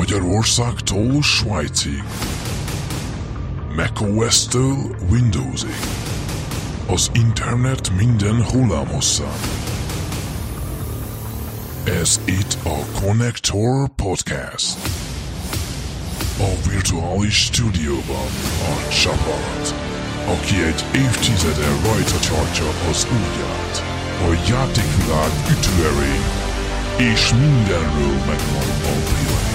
Magyarországtól Svájcig. macOS-től Windowsig. Az internet minden hullámhosszán. Ez itt a Connector Podcast. A virtuális stúdióban a csapat, aki egy évtizede rajta tartja az ujját, a játékvilág ütőerén, és mindenről megvan a véleménye.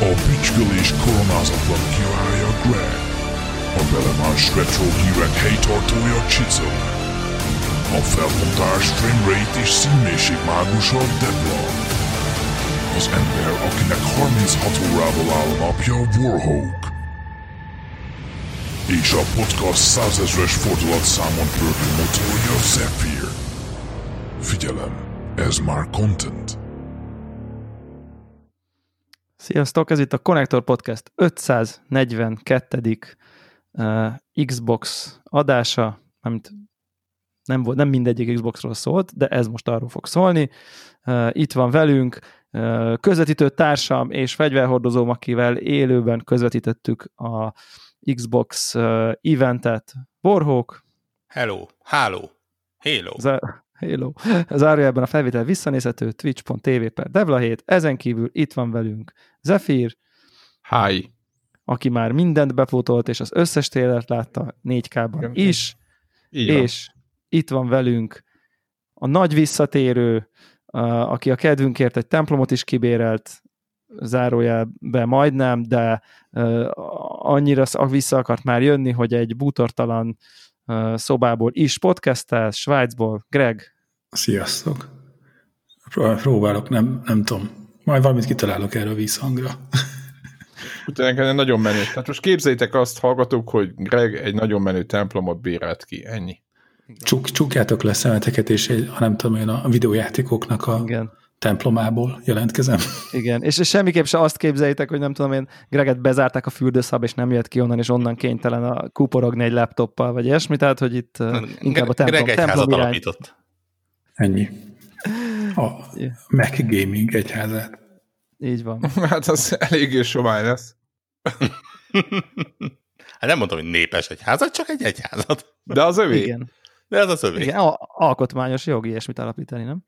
A bütykölés koronázatlan királya Greg, a belemás retro hírek helytartója Csicó, a felbontás framerate és színmélység mágusa Debla, az ember, akinek 36 órával áll a napja Warhawk, és a podcast százezres fordulatszámon pörgő motorja Zephyr. Figyelem, ez már content. Sziasztok, ez itt a Connector Podcast 542. Uh, Xbox adása, amit nem, volt, nem mindegyik Xboxról szólt, de ez most arról fog szólni. Uh, itt van velünk uh, közvetítő társam és fegyverhordozóm, akivel élőben közvetítettük a Xbox eventet. Borhók. Hello, háló, hello. Zá- Hello. Zárójelben a felvétel visszanézhető twitch.tv per Devla 7. Ezen kívül itt van velünk Zephyr, Hi. aki már mindent bepótolt, és az összes télert látta 4K-ban Igen. is, van. és itt van velünk a nagy visszatérő, a- aki a kedvünkért egy templomot is kibérelt, zárójelben majdnem, de annyira sz- vissza akart már jönni, hogy egy bútortalan szobából is podcastel, Svájcból. Greg, Sziasztok! Pró- Próbálok, nem, nem tudom. Majd valamit kitalálok erre a vízhangra. Utána nagyon menő. Tehát most képzeljétek azt, hallgatók, hogy Greg egy nagyon menő templomot bérelt ki. Ennyi. Csuk, csukjátok le szemeteket, és egy, ha nem tudom én, a videójátékoknak a igen. templomából jelentkezem. Igen, és, és semmiképp se azt képzeljétek, hogy nem tudom én, Greget bezárták a fürdőszab, és nem jött ki onnan, és onnan kénytelen a kuporogni egy laptoppal, vagy ilyesmi, tehát, hogy itt uh, inkább a templom, Greg templom egyházat irány. alapított. Ennyi. A Yeah. Mac Gaming egyházát. Így van. Hát az eléggé sovány lesz. Hát nem mondom, hogy népes egyházat, csak egy egyházat. De az övé. Igen. De ez az övé. Igen, a- alkotmányos jogi ilyesmit alapítani, nem?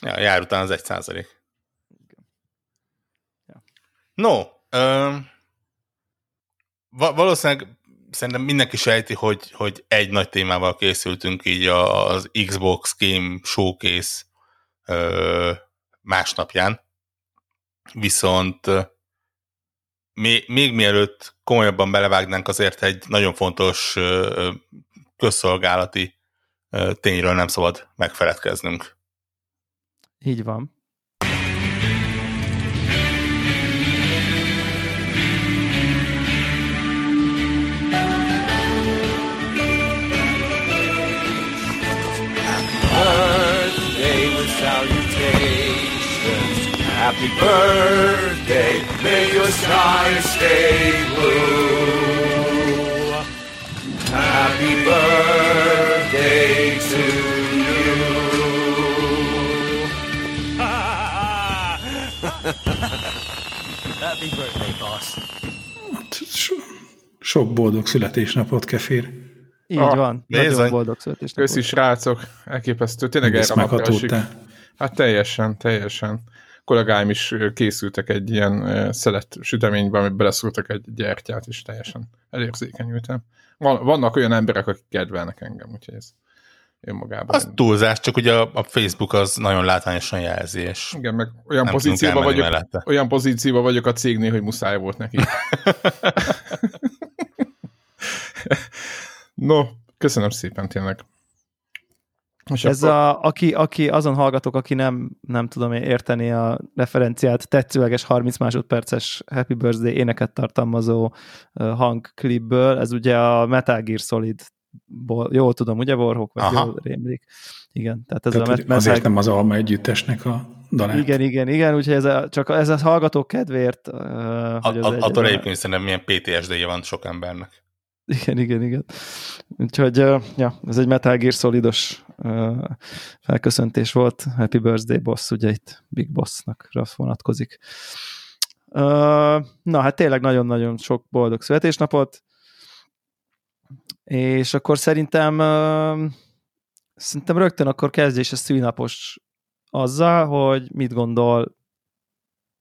Ja, jár után az egy százalék. Ja. No, ö, va- valószínűleg szerintem mindenki sejti, hogy, hogy egy nagy témával készültünk így az Xbox Game Showcase ö, másnapján. Viszont még, még mielőtt komolyabban belevágnánk, azért egy nagyon fontos közszolgálati tényről nem szabad megfeledkeznünk. Így van. Happy birthday, may your skies stay blue. Happy birthday to you. Happy birthday, boss. So, sok boldog születésnapot, Kefir. Így Ah, van. nézd Nagyon boldog születésnapot. Köszi, srácok. Elképesztő. Tényleg erre. Hát teljesen, teljesen. Kollégáim is készültek egy ilyen szelet süteménybe, amit beleszúrtak egy gyertyát, és teljesen elérzékenyültem. Van, vannak olyan emberek, akik kedvelnek engem, úgyhogy ez önmagában. Az túlzás, csak ugye a, a Facebook az nagyon látványosan jelzi, és Igen, meg olyan pozícióban vagyok, mellette. olyan pozícióban vagyok a cégnél, hogy muszáj volt neki. no, köszönöm szépen tényleg. És Ez akkor- a, aki, aki, azon hallgatók, aki nem, nem tudom én érteni a referenciát, tetszőleges 30 másodperces Happy Birthday éneket tartalmazó hangklipből, ez ugye a Metal Gear Solid jól tudom, ugye Warhawk, vagy Aha. jól rémlik. Igen, tehát ez Tehát, a Metal azért nem az Alma együttesnek a dalát. Igen, igen, igen, úgyhogy ez a, csak ez a hallgatók kedvéért, uh, A, hogy az a, egy, attól egyébként szerintem milyen PTSD-je van sok embernek. Igen, igen, igen. Úgyhogy, ja, ez egy Metal Gear Solidos felköszöntés volt. Happy Birthday Boss, ugye itt Big Bossnak vonatkozik. Na, hát tényleg nagyon-nagyon sok boldog születésnapot, és akkor szerintem szerintem rögtön akkor kezdés a szűnapos azzal, hogy mit gondol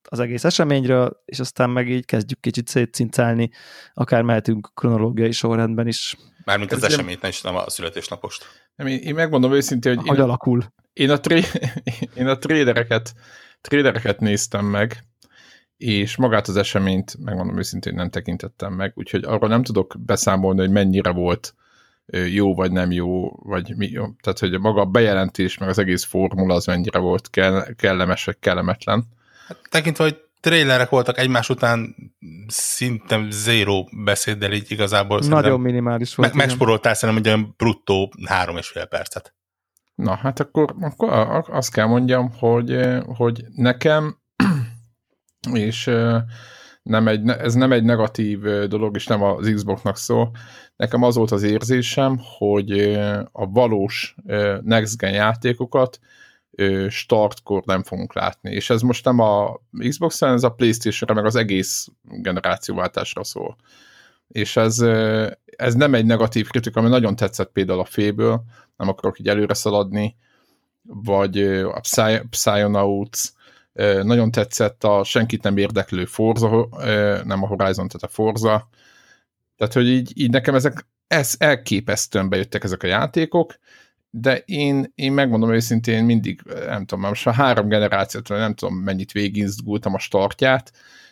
az egész eseményről, és aztán meg így kezdjük kicsit szétcincálni, akár mehetünk kronológiai sorrendben is. Mármint az Ez nem- eseményt, nem is nem a születésnapost. Nem, én, én megmondom őszintén, hogy Hogy én, alakul. én, a, tré, én a trédereket, trédereket néztem meg, és magát az eseményt, megmondom őszintén, nem tekintettem meg, úgyhogy arról nem tudok beszámolni, hogy mennyire volt jó vagy nem jó, vagy mi jó. Tehát, hogy maga a bejelentés, meg az egész formula az mennyire volt kell, kellemes, vagy kellemetlen. Hát, tekintve, hogy trailerek voltak egymás után szinte zero beszéddel így igazából. Nagyon minimális volt. meg, igen. megsporoltál szerintem egy olyan bruttó három és fél percet. Na, hát akkor, akkor azt kell mondjam, hogy, eh, hogy nekem, és eh, nem egy, ez nem egy negatív eh, dolog, és nem az Xboxnak szó, nekem az volt az érzésem, hogy a valós Next Gen játékokat startkor nem fogunk látni. És ez most nem a Xbox-en, ez a Playstation-re, meg az egész generációváltásra szól. És ez, ez nem egy negatív kritika, ami nagyon tetszett például a féből, nem akarok így előre szaladni, vagy a Psy- Psyonauts, nagyon tetszett a senkit nem érdeklő Forza, nem a Horizon, tehát a Forza. Tehát, hogy így, így nekem ezek ez elképesztően bejöttek ezek a játékok, de én, én megmondom őszintén mindig, nem tudom, most már három generációt, nem tudom mennyit végigizgultam a startját,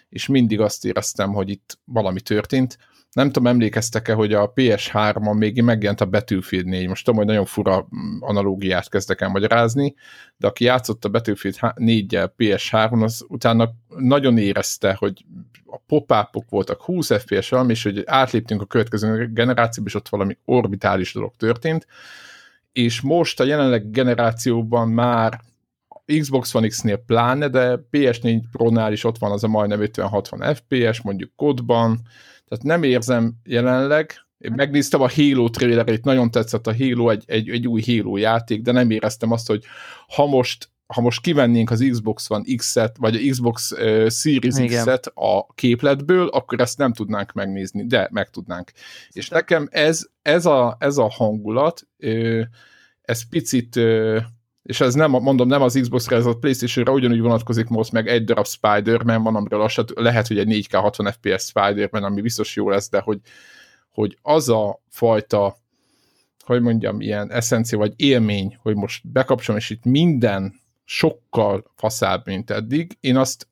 és mindig azt éreztem, hogy itt valami történt. Nem tudom, emlékeztek-e, hogy a PS3-on még megjelent a Battlefield 4. Most tudom, hogy nagyon fura mm, analógiát kezdek el magyarázni, de aki játszott a Battlefield 4-jel PS3-on, az utána nagyon érezte, hogy a pop voltak 20 FPS valami, és hogy átléptünk a következő generációba, és ott valami orbitális dolog történt. És most a jelenleg generációban már Xbox One X-nél pláne, de PS4 Pro-nál is ott van az a majdnem 50-60 FPS, mondjuk kodban, tehát nem érzem jelenleg, én megnéztem a Halo trailerét, nagyon tetszett a Halo, egy, egy, egy új Halo játék, de nem éreztem azt, hogy ha most, ha most kivennénk az Xbox One X-et, vagy a Xbox uh, Series Igen. X-et a képletből, akkor ezt nem tudnánk megnézni, de meg tudnánk. És nekem ez, ez, a, ez a hangulat, ez picit, és ez nem, mondom, nem az Xbox-ra, ez a Playstation-ra ugyanúgy vonatkozik most, meg egy darab Spider-Man van, amiről az se- lehet, hogy egy 4K 60 FPS Spider-Man, ami biztos jó lesz, de hogy, hogy az a fajta, hogy mondjam, ilyen eszencia, vagy élmény, hogy most bekapcsolom, és itt minden sokkal faszább, mint eddig, én azt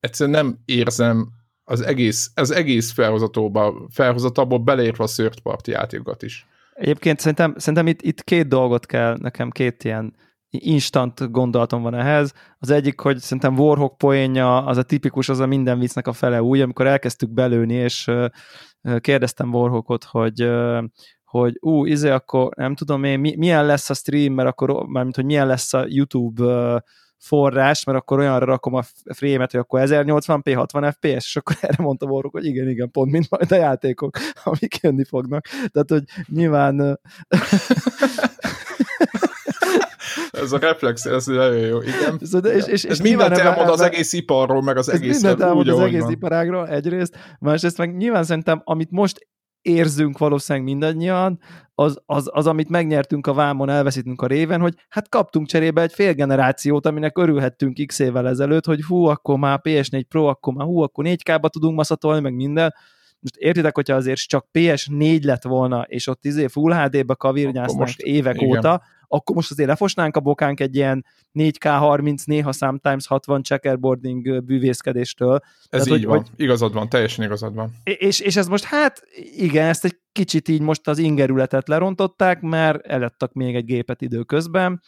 egyszerűen nem érzem az egész, az egész felhozatóba, felhozatából beleértve a third party játékokat is. Egyébként szerintem, szerintem itt, itt két dolgot kell, nekem két ilyen instant gondolatom van ehhez. Az egyik, hogy szerintem Warhawk poénja az a tipikus, az a minden viccnek a fele új, amikor elkezdtük belőni, és kérdeztem Warhawkot, hogy hogy ú, izé, akkor nem tudom én, mi, milyen lesz a stream, mert akkor, mármint, hogy milyen lesz a YouTube ö, forrás, mert akkor olyanra rakom a frame-et, hogy akkor 1080p, 60 fps, és akkor erre mondta Warhawk, hogy igen, igen, pont mint majd a játékok, amik jönni fognak. Tehát, hogy nyilván Ez a reflex, ez nagyon jó, igen. Szóval, és, és, Ez és mindent nyilván elmond az egész iparról, meg az ez egész mindent elmond az egész iparágról egyrészt, másrészt meg nyilván szerintem, amit most érzünk valószínűleg mindannyian, az, az, az, amit megnyertünk a vámon, elveszítünk a réven, hogy hát kaptunk cserébe egy fél generációt, aminek örülhettünk x évvel ezelőtt, hogy hú, akkor már PS4 Pro, akkor már hú, akkor 4K-ba tudunk maszatolni, meg minden. Most értitek, hogyha azért csak PS4 lett volna, és ott izé Full HD-be kavirnyáznak évek igen. óta, akkor most azért lefosnánk a bokánk egy ilyen 4K 30, néha sometimes 60 checkerboarding bűvészkedéstől. Ez Tehát, így hogy- van, hogy- igazad van, teljesen igazad van. És, és ez most hát igen, ezt egy kicsit így most az ingerületet lerontották, mert eladtak még egy gépet időközben.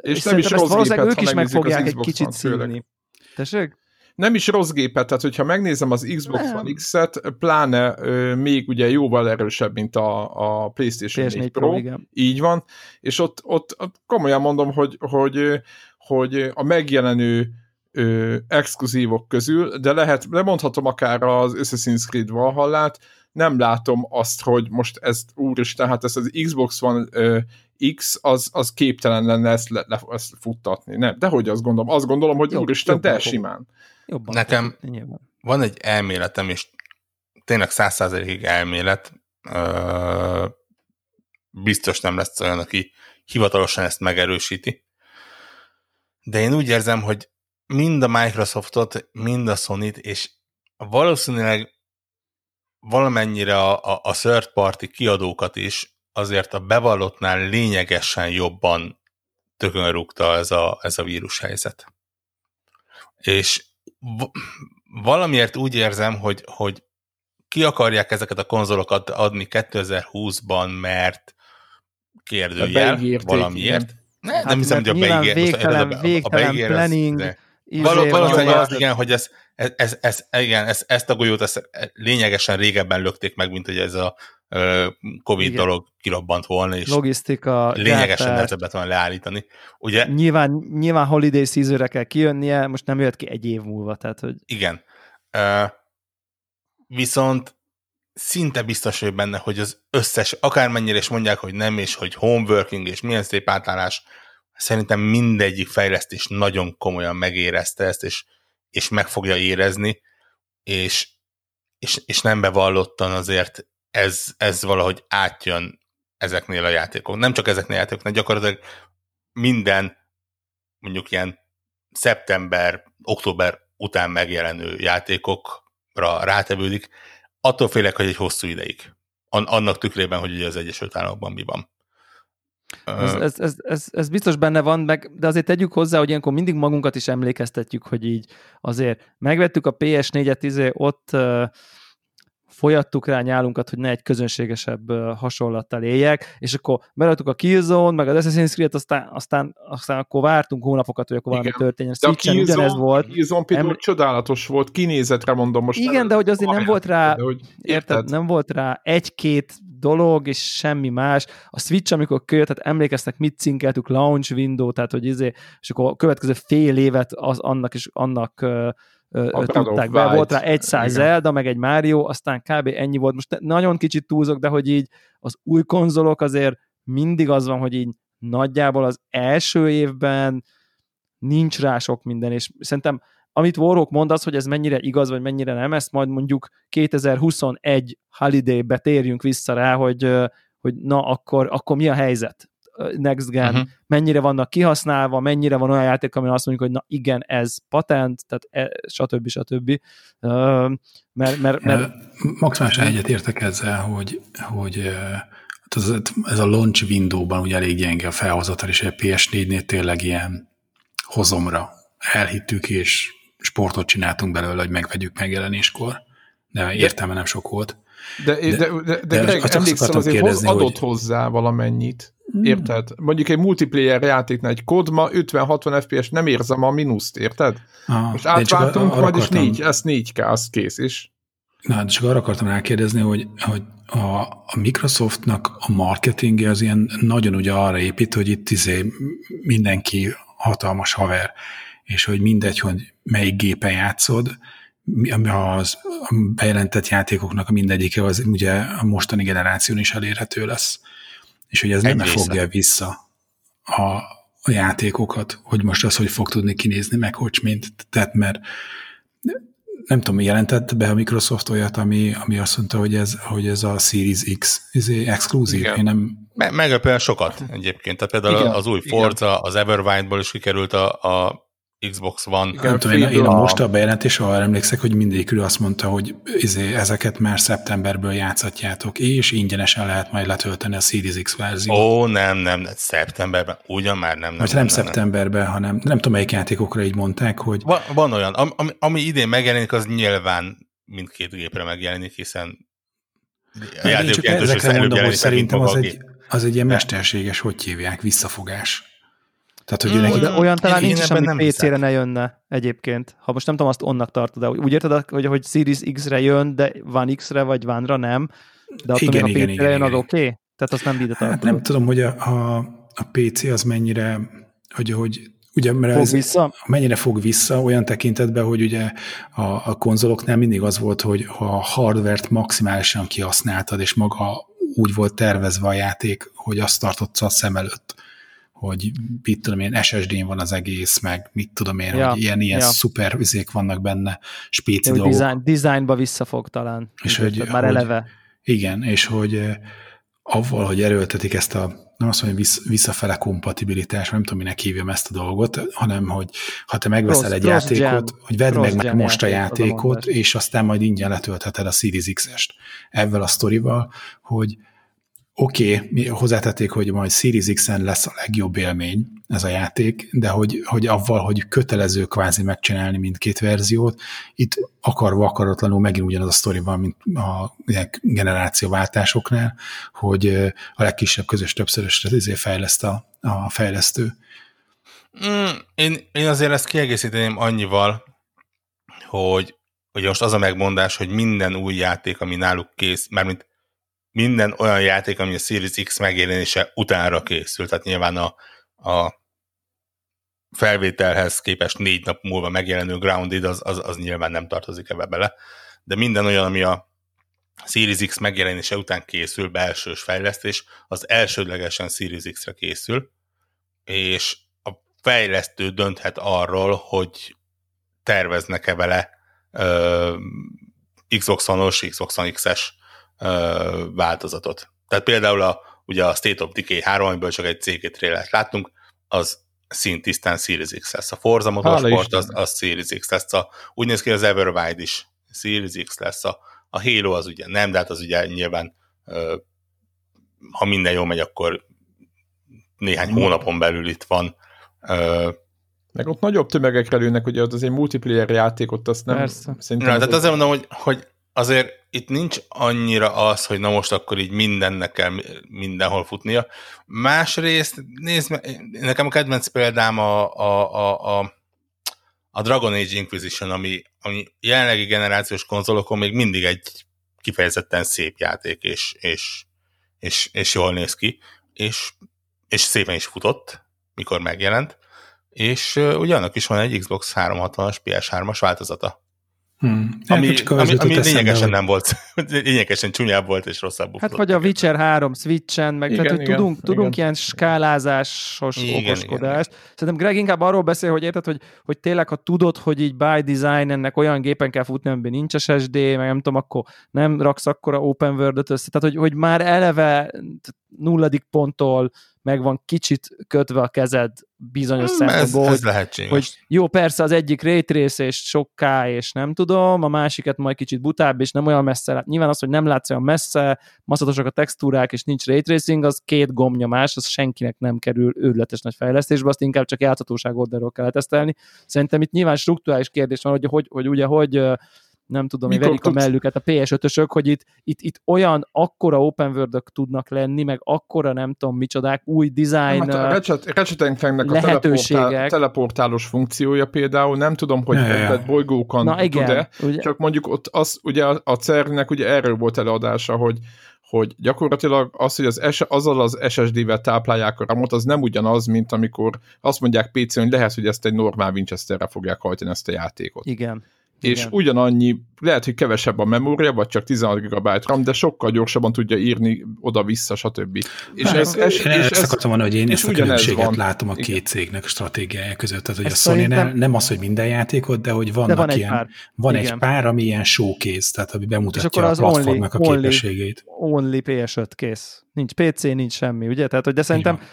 És nem szerintem is rossz valószínűleg gépet, ők is meg fogják egy kicsit szívni. Tessék? Nem is rossz gépet, tehát hogyha megnézem az Xbox Nem. One X-et, pláne ö, még ugye jóval erősebb, mint a, a PlayStation PS4 4 Pro, Pro, igen. így van, és ott, ott, ott komolyan mondom, hogy, hogy, hogy a megjelenő ö, exkluzívok közül, de lehet, lemondhatom akár az Assassin's Creed Valhallát, nem látom azt, hogy most ezt, úristen, hát ez az Xbox van ö, X, az, az képtelen lenne ezt, le, le, ezt futtatni. Nem, de hogy azt gondolom? Azt gondolom, hogy Jobb- úristen, de jobban fog. simán. Jobban Nekem- nyilván. Van egy elméletem, és tényleg száz százalékig elmélet, ö, biztos nem lesz olyan, aki hivatalosan ezt megerősíti. De én úgy érzem, hogy mind a Microsoftot, mind a Sony-t, és valószínűleg valamennyire a, a, a third party kiadókat is azért a bevallottnál lényegesen jobban tökön rúgta ez a, ez a vírushelyzet. És v- valamiért úgy érzem, hogy, hogy ki akarják ezeket a konzolokat adni 2020-ban, mert kérdőjel Beígérték, valamiért. igen. Ne, Hát nem hiszem, hogy a beígér, most végtelen- a- a- a végtelen beígér az- planning, Izé Való, valószínűleg az, igen, hogy ez, ez, ez, ez, igen, ez, ezt a golyót ezt lényegesen régebben lökték meg, mint hogy ez a Covid Igen. dolog kirobbant volna, és logisztika, lényegesen gyártás. nehezebbet van leállítani. Ugye, Nyilván, nyilván holiday season kell kijönnie, most nem jött ki egy év múlva, tehát hogy igen. Ö, viszont szinte biztos vagy benne, hogy az összes, akármennyire is mondják, hogy nem, és hogy homeworking, és milyen szép átállás, szerintem mindegyik fejlesztés nagyon komolyan megérezte ezt, és, és meg fogja érezni, és, és, és nem bevallottan azért ez, ez valahogy átjön ezeknél a játékok. Nem csak ezeknél a játékoknál, gyakorlatilag minden mondjuk ilyen szeptember, október után megjelenő játékokra rátevődik, attól félek, hogy egy hosszú ideig. An- annak tükrében, hogy ugye az Egyesült Államokban mi van. Ez, ez, ez, ez, ez biztos benne van, meg, de azért tegyük hozzá, hogy ilyenkor mindig magunkat is emlékeztetjük, hogy így azért megvettük a PS4-et, izé, ott uh, folyattuk rá nyálunkat, hogy ne egy közönségesebb hasonlattal éljek, és akkor beraktuk a Killzone, meg az Assassin's Creed, aztán, aztán, aztán akkor vártunk hónapokat, hogy akkor valami Igen. történjen. De a Switchen ugyanez volt. Killzone például Eml- csodálatos volt, kinézetre mondom most. Igen, de hogy azért nem volt rá De hogy, Érted? Nem volt rá egy-két dolog, és semmi más. A Switch, amikor költ, tehát emlékeztek, mit cinkeltük, launch window, tehát hogy izé, és akkor a következő fél évet az, annak is annak A tudták be. Volt rá egy száz. Zelda, meg egy Mario, aztán kb. ennyi volt. Most nagyon kicsit túlzok, de hogy így az új konzolok azért mindig az van, hogy így nagyjából az első évben nincs rá sok minden, és szerintem amit Warhawk mond az, hogy ez mennyire igaz, vagy mennyire nem, ezt majd mondjuk 2021 holiday-be térjünk vissza rá, hogy, hogy na akkor, akkor mi a helyzet next gen, uh-huh. Mennyire vannak kihasználva, mennyire van olyan játék, amin azt mondjuk, hogy na igen, ez patent, tehát e, stb. stb. Ö, mert, mert, mert Maximálisan egyet értek ezzel, hogy, hogy hát az, ez a launch window-ban ugye elég gyenge a felhozatal, és a PS4-nél tényleg ilyen hozomra elhittük, és sportot csináltunk belőle, hogy megvegyük megjelenéskor, de értelme nem sok volt. De, de, de, de, de de azt emlékszem, azért kérdezni, hoz, adott hogy- hozzá valamennyit. Érted? Mondjuk egy multiplayer játéknál egy kodma 50-60 FPS nem érzem a mínuszt, érted? Ah, Most átváltunk, majd akartam- négy, ez 4K, az kész is. Na, de csak arra akartam rákérdezni, hogy, hogy a, a Microsoftnak a marketingje az ilyen nagyon ugye arra épít, hogy itt izé mindenki hatalmas haver, és hogy mindegy, hogy melyik gépen játszod, az bejelentett játékoknak a mindegyike az ugye a mostani generáción is elérhető lesz. És hogy ez Egy nem része. fogja vissza a, a játékokat, hogy most az, hogy fog tudni kinézni, meg hogy mint. Tehát mert nem tudom, jelentett be a Microsoft olyat, ami, ami azt mondta, hogy ez, hogy ez a Series X izé, exkluzív. Igen. Én nem, Me- meglepően sokat egyébként. Tehát például Igen, igen, az új igen. Forza, az Everwild-ból is kikerült a, a Xbox One. Igen, nem tudom, én, én a most a bejelentés arra emlékszek, hogy mindegyikről azt mondta, hogy izé, ezeket már szeptemberből játszatjátok, és ingyenesen lehet majd letölteni a Series X verziót. Ó, nem, nem, nem, szeptemberben, ugyan már nem. nem Vagy nem, szeptemberben, hanem nem tudom, melyik játékokra így mondták, hogy Van, van olyan, ami, ami, idén megjelenik, az nyilván mindkét gépre megjelenik, hiszen a én játék csak jelentős hogy szerintem az egy, az egy ilyen mesterséges, hogy hívják, visszafogás. Tehát, hogy Mm, neki, de olyan talán én nincs ebben ami PC-re ne jönne egyébként. Ha most nem tudom, azt onnak tartod, de úgy érted, hogy, hogy Series X-re jön, de van X-re vagy One-ra nem, de attól Igen, még a igen, PC-re igen, jön, az oké? Okay? Tehát azt nem ide Hát nem tudom, hogy a, a, a PC az mennyire, hogy, hogy ugye, mert Fog ez, vissza? mennyire fog vissza olyan tekintetben, hogy ugye a, a konzoloknál mindig az volt, hogy ha a hardvert maximálisan kihasználtad, és maga úgy volt tervezve a játék, hogy azt tartott a szem előtt, hogy mit tudom én, SSD-n van az egész, meg mit tudom én, Ja, hogy ilyen, ilyen ja. szuper üzék vannak benne, spéci dolgok. design, designba visszafog talán. És hogy- már hogy- eleve. Igen, és hogy eh, avval, hogy erőltetik ezt a, nem azt mondom, hogy vissz- visszafele kompatibilitás, nem tudom, minek hívjam ezt a dolgot, hanem, hogy ha te megveszel Cross- egy cross játékot, gen. hogy vedd meg, meg most a játék, a játékot, és aztán majd ingyen letöltheted a Series X-est. Ezzel a sztorival, hogy oké, okay, hozzátették, hogy majd Series X-en lesz a legjobb élmény ez a játék, de hogy, hogy avval, hogy kötelező kvázi megcsinálni mindkét verziót, itt akarva akaratlanul megint ugyanaz a sztori van, mint a generációváltásoknál, hogy a legkisebb közös többszörösre izé fejleszt a, a fejlesztő. Mm, én, én azért ezt kiegészíteném annyival, hogy ugye most az a megmondás, hogy minden új játék, ami náluk kész, mármint minden olyan játék, ami a Series X megjelenése utánra készül, tehát nyilván a, a felvételhez képest négy nap múlva megjelenő Grounded, az, az, az nyilván nem tartozik ebbe bele, de minden olyan, ami a Series X megjelenése után készül, belsős fejlesztés, az elsődlegesen Series X-re készül, és a fejlesztő dönthet arról, hogy terveznek-e vele ö, Xbox One-os, Xbox One X-es ö, változatot. Tehát például a, ugye a State of Decay 3, amiből csak egy CG trailert láttunk, az szintisztán Series X lesz. A Forza Motorsport az, az Series X lesz. A, úgy néz ki, az Everwild is Series X lesz. A, a Halo az ugye nem, de hát az ugye nyilván ö, ha minden jól megy, akkor néhány hónapon belül itt van. Ö, Meg ott nagyobb tömegekre lőnek, ugye ott azért multiplayer játékot, azt nem... Persze. Szerintem Na, az tehát egy- azért mondom, hogy, hogy azért itt nincs annyira az, hogy na most akkor így mindennek kell mindenhol futnia. Másrészt, nézd nekem a kedvenc példám a, a, a, a, a Dragon Age Inquisition, ami, ami jelenlegi generációs konzolokon még mindig egy kifejezetten szép játék, és, és, és, és jól néz ki, és, és szépen is futott, mikor megjelent, és uh, is van egy Xbox 360-as PS3-as változata Hmm. ami, az ami, ami lényegesen nem volt, lényegesen csúnyább volt és rosszabbul. Hát vagy a. Witcher 3 Switchen, meg Igen, tehát, hogy igen, tudunk, igen. tudunk ilyen skálázásos Igen, okoskodást. Szerintem Greg inkább arról beszél, hogy érted, hogy, hogy tényleg, ha tudod, hogy így by design ennek olyan gépen kell futni, amiben nincs SSD, meg nem tudom, akkor nem raksz akkora open world össze. Tehát, hogy, hogy már eleve nulladik ponttól meg van kicsit kötve a kezed bizonyos Hmm, ez, szempontból, ez hogy, lehetséges. hogy jó, persze az egyik trace és sok K, és nem tudom, a másikat majd kicsit butább, és nem olyan messze. lát- Nyilván az, hogy nem látsz olyan messze, maszatosak a textúrák, és nincs ray tracing, az két gombnyomás, az senkinek nem kerül őrületes nagy fejlesztésbe, azt inkább csak játhatóság oldalról kell tesztelni. Szerintem itt nyilván struktúrális kérdés van, hogy, hogy, hogy ugye hogy nem tudom, Mikor verik a tudsz- mellüket a PS5-ösök, hogy itt, itt, itt olyan akkora open world tudnak lenni, meg akkora nem tudom micsodák, új design, Hát a Ratchet, Ratchet a teleportál, teleportálós funkciója például, nem tudom, hogy Ja, ja, ja. bolygókon na igen, tud-e, ugye, csak mondjuk ott az, ugye a, a CERN-nek ugye erről volt előadása, hogy hogy gyakorlatilag az, hogy az S, azzal az SSD-vel táplálják a RAM-ot, az nem ugyanaz, mint amikor azt mondják PC-n, hogy lehet, hogy ezt egy normál Winchesterre fogják hajtani ezt a játékot. igen. És igen. ugyanannyi, lehet, hogy kevesebb a memória, vagy csak 16 GB RAM, de sokkal gyorsabban tudja írni oda-vissza, stb. És Hát, ez, ez, én és ezt ez, akartam mondani, hogy én és ezt a különbséget van. látom a Igen. két cégnek a stratégiája között. Tehát, hogy Ez a sony szerintem- nem az, hogy minden játékot, de hogy vannak De van egy ilyen, pár. van Igen. egy pár, ami ilyen showcase, tehát ami És bemutatja akkor a platformnak only- a only- képességét. Only PS5 kész. Nincs PC, nincs semmi, ugye? Tehát, hogy de szerintem, van.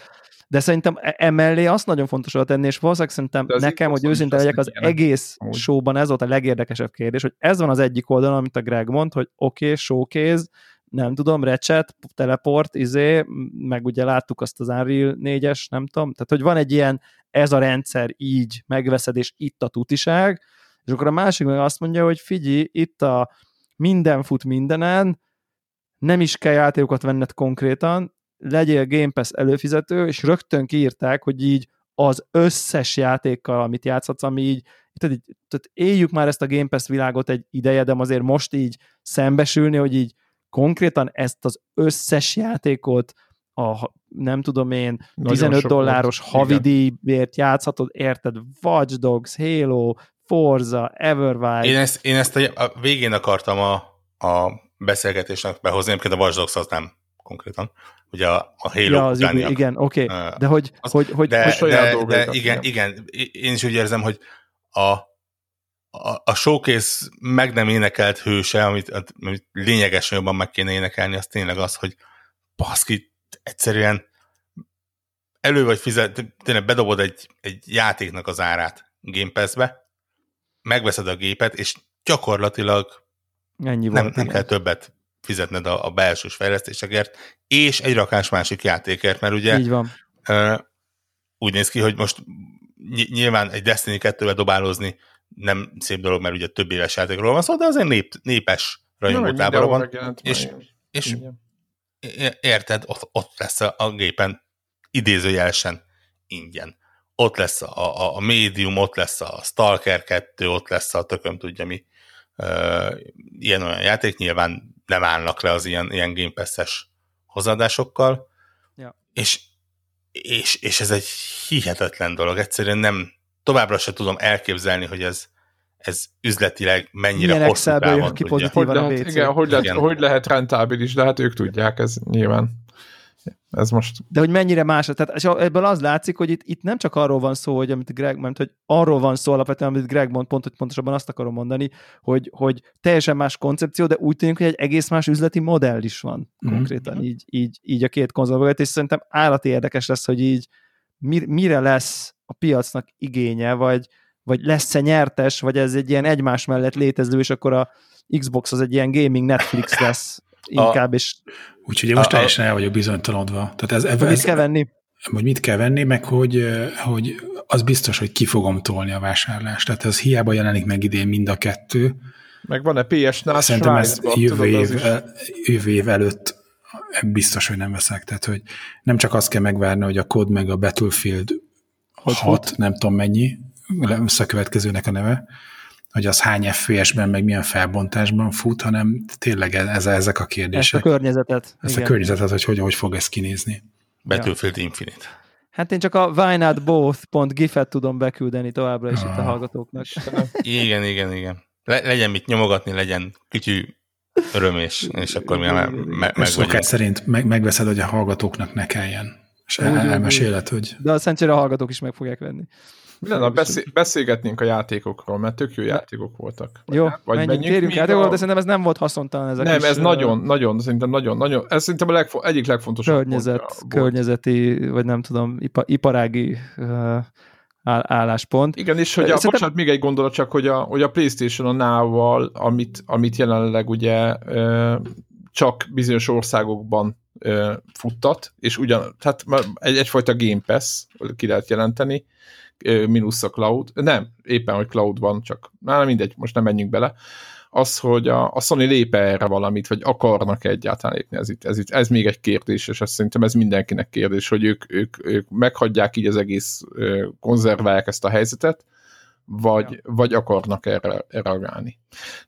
De szerintem e- emellé azt nagyon fontos oda tenni, és valószínűleg szerintem nekem, hogy őszinte legyek, az ilyenek, egész showban ez volt a legérdekesebb kérdés, hogy ez van az egyik oldalon, amit a Greg mond, hogy oké, okay, showcase, nem tudom, Ratchet, teleport, izé, meg ugye láttuk azt az Unreal 4-es, nem tudom, tehát hogy van egy ilyen, ez a rendszer így megveszed, és itt a tutiság, és akkor a másik meg azt mondja, hogy figyelj, itt a minden fut mindenen, nem is kell játékokat venned konkrétan, legyél Game Pass előfizető, és rögtön kiírták, hogy így az összes játékkal, amit játszhatsz, ami így, tehát, így, tehát éljük már ezt a Game Pass világot egy ideje, de azért most így szembesülni, hogy így konkrétan ezt az összes játékot a nem tudom én, Nagyon 15 sok dolláros havidíjért játszhatod, érted? Watch Dogs, Halo, Forza, Everwild. Én ezt, én ezt a, a végén akartam a, a beszélgetésnek behozni, egyébként a Watch Dogs az nem konkrétan. Ugye a, a Halo ja, az igen, utániak. igen oké. Ö, De hogy, az- hogy, hogy, de, hogy saját de, de igen, igen. én is úgy érzem, hogy a, a, a showcase meg nem énekelt hőse, amit, amit lényegesen jobban meg kéne énekelni, az tényleg az, hogy baszki, egyszerűen elő vagy fizet, tényleg bedobod egy, egy játéknak az árát Game Pass-be, megveszed a gépet, és gyakorlatilag ennyi nem, volt. nem igen. kell többet fizetned a, a belsős fejlesztésekért, és egy rakás másik játékért, mert ugye Így van. Úgy néz ki, hogy most ny- nyilván egy Destiny 2-vel dobálózni nem szép dolog, mert ugye több éves játékról van szó, de azért nép, népes mindenhol van, megjelent és- és Igen. érted, ott, ott lesz a, a gépen idézőjelesen ingyen. Ott lesz a, a, a médium, ott lesz a Stalker 2, ott lesz a tököm tudja mi ö, ilyen-olyan játék, nyilván nem állnak le az ilyen, ilyen Game Pass-es hozzáadásokkal, Ja. és, és, és ez egy hihetetlen dolog, egyszerűen nem, továbbra se tudom elképzelni, hogy ez, ez üzletileg mennyire Milyen hosszú távon ki tudja. pozitív? Hogy a igen, hogy, lehet, Igen. hogy lehet rentábilis, de hát ők tudják, ez nyilván. Ez most De hogy mennyire más, tehát és ebből az látszik, hogy itt, itt nem csak arról van szó, hogy amit Greg, mert hogy arról van szó alapvetően, amit Greg mond, pont, hogy pontosabban azt akarom mondani, hogy, hogy teljesen más koncepció, de úgy tűnik, hogy egy egész más üzleti modell is van Mhm. konkrétan így, így, így a két konzol mögött, és szerintem állati érdekes lesz, hogy így mir, mire lesz a piacnak igénye, vagy, vagy lesz-e nyertes, vagy ez egy ilyen egymás mellett létező, és akkor a Xbox az egy ilyen gaming Netflix lesz inkább, és Úgyhogy én most A- a- teljesen el vagyok bizonytalanodva. Tehát ez, ez, mit kell venni? hogy mit kell venni, meg hogy, hogy az biztos, hogy ki fogom tolni a vásárlást. Tehát ez hiába jelenik meg idén mind a kettő. meg van-e PS-nál Szerintem ez jövő tudod, év, el- jövő év előtt biztos, hogy nem veszek. Tehát, hogy nem csak azt kell megvárni, hogy a kod meg a Battlefield Hogy 6, fut. nem tudom mennyi, lesz a következőnek a neve, hogy az hány FPS-ben, meg milyen felbontásban fut, hanem tényleg ez, ezek a Ezt a kérdések. környezetet. Ezt a igen. környezetet, hogy, hogy hogy fog ez kinézni. Battlefield Infinite. Hát én csak a why not both.gif-et tudom beküldeni továbbra is itt a Ah. hallgatóknak. Igen, igen, igen. Le, legyen mit nyomogatni, legyen kütyű öröm, és, és akkor mi me, me, meg szokás szerint meg, megveszed, hogy a hallgatóknak ne kelljen. És el, elmeséled, hogy De a szerencsére a hallgatók is meg fogják venni. Mi lenne, ha beszé- beszélgetnénk a játékokról, mert tök jó játékok voltak. Jó, Vagy menjünk, menjünk térjünk át, a- de szerintem ez nem volt haszontalan ez a Nem, ez ö, nagyon, nagyon, szerintem nagyon, nagyon, ez szerintem a legfo- egyik legfontosabb környezet, volt. környezeti, vagy nem tudom, ipa, iparági uh, áll, álláspont. Igen, és hogy a, Szerintem- bocsánat, még egy gondolat csak, hogy a, hogy a PlayStation a Now-val, amit, amit jelenleg ugye ö, csak bizonyos országokban ö, futtat, és ugyan, tehát egy, egyfajta Game Pass ki lehet jelenteni, mínusz a cloud, nem, éppen, hogy cloud van, csak már mindegy, most nem menjünk bele, az, hogy a, a Sony lép erre valamit, vagy akarnak egyáltalán lépni, ez, itt, ez, itt, ez még egy kérdés, és azt szerintem ez mindenkinek kérdés, hogy ők, ők, ők meghagyják így az egész, konzerválják ezt a helyzetet, vagy, ja. vagy akarnak erre reagálni.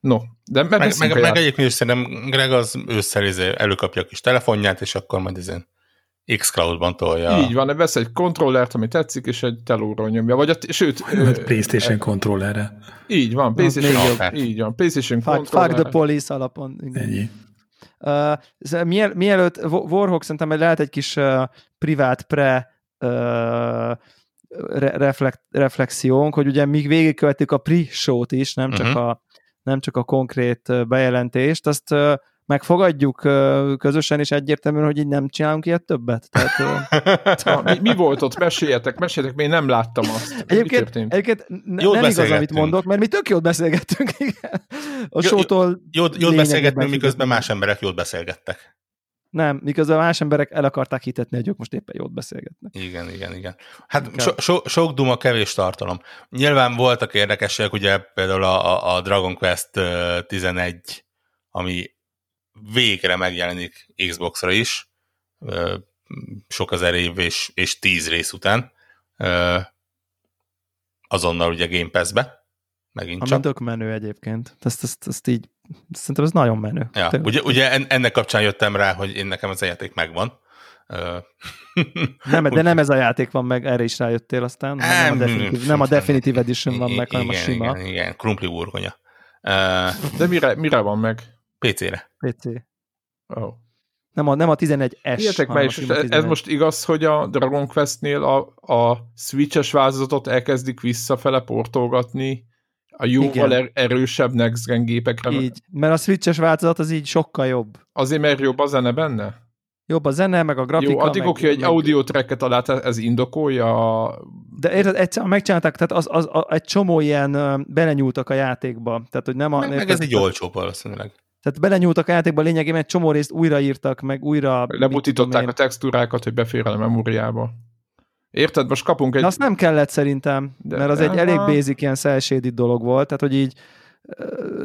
No, de meg, Meg, meg, egyébként is szerintem Greg az ősszel izé előkapja a kis telefonját, és akkor majd ezen X-Cloud-ban tolja. Így van, vesz egy kontrollert, ami tetszik, és egy telóról nyomja, vagy a, sőt, vagy PlayStation kontrollerre. így van, PlayStation, jobb. jobb. így van, PlayStation Fuck, fuck the police alapon. Igen. Ennyi. Uh, miel, mielőtt Wa- Warhawk szerintem lehet egy kis uh, privát pre uh, re, reflekt, reflexiónk, hogy ugye míg végigkövettük a pre-show-t is, nem csak, Mhm. a, nem csak a konkrét bejelentést, azt uh, megfogadjuk közösen és egyértelműen, hogy így nem csinálunk ilyet többet. Tehát, Ha, mi, mi volt ott? Meséljetek, meséljetek, még nem láttam azt. Mi Egyébként, egyébként n- Jót nem igaz, amit mondok, mert mi tök jót beszélgettünk. Igen. A showtól Jót, jót beszélgettünk, miközben más emberek jót beszélgettek. Nem, miközben más emberek el akarták hitetni, hogy ők most éppen jót beszélgetnek. Igen, igen, igen. Hát so, so, sok duma, kevés tartalom. Nyilván voltak érdekességek, ugye például a, a- Dragon Quest ö, 11, ami végre megjelenik Xbox-ra is, sok ezer év és, és tíz rész után, azonnal ugye Game Pass-be, megint Ami csak. tök menő egyébként. Ezt, ezt, ezt így, szerintem ez nagyon menő. Ja, ugye, ugye en- ennek kapcsán jöttem rá, hogy én nekem ez a játék megvan, Nem, de nem ez a játék van meg, erre is rájöttél aztán. Nem, a Nem, definitív, nem a Definitive Edition van meg, hanem a igen, sima Igen, igen, krumpli burgonya. De mire, mire van meg? PC-re. PC. Oh. Nem a, nem a 11S, Írtek hanem meg, a és ez 11. most igaz, hogy a Dragon Questnél a, a Switches változatot elkezdik visszafele portolgatni a jóval Igen. er, erősebb next gen gépekre. Így, mert a Switches változat az így sokkal jobb. Azért, mert jobb a zene benne? Jobb a zene, meg a grafika. Jó, addig meg, oké, egy meg, audio tracket alá, ez indokolja a... De érted, egyszer megcsinálták, tehát az, az, a, egy csomó ilyen belenyúltak a játékba. Tehát, hogy nem a, Meg, meg érted, ez egy olcsóbb valószínűleg. Tehát belenyúltak a játékba lényegében, egy csomó részt újraírtak, meg újra... Lebutították a textúrákat, hogy befér a memóriába. Érted? Most kapunk egy... De azt nem kellett szerintem, De- mert az egy elég basic ilyen dolog volt, tehát hogy így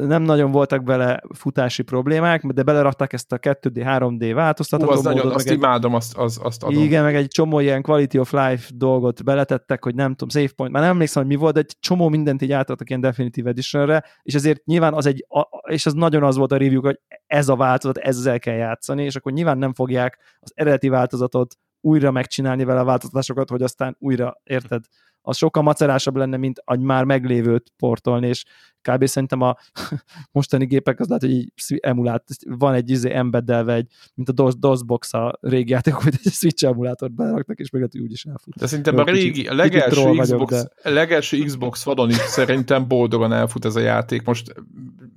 nem nagyon voltak bele futási problémák, de belerakták ezt a 2D, 3D Hú, változtatható az nagyon, módot, azt meg egy, imádom, azt, azt, azt adom. igen, meg egy csomó ilyen quality of life dolgot beletettek, hogy nem tudom, save point, már nem emlékszem, hogy mi volt, de egy csomó mindent így átadtak ilyen Definitive Editionre, és ezért nyilván az egy, a, és az nagyon az volt a review hogy ez a változat, ezzel kell játszani, és akkor nyilván nem fogják az eredeti változatot újra megcsinálni vele a változtatásokat, hogy aztán újra, érted? Az sokkal macerásabb lenne, mint egy már meglévőt portolni, és kb. szerintem a mostani gépek az lehet, hogy így emulát, van egy izé embeddelve egy, mint a DOS, DOSBox a régi játékok, hogy egy Switch emulátort beraknak, és még lehet, hogy úgy is elfut. De szerintem Jó, a régi, kicsit- a legelső, kicsit troll vagyok, Xbox, a legelső Xbox vadon is szerintem boldogan elfut ez a játék. Most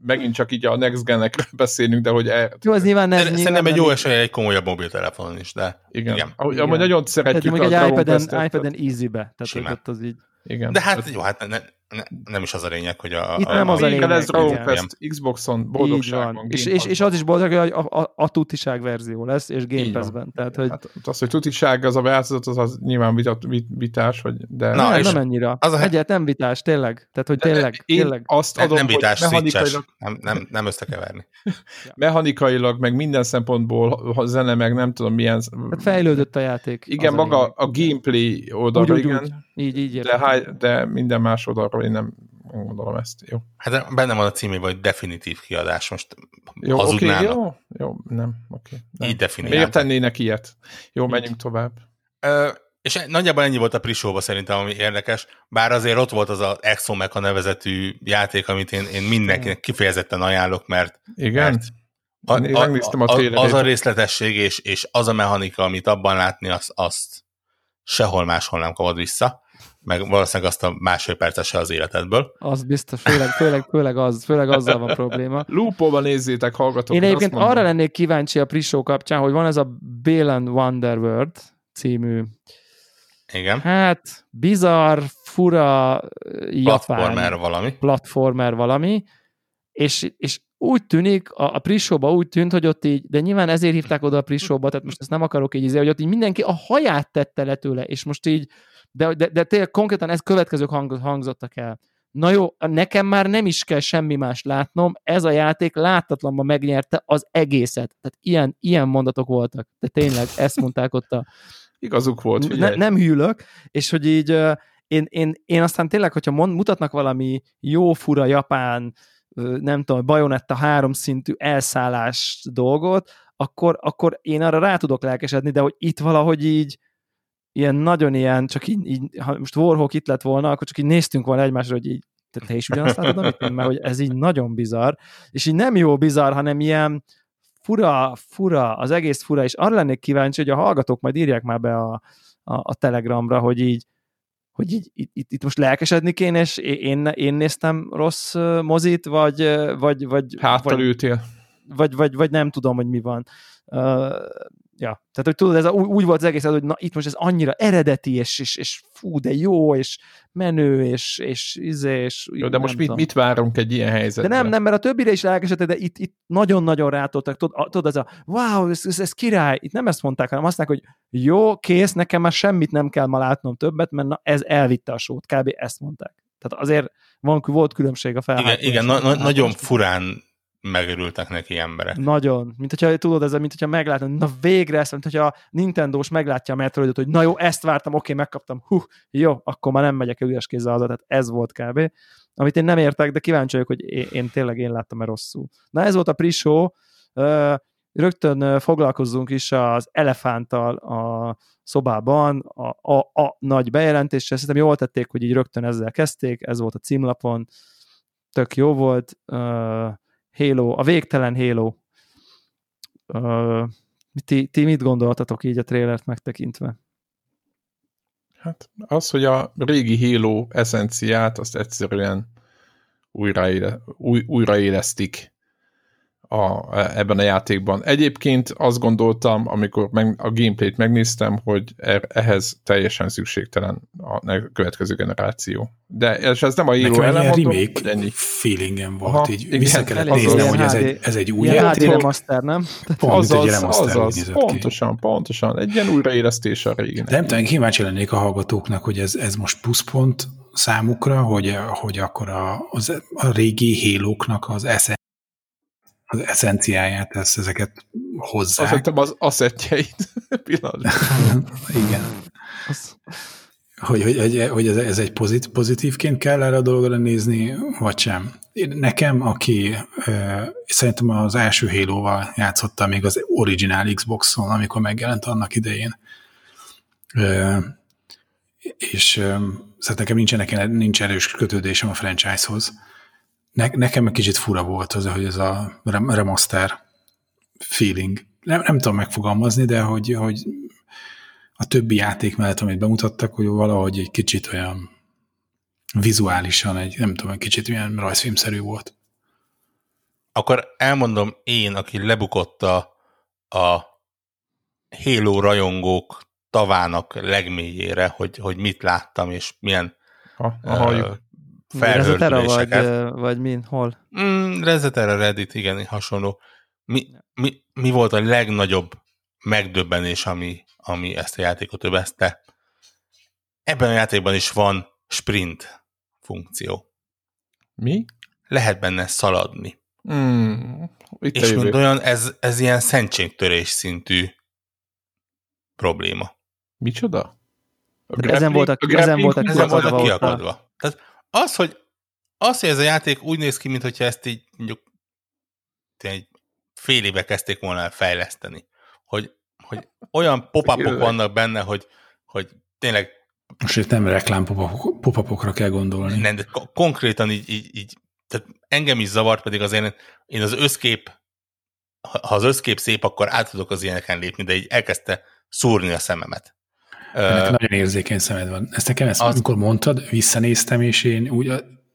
megint csak így a Next Gen-ekről beszélünk, de hogy el, Jó, az nyilván nem. Nyilván Szerintem egy nem jó így- esélye egy komolyabb mobiltelefonon is, de igen. Igen. Ahogy, Igen. amúgy nagyon szeretjük mondjuk a egy iPad-en, iPad-en easy-be. Tehát az így. Igen. de hát jó, hát ne, ne, nem is az a lényeg, hogy a, Itt nem az a lényeg, igen. Quest Xboxon, Így boldogság van. van. És, és, és az is boldog, hogy a, a, a tutiság verzió lesz, és Game. Pass-ben. Tehát, hogy Hát az, hogy tutiság, az a változat, az, az nyilván vitat, vit, vitás, vagy, de... Na, nem, és nem ennyira. az a- Egyet nem vitás, tényleg. Tehát, hogy tényleg, Én tényleg. azt nem, adom, nem vitás, hogy switches, mechanikailag, nem, nem, nem összekeverni. mechanikailag, meg minden szempontból, ha zene, meg nem tudom milyen... Hát fejlődött a játék. Igen, a maga a gameplay úgy, igen, úgy. Így, így de, de minden más oldalról én nem gondolom ezt. Jó, Hát benne van a címében, hogy definitív kiadás, most jó hazudnának. jó, jó, nem, oké. nem. Így definiálták. Miért tennének ilyet? Jó, menjünk tovább. Ö, és nagyjából ennyi volt a prisóba szerintem, ami érdekes, bár azért ott volt az a Exomecha nevezetű játék, amit én, én mindenkinek kifejezetten ajánlok, mert Igen? Mert a, Én a, a a, az a részletesség és, és az a mechanika, amit abban látni, azt, azt sehol máshol nem kapod vissza, meg valószínűleg azt a másfél perces se az életedből. Az biztos, főleg, főleg, főleg, az, főleg azzal van probléma. Loopolva nézzétek, hallgatok. Én egyébként arra lennék kíváncsi a Prisó kapcsán, hogy van ez a Balen Wonderworld című, Igen. hát bizarr, fura, japán Platformer valami. platformer valami, és, és úgy tűnik, a, a Prisóba úgy tűnt, hogy ott így, de nyilván ezért hívták oda a Prisóba, tehát most ezt nem akarok így izé, hogy ott így mindenki a haját tette le tőle, és most így, de, de, de tényleg konkrétan ez következők hang, hangzottak el. Na jó, nekem már nem is kell semmi más látnom, ez a játék láthatatlanban megnyerte az egészet. Tehát ilyen, ilyen mondatok voltak. De tényleg, ezt mondták ott a, Igazuk volt, ne, nem hűlök, és hogy így én, én, én aztán tényleg, hogyha mond, mutatnak valami jó, fura, japán, nem tudom, bajonetta háromszintű elszállás dolgot, akkor, akkor én arra rá tudok lelkesedni, de hogy itt valahogy így ilyen nagyon ilyen, csak így, így ha most Warhawk itt lett volna, akkor csak így néztünk volna egymásra, hogy így, te, te is ugyanazt látod, amit én, mert hogy ez így nagyon bizarr, és így nem jó bizarr, hanem ilyen fura, fura, az egész fura, és arra lennék kíváncsi, hogy a hallgatók majd írják már be a, a, a Telegramra, hogy így, hogy így, itt, itt, most lelkesedni kéne, és én, én néztem rossz mozit, vagy, vagy, vagy, Háttal vagy, ültél. vagy, vagy, vagy nem tudom, hogy mi van. Uh, ja, tehát hogy tudod, ez a, úgy, volt az egész, hogy na itt most ez annyira eredeti, és, és, és fú, de jó, és menő, és, és izé, és Jó, de most mit, tudom. mit várunk egy ilyen De helyzetben? nem, nem, mert a többire is lelkesedtek, de itt, itt nagyon-nagyon rátoltak. Tudod, a- tudod, ez a wow, ez, ez, ez király. Itt nem ezt mondták, hanem azt mondták, hogy jó, kész, nekem már semmit nem kell ma látnom többet, mert na, ez elvitte a sót. Kb. ezt mondták. Tehát azért van, volt különbség a Igen, felhátás. igen na, na, nagyon furán megörültek neki emberek. Nagyon. Mint hogyha tudod, ez mint hogyha meglátod, na végre ezt, mint hogyha a Nintendo-s meglátja a Metroidot, hogy na jó, ezt vártam, oké, megkaptam, hú, jó, akkor már nem megyek el üres kézzel haza, tehát ez volt kb. Amit én nem értek, de kíváncsi vagyok, hogy én, én tényleg én láttam-e rosszul. Na ez volt a pre-show, rögtön foglalkozzunk is az elefánttal a szobában, a, a, a nagy bejelentéssel. Szerintem jól tették, hogy így rögtön ezzel kezdték, ez volt a címlapon, tök jó volt. Halo, a végtelen Halo. Ti, ti mit gondoltatok így a trélert megtekintve? Hát az, hogy a régi Halo eszenciát, azt egyszerűen újraéle, új, a, ebben a játékban. Egyébként azt gondoltam, amikor meg, a gameplayt megnéztem, hogy er, ehhez teljesen szükségtelen a következő generáció. De és ez nem a író Nekem ilyen mondom, remake ennyi. feelingem volt, Aha, így igen, vissza kellett elég néznem, hogy ez HD egy, ez egy új Ilyen HD játék. remaster, nem? Pont, mint egy Azaz, remaster azaz, nézett ki. pontosan, pontosan. Egy ilyen újraélesztés a. De nem tudom, kíváncsi lennék a hallgatóknak, hogy ez, ez most pluszpont számukra, hogy, hogy akkor a, az, a régi hélóknak az, eszen, az eszenciáját, ezt, ezeket Azt hozzák. hittem az asszettjeit. Pillanat. Igen. Az, Hogy, hogy, hogy, hogy ez, ez egy pozit, pozitívként kell erre a dologra nézni, vagy sem. Én, nekem, aki ö, szerintem az első Halo-val játszotta még az originál Xbox-on, amikor megjelent annak idején. Ö, és ö, szóval nekem nincsen, nincs erős kötődésem a franchise-hoz. Ne, nekem egy kicsit fura volt az, hogy ez a rem- remaster feeling. Nem, nem tudom megfogalmazni, de hogy, hogy a többi játék mellett, amit bemutattak, hogy valahogy egy kicsit olyan vizuálisan, egy, nem tudom, egy kicsit olyan rajzfilmszerű volt. Akkor elmondom én, aki lebukott a, Halo rajongók tavának legmélyére, hogy, hogy mit láttam, és milyen Ha, ö, halljuk. Resetera vagy, vagy min? Hol? Mm, Resetera, Reddit, igen, hasonló. Mi, mi, mi volt a legnagyobb megdöbbenés, ami, ami ezt a játékot övezte? Ebben a játékban is van sprint funkció. Mi? Lehet benne szaladni. Mm, itt És mint olyan, ez, ez ilyen szentségtörés szintű probléma. Micsoda? A De ezen grappling- voltak- a ezen grappling voltak Ezen voltak Kiakadva ott a- kiakadva. Tehát az, hogy az, hogy ez a játék úgy néz ki, mintha ezt így mondjuk egy fél éve kezdték volna el fejleszteni. Hogy, hogy olyan pop vannak benne, hogy, hogy tényleg Most itt nem reklám pop-upokra kell gondolni. nem, de ko- konkrétan így, így, így, tehát engem is zavart, pedig azért én az összkép, ha az összkép szép, akkor át tudok az ilyeneken lépni, de így elkezdte szúrni a szememet. Ennek nagyon érzékeny szemed van. Ezt nekem, ezt, Az- amikor mondtad, visszanéztem, és én úgy,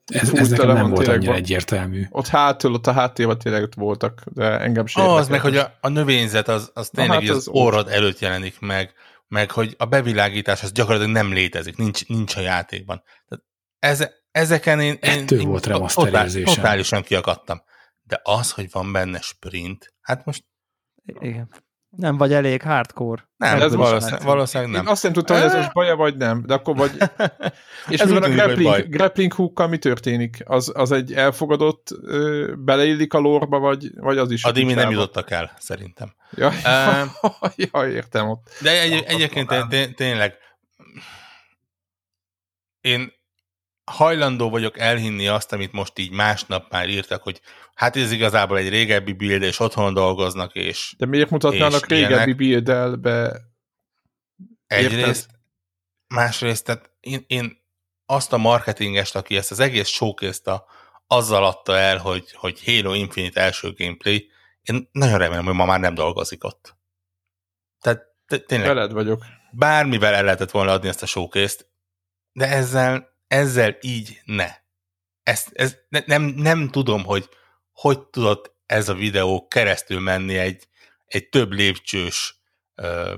ez, ez nekem nem volt annyira van. egyértelmű. Ott hátul, ott a háttérben tényleg ott voltak, de engem sem Az, meg hogy a, a növényzet az, az tényleg hát hát az az orrod előtt jelenik meg, meg hogy a bevilágítás az gyakorlatilag nem létezik, nincs, nincs a játékban. Tehát ez, ezeken én, én, Ettől én volt to- remaster totál, totálisan kiakadtam. De az, hogy van benne sprint, hát most Igen. Nem vagy elég hardcore. nem, Ez valószínűleg, valószínűleg Én nem. azt nem tudtam, hogy ez most baja vagy nem, de akkor vagy... És Ez van a grappling, grappling hookkal mi történik? Az, az egy elfogadott, ö, beleillik a lórba, vagy, vagy az is? a Addig mi nem jutottak el, szerintem. Ja, Em, ja, értem ott. De egy, egyébként tényleg én hajlandó vagyok elhinni azt, amit most így másnap már írtak, hogy hát ez igazából egy régebbi build, és otthon dolgoznak, és De miért mutatnának régebbi build-elbe? egyrészt, másrészt, tehát én, én azt a marketingest, aki ezt az egész showcase azzal adta el, hogy, hogy Halo Infinite első gameplay, én nagyon remélem, hogy ma már nem dolgozik ott. Tehát te- tényleg Veled vagyok. bármivel el lehetett volna adni ezt a showcase de ezzel, ezzel így ne. Ezt, ez, ne, nem, nem tudom, hogy hogy tudott ez a videó keresztül menni egy, egy több lépcsős ö,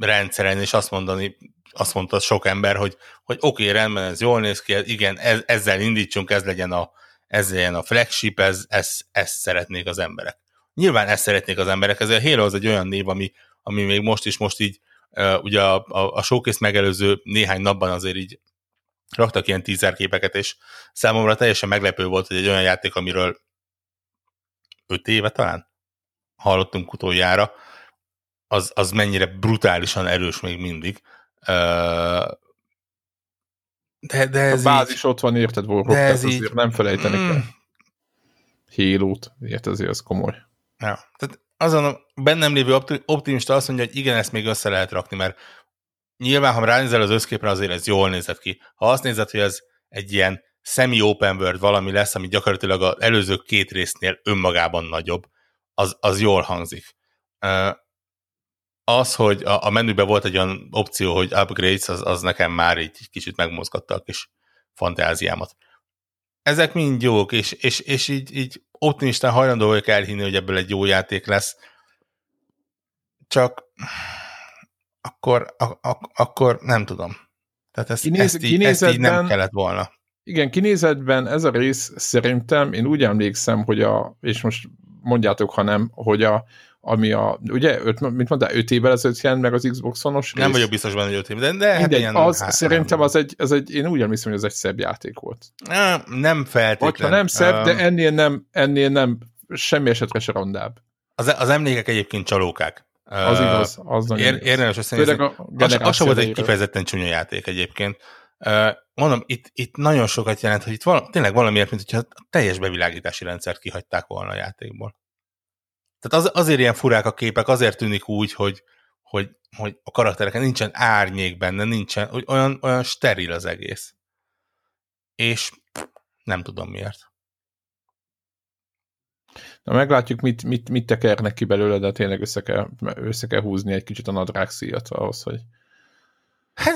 rendszeren, és azt mondani, azt mondta sok ember, hogy, hogy oké, okay, rendben, ez jól néz ki, igen, ez, ezzel indítsunk, ez legyen a, ez legyen a flagship, ez, ez, ezt szeretnék az emberek. Nyilván ezt szeretnék az emberek, ezért a Halo az egy olyan név, ami, ami még most is, most így ugye a, a, a showcase megelőző néhány napban azért így raktak ilyen teaser képeket, és számomra teljesen meglepő volt, hogy egy olyan játék, amiről öt éve talán hallottunk utoljára, az, az mennyire brutálisan erős még mindig. De, de A ez bázis így, ott van, érted, Warhawk, de ez azért így- nem felejteni Mm. kell. Hélót, érted, azért az komoly. Ja, tehát azon a bennem lévő opti- optimista azt mondja, hogy igen, ezt még össze lehet rakni, mert nyilván, ha ránézel az összképre, azért ez jól nézett ki. Ha azt nézed, hogy ez egy ilyen semi-open world valami lesz, ami gyakorlatilag az előző két résznél önmagában nagyobb, az, az jól hangzik. Az, hogy a, a menüben volt egy olyan opció, hogy upgrades, az, az nekem már így kicsit megmozgatta a kis fantáziámat. Ezek mind jók, és, és, és így, így optimistán hajlandó vagyok elhinni, hogy ebből egy jó játék lesz. Csak akkor, a, a, akkor nem tudom. Tehát ezt, Kinéz- ezt, így, ezt így nem kellett volna. Igen, kinézetben ez a rész szerintem, én úgy emlékszem, hogy a, és most mondjátok, ha nem, hogy a, ami a, ugye, öt, mit mondtál, öt évvel ezelőtt jelent meg az Xbox One-os rész? Nem vagyok biztos benne, hogy öt év, de, de hát ilyen, az, hát, szerintem az egy, az egy, én úgy emlékszem, hogy ez egy szebb játék volt. Nem, nem feltétlen. Vagy ha nem szebb, de ennél nem, ennél nem, semmi esetre se rondább. Az, az emlékek egyébként csalókák. Az igaz, az nagyon Ér, igaz. érdemes összenézni. A Az, az sem volt egy kifejezetten csúnya játék egyébként. Mondom, itt, itt nagyon sokat jelent, hogy itt val- tényleg valamiért, mint hogyha a teljes bevilágítási rendszert kihagyták volna a játékból. Tehát az, azért ilyen furák a képek, azért tűnik úgy, hogy, hogy, hogy a karaktereken nincsen árnyék benne, nincsen, hogy olyan, olyan steril az egész. És nem tudom miért. Na meglátjuk, mit, mit, mit tekernek ki belőle, de tényleg össze kell, össze kell húzni egy kicsit a nadrág szíjat ahhoz, hogy Hát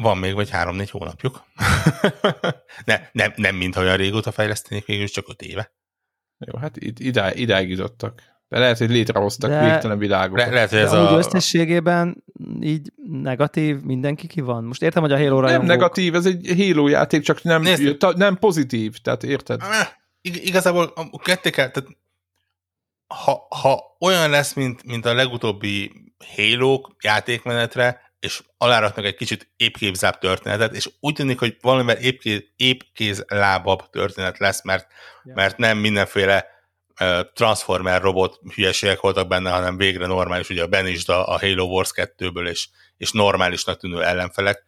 van még vagy három-négy hónapjuk. ne, nem, nem mintha olyan régóta fejlesztenék, végül csak öt éve. jó, hát id- idáig, idáig jutottak. De lehet, hogy létrehoztak De- végtelen világokat. Le, lehet, hogy Ez a... összességében így negatív, mindenki ki van. Most értem, hogy a Halo nem rajongók... negatív, ez egy Halo játék, csak nem, Nézd. ta, nem pozitív, tehát érted? Ig- Igazából a ketté kell, tehát ha, ha olyan lesz, mint, mint a legutóbbi halo játékmenetre, és aláraknak egy kicsit épképzább történetet, és úgy tűnik, hogy valamivel épkéz, épkéz lábabb történet lesz, mert, Ja. mert nem mindenféle uh, Transformer robot hülyeségek voltak benne, hanem végre normális, ugye a Benisd a, a Halo Wars 2-ből, és, és normálisnak tűnő ellenfelek,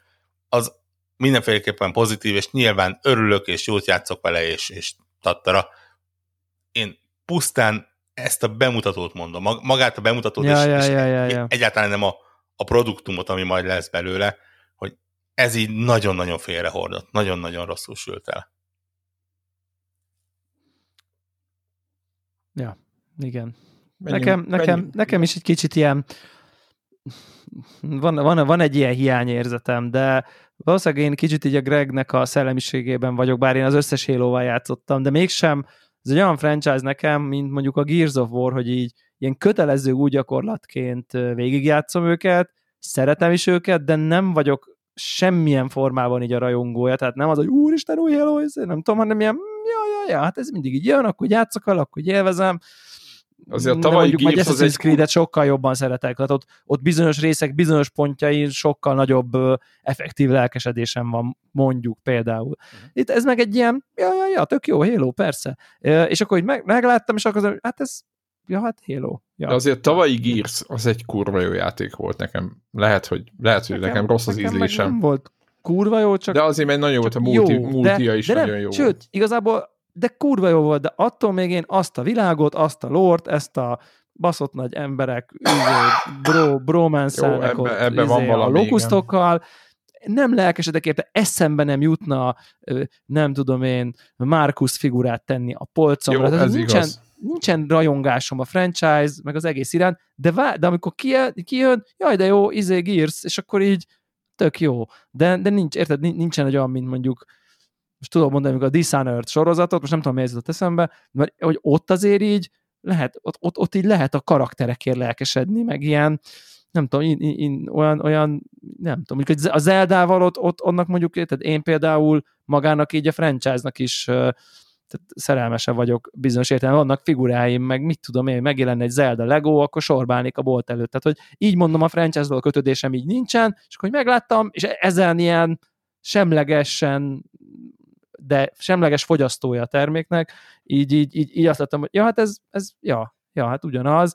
az mindenféleképpen pozitív, és nyilván örülök, és jót játszok vele, és, és tattara. Én pusztán ezt a bemutatót mondom, mag- magát a bemutatót, Ja, és, ja, és ja, ja, ja. egyáltalán nem a, a produktumot, ami majd lesz belőle, hogy ez így nagyon-nagyon félrehordott, nagyon-nagyon rosszul sült el. Ja, igen. Menjünk- nekem, nekem, menjünk. nekem is egy kicsit ilyen van, van, van egy ilyen hiányérzetem, de valószínűleg én kicsit így a Gregnek a szellemiségében vagyok, bár én az összes halo játszottam, de mégsem ez egy olyan franchise nekem, mint mondjuk a Gears of War, hogy így ilyen kötelező új gyakorlatként végigjátszom őket, szeretem is őket, de nem vagyok semmilyen formában így a rajongója, tehát nem az, hogy úristen, új ez nem tudom, hanem ilyen, "Mm, ja, ja, ja, hát ez mindig így jön, akkor játszok vele, akkor élvezem, Azért a de tavalyi mondjuk Gears az egy Creed-et sokkal jobban szeretek, tehát ott, ott bizonyos részek, bizonyos pontjain sokkal nagyobb ö, effektív lelkesedésem van, mondjuk például. Itt ez meg egy ilyen, ja, ja, ja, tök jó, Halo, persze. És akkor így meg, megláttam, és akkor hát ez, ja, hát Halo. Ja. De azért tavalyi Gears az egy kurva jó játék volt nekem. Lehet, hogy, lehet, hogy nekem, nekem rossz az nekem ízlésem. Nem volt kurva jó, csak De azért mert nagyon volt a multi, jó, multia is de nagyon nem, jó Sőt, igazából, de kurva jó volt, de attól még én azt a világot, azt a lort, ezt a baszott nagy emberek, izé, bro, ott, ebbe- ebbe van a lokusztokkal, nem lelkesedek érte, eszembe nem jutna, nem tudom én, Markus figurát tenni a polcomra. Jó, Tehát ez nincsen, igaz. nincsen rajongásom a franchise, meg az egész iránt, de, vá- de amikor kijön, kijön, jaj, de jó, izé Gears, és akkor így tök jó. De, de nincs, érted, nin- nincsen egy olyan, mint mondjuk most tudom mondani, amikor a Dishonored sorozatot, most nem tudom, mi ez jutott eszembe, mert hogy ott azért így lehet, ott, ott, ott így lehet a karakterekért lelkesedni, meg ilyen, nem tudom, in, in, in, olyan, olyan, nem tudom, mondjuk a Zeldával ott, ott annak mondjuk, érted, én például magának így a franchise-nak is tehát szerelmese vagyok bizonyos értelemben, vannak figuráim, meg mit tudom én, megjelenne egy Zelda Lego, akkor sorbálnék a bolt előtt. Tehát, hogy így mondom, a franchise-val kötődésem így nincsen, és akkor hogy megláttam, és ezen ilyen semlegesen de semleges fogyasztója a terméknek, így, így, így, így azt láttam, hogy ja, hát ez, ez ja, ja, hát ugyanaz.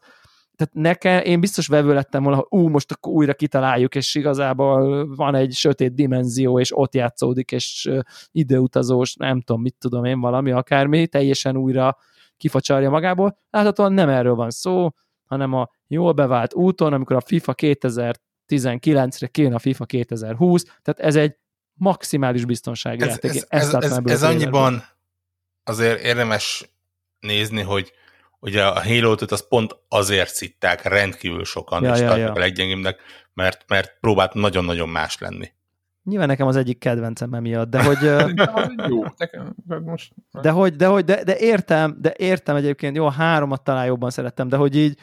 Tehát nekem, én biztos vevő lettem volna, ú, most akkor újra kitaláljuk, és igazából van egy sötét dimenzió, és ott játszódik, és időutazós, nem tudom, mit tudom én, valami, akármi, teljesen újra kifacsarja magából. Láthatóan nem erről van szó, hanem a jól bevált úton, amikor a FIFA 2019-re kijön a FIFA 2020, tehát ez egy maximális biztonsági Ez, játék. ez, ez, ez, ez trailerből. annyiban azért érdemes nézni, hogy ugye a halo az pont azért szitták rendkívül sokan, Ja, és ja, tartják ja. a leggyengébbnek, mert, mert próbált nagyon-nagyon más lenni. Nyilván nekem az egyik kedvencem emiatt, de hogy, Jó, nekem most... de hogy, de hogy, de, de értem, de értem egyébként, jó, a háromat talán jobban szerettem, de hogy így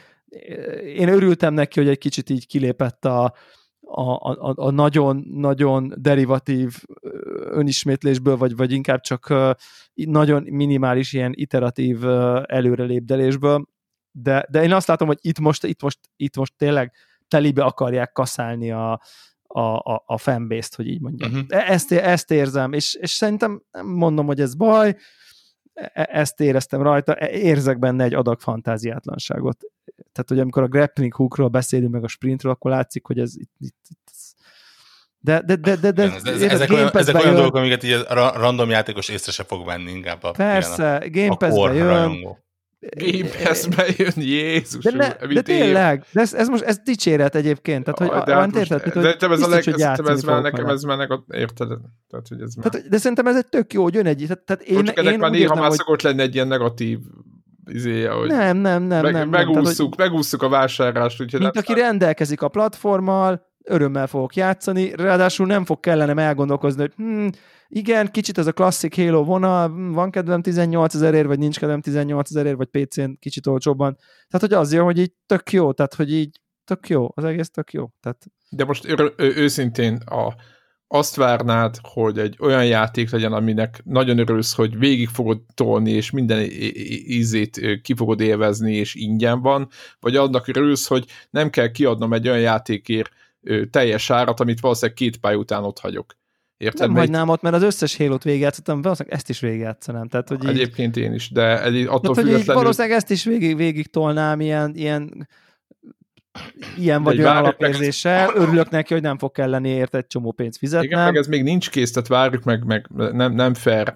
én örültem neki, hogy egy kicsit így kilépett a, a, a, a nagyon-nagyon derivatív ö, önismétlésből, vagy, vagy inkább csak nagyon minimális ilyen iteratív előrelépdelésből, de, de én azt látom, hogy itt most, itt most, itt most tényleg telibe akarják kaszálni a, a, a, a fanbase-t, hogy így mondjam. Uh-huh. Ezt, ezt érzem, és, és szerintem nem mondom, hogy ez baj, ezt éreztem rajta, e- érzek benne egy adag fantáziátlanságot. Tehát, hogy amikor a grappling hookról beszélünk, meg a sprintről, akkor látszik, hogy ez itt, itt, itt de, de, de, de, de Igen, ez, ez, ezek, olyan, ezek olyan jön, dolgok, amiket így a ra- random játékos észre se fog venni inkább a, Persze, Game Pass-be jön, rajongó. Game Pass-be jön, Jézus! de, ne, de tényleg, de ez, ez most ez dicséret egyébként, tehát, hogy de hát hát most- érted, de, hogy de ez a leg, hogy játszani ez már nekem, ez már nekem, érted? Tehát, hogy ez már... Tehát, de szerintem ez egy tök jó, hogy jön egy, tehát, tehát én, Én, már néha már hogy szokott lenni egy ilyen negatív izéje, hogy nem, nem, nem, meg, nem, nem. Tehát, megússzuk a vásárlást, úgyhogy mint nem aki rendelkezik a platformmal, örömmel fogok játszani, ráadásul nem fog kellenem elgondolkozni, hogy hm, igen, kicsit ez a klasszik Halo vonal, hm, van kedvem 18 ezerért, vagy nincs kedvem 18 ezerért, vagy PC-n kicsit olcsóbban. Tehát, hogy az jó, hogy így tök jó, tehát, hogy így tök jó, az egész tök jó. Tehát, De most ő, ő, őszintén a, azt várnád, hogy egy olyan játék legyen, aminek nagyon örülsz, hogy végig fogod tolni, és minden ízét ki fogod élvezni, és ingyen van, vagy annak örülsz, hogy nem kell kiadnom egy olyan játékért ö, teljes árat, amit valószínűleg két pálya után ott hagyok. Érted? nem Mert hagynám ott, mert az összes Halo-t végigjátszottam, valószínűleg ezt is végigjátszanám. Tehát, hogy így, Egyébként én is, de egy, attól tehát, hogy függetlenül... valószínűleg ezt is végig, végig tolnám ilyen, ilyen ilyen vagy olyan várjuk meg- alapérzéssel, örülök neki, hogy nem fog kelleni érte egy csomó pénzt fizetnem. Igen, meg ez még nincs kész, tehát várjuk meg, meg nem, nem fair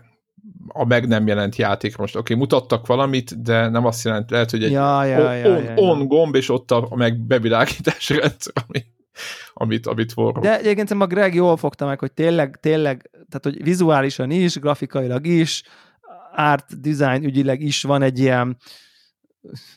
a meg nem jelent játék most. Oké, okay, mutattak valamit, de nem azt jelent, lehet, hogy egy Ja, ja, on, ja, on, ja, ja. on gomb, és ott a, a meg bevilágítási rendszer, ami, amit, amit forró. De egyébként a Greg jól fogta meg, hogy tényleg, tényleg, tehát hogy vizuálisan is, grafikailag is, art design ügyileg is van egy ilyen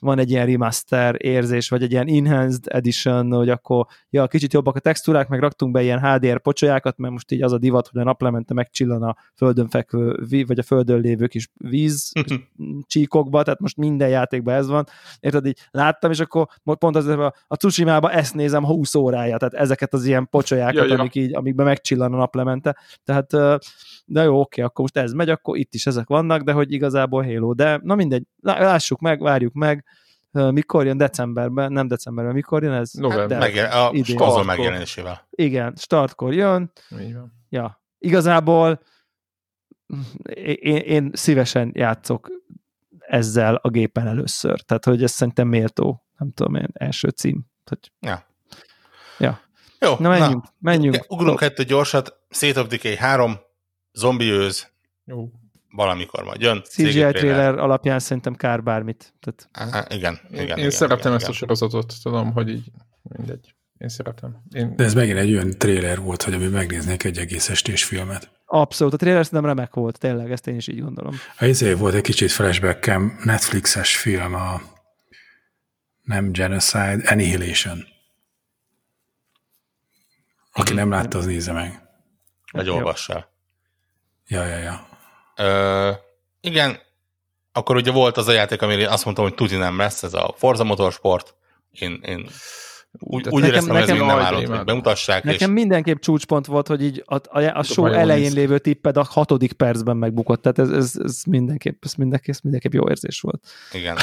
van egy ilyen remaster érzés, vagy egy ilyen enhanced edition, hogy akkor ja, kicsit jobbak a textúrák, meg raktunk be ilyen HDR pocsolyákat, mert most így az a divat, hogy a naplemente megcsillan a földön fekvő, vagy a földön lévő kis víz csíkokba, tehát most minden játékban ez van. Érted, így láttam, és akkor pont az a, a Tsushima-ba ezt nézem 20 órája, tehát ezeket az ilyen pocsolyákat, Ja, ja, amik így, amikben megcsillan a naplemente. Tehát, de jó, oké, akkor most ez megy, akkor itt is ezek vannak, de hogy igazából Halo. De na mindegy, lá- lássuk meg, várjuk meg, mikor jön decemberben, nem decemberben, mikor jön ez? November. De- Megjel, a idén. konzol Startkor. megjelenésével. igen, startkor jön, Így van. ja, igazából én, én szívesen játszok ezzel a gépen először. Tehát, hogy ez szerintem méltó, nem tudom én, első cím. Tehát, Ja. Ja. Jó, na menjünk, menjünk. Ugye, ugrunk kettő gyorsat, State of Decay 3, zombi őz, Jó. Valamikor majd jön. CGI trailer. trailer alapján szerintem kár bármit. Tehát, Á, Igen, Én, igen. én igen, szeretem igen, ezt a igen. sorozatot, tudom, hogy így mindegy. Én szeretem. Én, De ez megint egy olyan trailer volt, hogy ami megnéznék egy egész estés filmet. abszolút, a trailer szerintem remek volt, tényleg, ezt én is így gondolom. A izé volt egy kicsit flashbackem, Netflixes film, a nem Genocide, Annihilation. Aki nem látta, az nézze meg. Vagy Jó. olvassál. Ja, ja, ja. Ö, igen, akkor ugye volt az a játék, amire azt mondtam, hogy tuti nem lesz, ez a Forza Motorsport. Én, én úgy, úgy nekem- éreztem, hogy ez nekem- még nem állott, hogy bemutassák, Nekem és mindenképp csúcspont volt, hogy így a, a, a show nagyon elején néz. lévő tipped a hatodik percben megbukott, tehát ez, ez, ez mindenképp, ez mindenképp, ez mindenképp jó érzés volt. igen.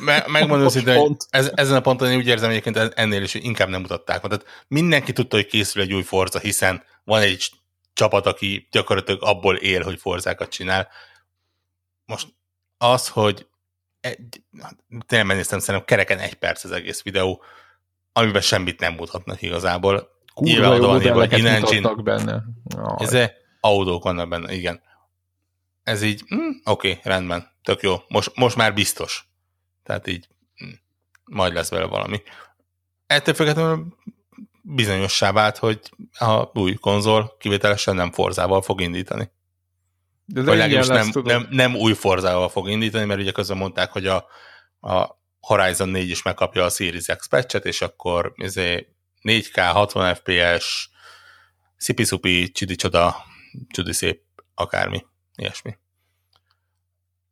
Me, megmondom őszintén, hogy ez, ezen a ponton én úgy érzem egyébként ennél is, hogy inkább nem mutatták. Tehát mindenki tudta, hogy készül egy új Forza, hiszen van egy csapat, aki gyakorlatilag abból él, hogy Forzákat csinál. Most az, hogy egy, tényleg megnéztem, szerintem kereken egy perc az egész videó, amiben semmit nem mutatnak igazából. kurva Nyilván jó van írva, hogy mutattak benne. Jaj. Ez autók vannak benne, igen. Ez így, hm, oké, okay, rendben, tök jó. Most, most már biztos. Tehát így, hm. majd lesz vele valami. Ettől függetlenül bizonyossá vált, hogy a új konzol kivételesen nem Forzával fog indítani. De, Vagy legalábbis nem, tudod. nem, nem új Forzával fog indítani, mert ugye közben mondták, hogy a, a Horizon 4 is megkapja a Series X patchet, és akkor izé 4K, 60 FPS, szipi-szupi, csidi-csoda, csudi szép, akármi, ilyesmi.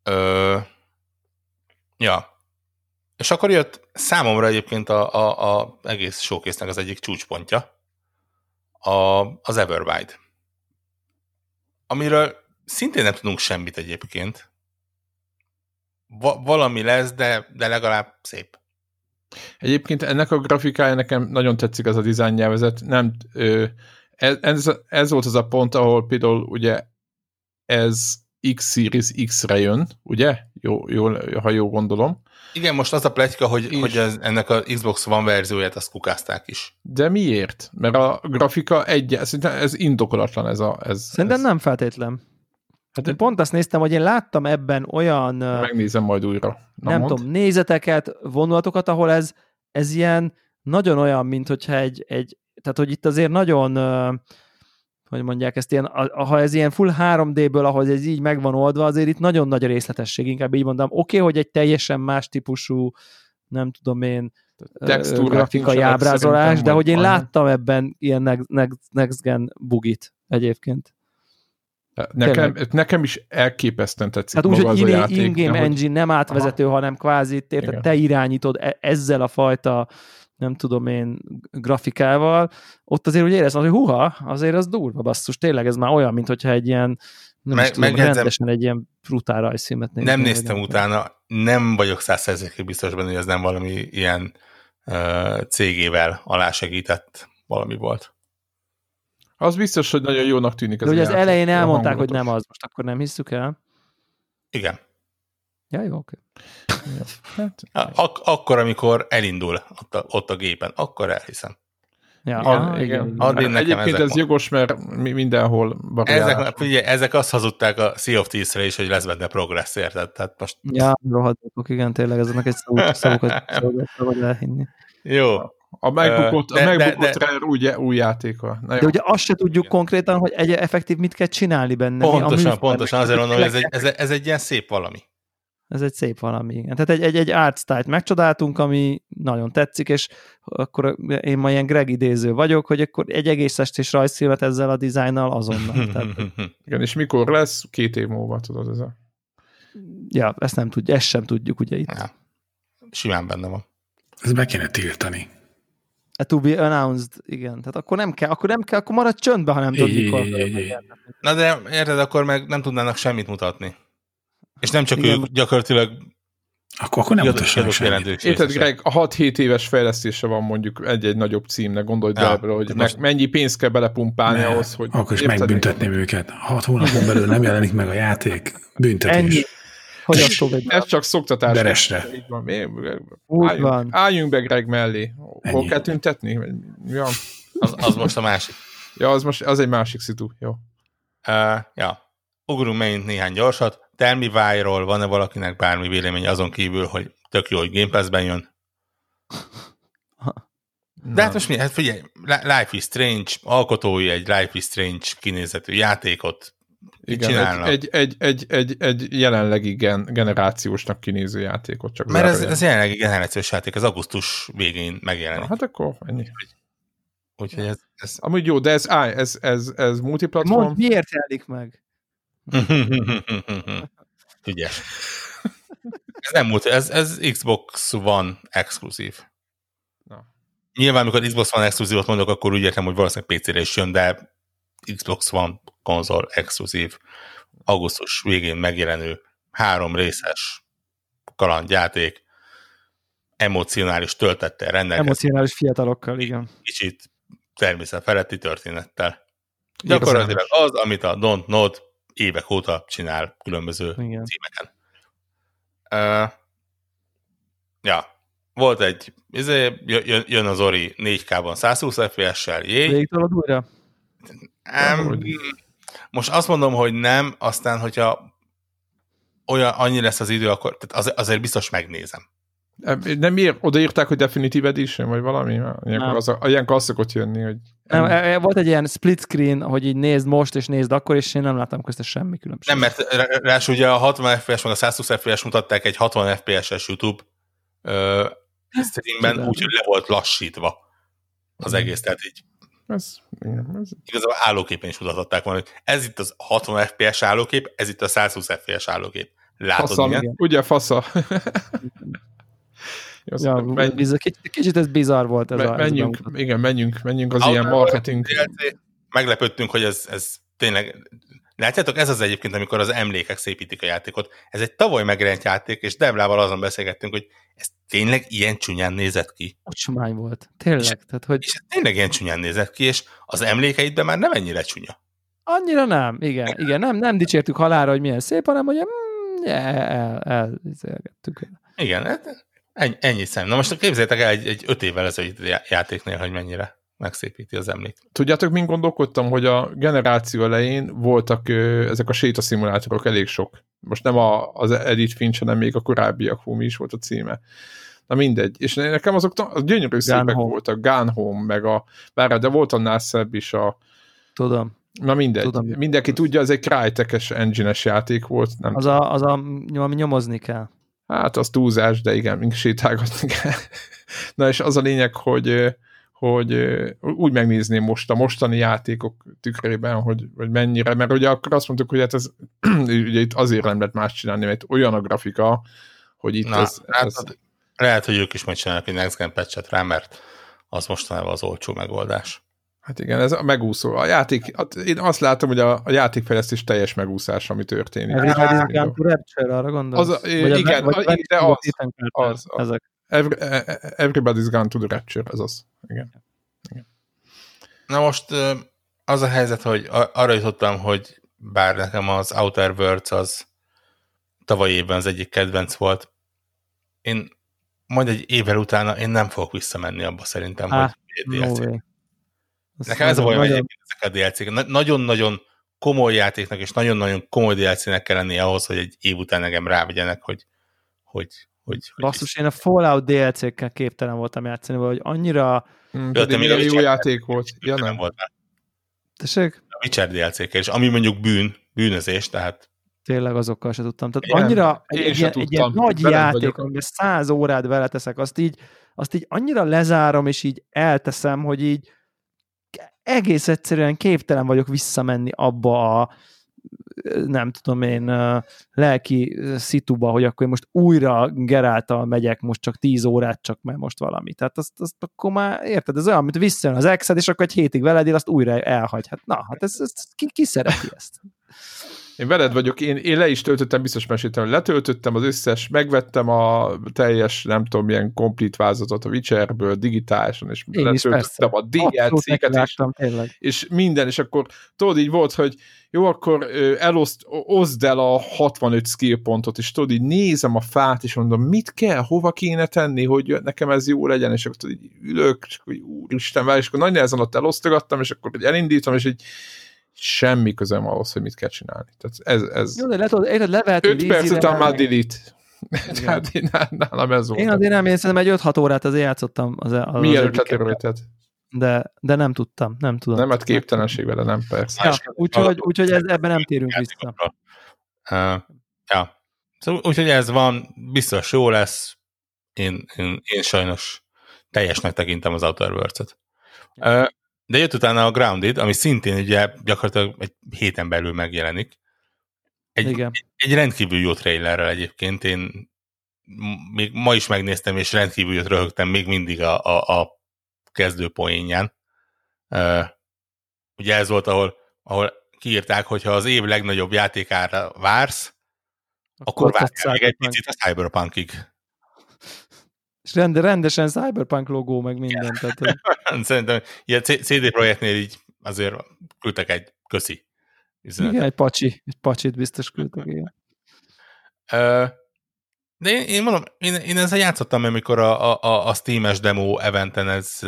Ö, ja. És akkor jött számomra egyébként a, a, a egész showcase az egyik csúcspontja, a, az Everwide. Amiről szintén nem tudunk semmit egyébként. Va- valami lesz, de, de legalább szép. Egyébként ennek a grafikája nekem nagyon tetszik az a design nyelvezet. Nem, ez, ez, ez volt az a pont, ahol például ugye ez X Series X-re jön, ugye? Jó, jó, ha jól gondolom. Igen, most az a pletyka, hogy, És- hogy ez, ennek a Xbox One verzióját azt kukázták is. De miért? Mert a grafika egy, szerintem ez indokolatlan ez a... Ez, Szerintem ez, nem feltétlen. Hát Én pont azt néztem, hogy én láttam ebben olyan, Megnézem majd újra. Na, nem mondd. tudom, nézeteket, vonulatokat, ahol ez, ez ilyen nagyon olyan, mint hogyha egy, egy tehát hogy itt azért nagyon, hogy mondják ezt, ilyen, a- ha ez ilyen full 3D-ből, ahogy ez így meg van oldva, azért itt nagyon nagy a részletesség, inkább így mondom. Oké, okay, hogy egy teljesen más típusú, nem tudom én, ö, Textúrák grafikai ábrázolás, de hogy én láttam ebben ilyen next, next, next gen bugit egyébként. Nekem, nekem is elképesztően tetszik Hát úgy, maga hogy az a in- játék. in-game engine nem átvezető, hanem kvázi érted, te irányítod e- ezzel a fajta nem tudom én, grafikával, ott azért úgy éreztem, hogy huha, azért az durva basszus, tényleg ez már olyan, mint hogyha egy ilyen nem Meg- is tudom, megjegyzem- rendesen egy ilyen brutál rajzfilmet nézni. Nem néztem nem utána, nem vagyok százszerzékig biztos benne, hogy ez nem valami ilyen uh, cégével alásegített valami volt. Az biztos, hogy nagyon jónak tűnik ez De ugye az elején elmondták, hogy nem az, most akkor nem hisszük el. Igen. Ja, jó, oké. Hát, Ak- akkor, amikor elindul ott a, ott a gépen, akkor elhiszem. Ja, igen, aha, igen. Addig nekem Egyébként ezek ez van. jogos, mert mi- mindenhol. Ezek, figyelj, ezek azt hazudták a Sea of Thieves-re is, hogy lesz benne progress, érted? Tehát most Ja, rohadékok, igen, tényleg ezeknek egy szavuk, szavukat szabad elhinni. jó. A megbukott, De- a de- megbukott de- Rare új, új játéka. Na jó. De ugye azt se tudjuk konkrétan, hogy egy effektív mit kell csinálni benne. Mi a Pontosan, műfaj, pontosan, azért mondom, hogy ez egy, ez, ez egy ilyen szép valami. Ez egy szép valami, igen. Tehát egy, egy, egy art style megcsodáltunk, ami nagyon tetszik, és akkor én ma ilyen Greg idéző vagyok, hogy akkor egy egész estés rajzfilmet ezzel a dizájnnal azonnal. Tehát, Igen, és mikor lesz? Két év múlva, tudod, ez a... ja, ezt nem tudjuk, ezt sem tudjuk ugye itt. Ja. Simán benne van. Ez be kéne tiltani. A to be announced, igen. Tehát akkor nem kell, akkor nem kell, akkor maradj csöndbe, ha nem tudod, mikor. Na de érted, akkor meg nem tudnának semmit mutatni. És nem csak Igen. ők, gyakorlatilag Akkor, akkor nem mutassanak semmit. Érted. Greg, a 6-7 éves fejlesztése van mondjuk egy-egy nagyobb címnek, gondolj Ja, ja, bele, hogy meg, mennyi pénzt kell belepumpálni Ne, ahhoz, hogy... Akkor is érted? megbüntetném őket. Hat hónapon belül nem jelenik meg a játék. Ennyi. Büntetés. Hogyan egy Ez csak szoktatás. Veresre. Így van. Álljunk, van. álljunk be Greg mellé. Hol Ennyi. kell tüntetni? Van? Az, az most a másik. Ja, az most az egy másik szitu. Jó. Uh, ja. Ugrunk megint néhány gyorsat. Tell me van-e valakinek bármi vélemény azon kívül, hogy tök jó, hogy Game Pass-ben jön? De hát most mi? Hát figyelj, Li- Life is Strange, alkotói egy Life is Strange kinézetű játékot Igen, csinálnak. egy, egy, egy, egy, egy jelenlegi gen, generációsnak kinéző játékot csak Mert ez, ez jelenlegi generációs játék, az augusztus végén megjelenik. Hát akkor ennyi. Úgyhogy ez, ez Amúgy jó, de ez, áj, ez, ez, ez multiplatform. Mondd, miért jelenik meg? Ügyes. Ez nem múlt, ez, ez Xbox One exkluzív. Na. Nyilván, amikor Xbox One exkluzívot mondok, akkor úgy értem, hogy valószínűleg PC-re is jön, de Xbox One konzol exkluzív, augusztus végén megjelenő három részes kalandjáték, emocionális töltettel rendelkezik, Emocionális fiatalokkal, igen. kicsit természet feletti történettel. Gyakorlatilag az, amit a Don't Nod évek óta csinál különböző igen. címeken. Uh, ja, volt egy, izé, jön, jön az Ori 4K-ban 120 FPS-sel, jé. Végig tolod újra? Um, most azt mondom, hogy nem, aztán, hogyha olyan annyi lesz az idő, akkor tehát az, azért biztos megnézem. Nem miért odaírták, hogy Definitive Edition, vagy valami? Ilyenkor, az, ilyenkor az szokott jönni, hogy Nem, e- e- volt egy ilyen split screen, hogy így nézd most, és nézd akkor, és én nem láttam közte semmi különbséget. Nem, mert rá- ráadásul ugye a 60 FPS meg a 120 FPS mutatták egy 60 FPS-es YouTube ö, streamben, úgyhogy le volt lassítva az egész, tehát így ez, igen, ez igazából állóképen is mutatták volna, hogy ez itt az 60 FPS állókép, ez itt a 120 FPS állókép. Látod, fasza, igen. ugye fasza. Jó, Ja, menj, biz- kicsit, kicsit ez bizarr volt ez me- a... ez menjünk, bemutató. igen, menjünk, menjünk az Outer ilyen marketing. Meglepődtünk, hogy ez, ez tényleg... Látjátok, ez az egyébként, amikor az emlékek szépítik a játékot. Ez egy tavaly megjelent játék, és Deblával azon beszélgettünk, hogy ez tényleg ilyen csúnyán nézett ki. Ocsmány volt. Tényleg. Tehát, hogy És ez tényleg ilyen csúnyán nézett ki, és az emlékeidben már nem ennyire csúnya. annyira nem. Igen, igen. Nem, nem dicsértük halára, hogy milyen szép, hanem hogy mm, el, el, el, elzélgettük. Igen, hát ennyi, ennyi szem. Na most képzeljétek el egy, egy öt évvel ezelőtt já- játéknél, hogy mennyire megszépíti az emlék. Tudjátok, mint gondolkodtam, hogy a generáció elején voltak ö, ezek a sétaszimulátorok elég sok. Most nem a, az Edith Finch, hanem még a korábbiak, hú, mi is volt a címe. Na mindegy. És nekem azok az gyönyörű szépek Home. voltak. Gun Home, meg a, bár, de volt annál szebb is a, Tudom. na mindegy. Tudom. Mindenki tudja, ez egy Crytek-es engine-es játék volt. Nem Az a, az a, ami nyomozni kell. Hát az túlzás, de igen, mink sétálgatni kell. Na és az a lényeg, hogy, hogy úgy megnézném most a mostani játékok tükrében, hogy, hogy mennyire, mert ugye akkor azt mondtuk, hogy hát ez ugye itt azért nem lehet más csinálni, mert olyan a grafika, hogy itt Na, ez, hát, ez lehet, hogy ők is majd csinálnak egy Next Gen patchet rá, mert az mostanában az olcsó megoldás. Hát igen, ez a megúszó. A játék, hát én azt látom, hogy a, a játékfejlesztés teljes megúszás, ami történik. Everybody's Gone to Rapture, arra gondolsz? Az a- Vagy a- igen, vagy de az- az- az. Ezek. Every, everybody's gone to the rapture, ez az. Igen. Na most az a helyzet, hogy arra jutottam, hogy bár nekem az Outer Worlds az tavaly évben az egyik kedvenc volt, én majd egy évvel utána én nem fogok visszamenni abba szerintem, Á, hogy DLC. Way. Az Nekem ez a bajom nagyon- ezek a DLC-k. Na- Nagyon-nagyon komoly játéknak és nagyon-nagyon komoly DLC-nek kell lennie ahhoz, hogy egy év után engem rávigyenek, hogy, hogy, hogy, hogy Basszus, én a Fallout DLC-kkel képtelen voltam játszani, vagy annyira... Hmm, pedig milyen jó játék volt. Ja, nem volt. Tessék? A Witcher DLC-kkel, és ami mondjuk bűn, bűnözés, tehát Tényleg azokkal se tudtam. Tehát Igen, annyira én egy, se ilyen, egy ilyen nagy Veled játék, amiben száz órát beleteszek, azt így, azt így annyira lezárom, és így elteszem, hogy így egész egyszerűen képtelen vagyok visszamenni abba a nem tudom én, lelki szituba, hogy akkor én most újra Geráltal megyek, most csak 10 órát csak, mert most valami. Tehát azt, azt akkor már, érted, ez olyan, mint visszajön az exed, és akkor egy hétig veled él, azt újra elhagy. Hát na, hát ez, ez ki, ki szereti ezt? Én veled vagyok, én, én le is töltöttem, biztos meséltem, letöltöttem az összes, megvettem a teljes, nem tudom, milyen komplet vázatot a Witcherből digitálisan, és Én letöltöttem a DLC-ket is, tényleg. és minden, és akkor tudod, így volt, hogy jó, akkor eloszt, oszd el a 65 skill pontot, és tudod, így nézem a fát, és mondom, mit kell, hova kéne tenni, hogy nekem ez jó legyen, és akkor tudod, így ülök, és akkor úristen, és akkor nagy nehezen ott elosztogattam, és akkor elindítom, és így semmi közöm ahhoz, hogy mit kell csinálni. Tehát ez, ez Jó, de le tudod, érted, levehető 5 perc után már delete. Tehát én, nálam ez volt. Én azért nem, én szerintem egy 5-6 órát azért játszottam. Az, az Mielőtt letörölted. de, de nem tudtam, nem tudom. Nem, hát képtelenség vele, nem persze. Ja, úgyhogy, úgyhogy ez, ebben nem térünk vissza. Uh, ja. Szóval úgyhogy ez van, biztos jó lesz. Én, én, én sajnos teljesnek tekintem az Outer Worlds-et. Uh, de jött utána a Grounded, ami szintén ugye gyakorlatilag egy héten belül megjelenik. Egy, Igen. egy rendkívül jó trailerrel egyébként. Én még ma is megnéztem, és rendkívül jót röhögtem még mindig a, a, a kezdő poénján. Uh, ugye ez volt, ahol, ahol kiírták, hogy ha az év legnagyobb játékára vársz, akkor ott várjál még egy picit a Cyberpunkig. És rende, rendesen Cyberpunk logó, meg minden. Tehát, hogy- Szerintem ilyen CD Projektnél így azért küldtek egy köszi üzenetet. igen, egy pacsi, egy pacsit biztos küldtek, igen. De én, én mondom, én, én ezzel játszottam, amikor a, a- a, Steam-es demo eventen ez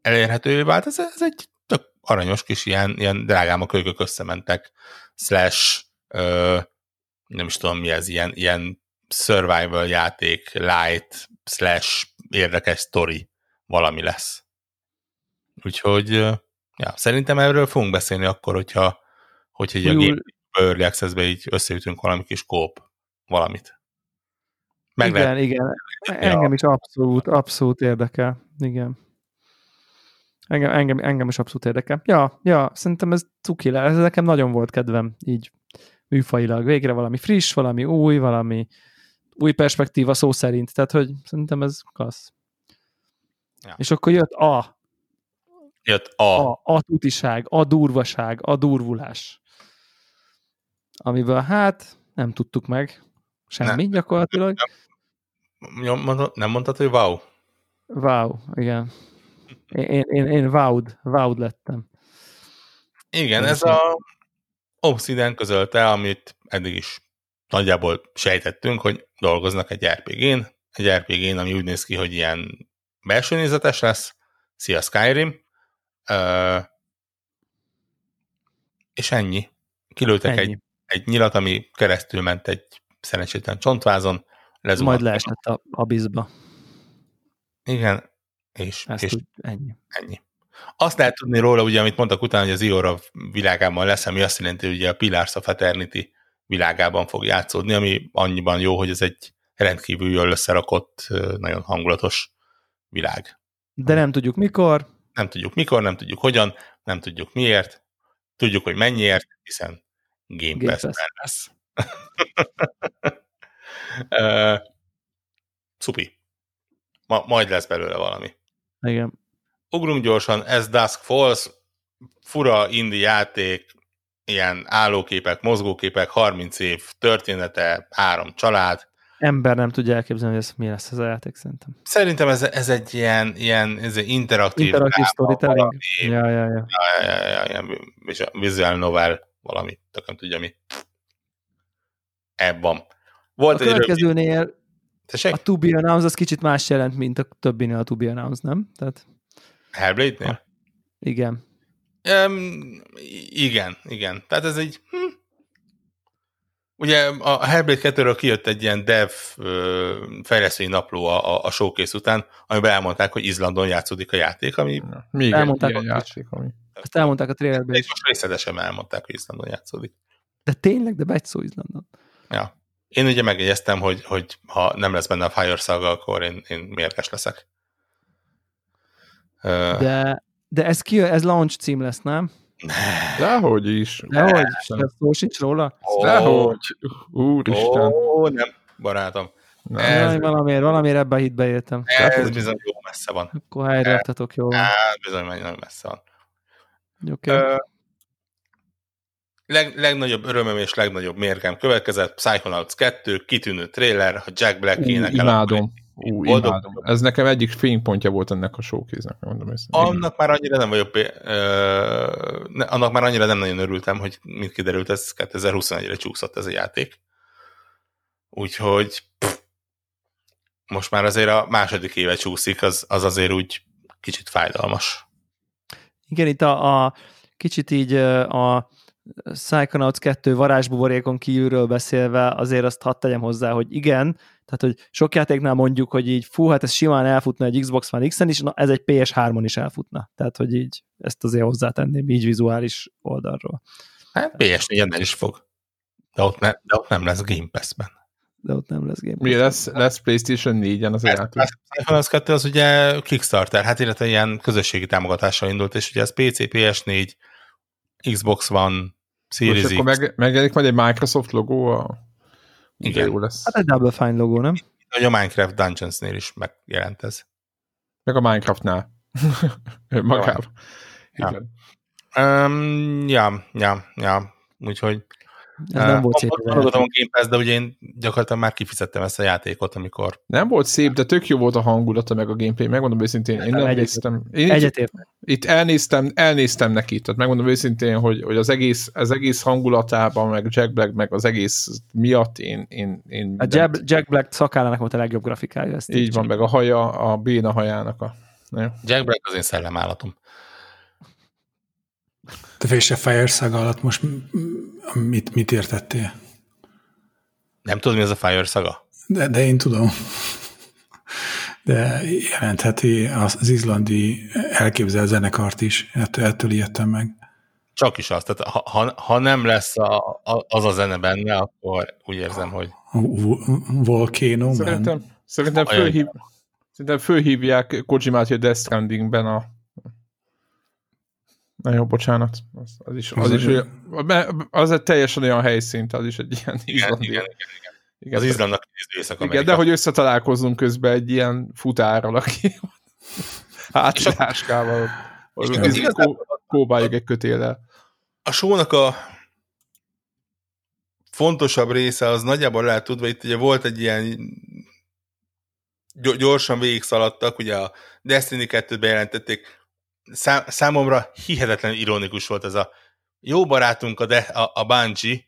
elérhetővé vált. Ez, ez egy tök aranyos kis ilyen, ilyen drágám a kölykök összementek, slash ö, nem is tudom mi ez, ilyen, ilyen survival játék, light, slash érdekes story valami lesz. Úgyhogy ja, szerintem erről fogunk beszélni akkor, hogyha, hogyha így a Early Access-be így összeütünk valami kis kóp valamit. Meg igen, lehet, igen. Engem is abszolút, abszolút érdekel. Igen. Engem, engem, engem is abszolút érdekel. Ja, ja, szerintem ez cuki le. Ez nekem nagyon volt kedvem, így műfajilag. Végre valami friss, valami új, valami új perspektíva szó szerint. Tehát, hogy szerintem ez klassz. Ja. És akkor jött a, jött a, a, a tutiság, a durvaság, a durvulás. Amiből hát nem tudtuk meg semmi Nem. gyakorlatilag. Nyom- mondod- nem mondtad, hogy wow? Wow, igen. Én, én, én, wowed, wowed lettem. Igen, Ez ez a Obsidian közölte, amit eddig is nagyjából sejtettünk, hogy dolgoznak egy RPG-n, egy RPG-n, ami úgy néz ki, hogy ilyen belső nézetes lesz, szia Skyrim, Ö, és ennyi. Kilőttek Ennyi. egy, egy nyilat, ami keresztül ment egy szerencsétlen csontvázon, lezuhant. Majd leesett a abiszba. Igen, és, Ezt és úgy, ennyi. Ennyi. Azt lehet tudni róla, ugye, amit mondtak utána, hogy az Iora világában lesz, ami azt jelenti, hogy ugye a Pillars of Eternity világában fog játszódni, ami annyiban jó, hogy ez egy rendkívül jól összerakott, nagyon hangulatos világ. De nem tudjuk mikor. Nem tudjuk mikor, nem tudjuk hogyan, nem tudjuk miért, tudjuk, hogy mennyiért, hiszen Game Game Pass-ben Pass. lesz. Ö, Cupi. Ma, majd lesz belőle valami. Igen. ugrunk gyorsan, ez Dusk Falls, fura indie játék, ilyen állóképek, mozgóképek, 30 év története, három család. Ember nem tudja elképzelni, hogy ez mi lesz ez a játék szerintem. Szerintem ez, ez egy ilyen, ilyen ez egy interaktív, Interaktív storytelling. valami, Ja, ja, ja. ja, ja, ja, ja, ilyen visu- visual novel, valami, tök nem tudja mi. Ebben. A Volt egy rövid... következőnél Tessék? a To Be Announced az kicsit más jelent, mint a többinél a To Be Announced, nem? Tehát Hellblade-nél? igen. Um, igen, igen. Tehát ez egy... Hm. Ugye a Hellblade 2-ről kijött egy ilyen dev ö, fejlesztői napló a, a, a showcase után, amiben elmondták, hogy Izlandon játszódik a játék, ami Még Elmondták egy is. játék, ami... Ezt elmondták a trailerben és is. most részletesen elmondták, hogy Izlandon játszódik. De tényleg, de begy szó Izlandon. Ja. Én ugye megjegyeztem, hogy, hogy ha nem lesz benne a Fire Saga, akkor én, én mérges leszek. Ö, De, de ez, ki, ez launch cím lesz, nem? Dehogy is. Dehogy? Persze. Ez szó sincs róla? ó, Dehogy. Úristen. Ó, nem, barátom. Nem. Ez- valamiért, valamiért ebbe a hitbe éltem. Ez bizony jó messze van. Akkor helyre raktatok, jó. Hát, bizony nagyon messze van. Oké. Ö, leg, legnagyobb örömöm és legnagyobb mérgem következett, Psychonauts 2, kitűnő trailer, a Jack Black énekel. imádom. Ú, Boldog imádom. Ez nekem egyik fénypontja volt ennek a showkéznek, mondom őszintén. Annak már annyira nem vagyok, ö, ne, annak már annyira nem nagyon örültem, hogy mint kiderült, ez 2021-re csúszott ez a játék. Úgyhogy pff, most már azért a második éve csúszik, az, az azért úgy kicsit fájdalmas. Igen, itt a, a kicsit így a Psychonauts 2 varázsbuborékon kívülről beszélve azért azt hadd tegyem hozzá, hogy igen, tehát hogy sok játéknál mondjuk, hogy így fú, hát ez simán elfutna egy Xbox One X-en is, na ez egy PS3-on is elfutna. Tehát, hogy így ezt azért hozzátenném így vizuális oldalról. Hát PS4-en nem is fog. De ott, ne, de ott nem lesz Game Pass-ben. De ott nem lesz Game Mi Pass. lesz, lesz PlayStation 4-en az a játék? Psychonauts 2 az ugye Kickstarter, hát illetve ilyen közösségi támogatással indult, és ugye ez PC, PS4, Xbox One, Series Most X. akkor meg, megjelenik majd egy Microsoft logó, a... Igen. Igen. jó lesz. Hát egy Double Fine logó, nem? Hogy a Minecraft Dungeons-nél is megjelent ez. Meg a Minecraftnál. Magában. Ja. Igen. Um, ja, ja, ja. Úgyhogy Ez nem volt szép. Ott a Game Pass, de ugye én gyakorlatilag már kifizettem ezt a játékot, amikor Nem volt szép, de tök jó volt a hangulata, meg a gameplay. Megmondom őszintén, én nem Egyetért. néztem. Én itt, Egyetért. itt elnéztem, elnéztem neki. Tehát megmondom őszintén, hogy, hogy az, egész, az egész hangulatában, meg Jack Black, meg az egész miatt én, én, én A Jack, Jack Black szakállának volt a legjobb grafikája. Ezt így van, meg a haja, a béna hajának a... Jó. Jack Black az én szellemállatom. Te és a Fire Saga alatt most mit, mit értettél? Nem tudod, mi az a Fire Saga? De, de én tudom. De jelentheti az, az izlandi elképzelt zenekart is. Ettől, ettől ijedtem meg. Csak is azt. Tehát ha, ha, ha nem lesz a, a, az a zene benne, akkor úgy érzem, hogy Vo- Volcano Man. Szerintem, szerintem, fölhív, szerintem fölhívják Kojimát, hogy Death Strandingben a Na jó, bocsánat. Az, az is, az, Az is olyan, az egy teljesen olyan helyszínt, az is egy ilyen igen, izlandi. igen, igen, igen. az Izlandnak észak Igen, de hogy összetalálkozunk közben egy ilyen futárral, aki. Igen, igazán- Kóbáljuk egy kötéllel. a sónak a fontosabb része az nagyjából lehet tudva, itt ugye volt egy ilyen gy- gyorsan végig szaladtak, ugye a Destiny 2-t bejelentették, Szá- számomra hihetetlenül ironikus volt ez a jó barátunk a, de, a, a Bungie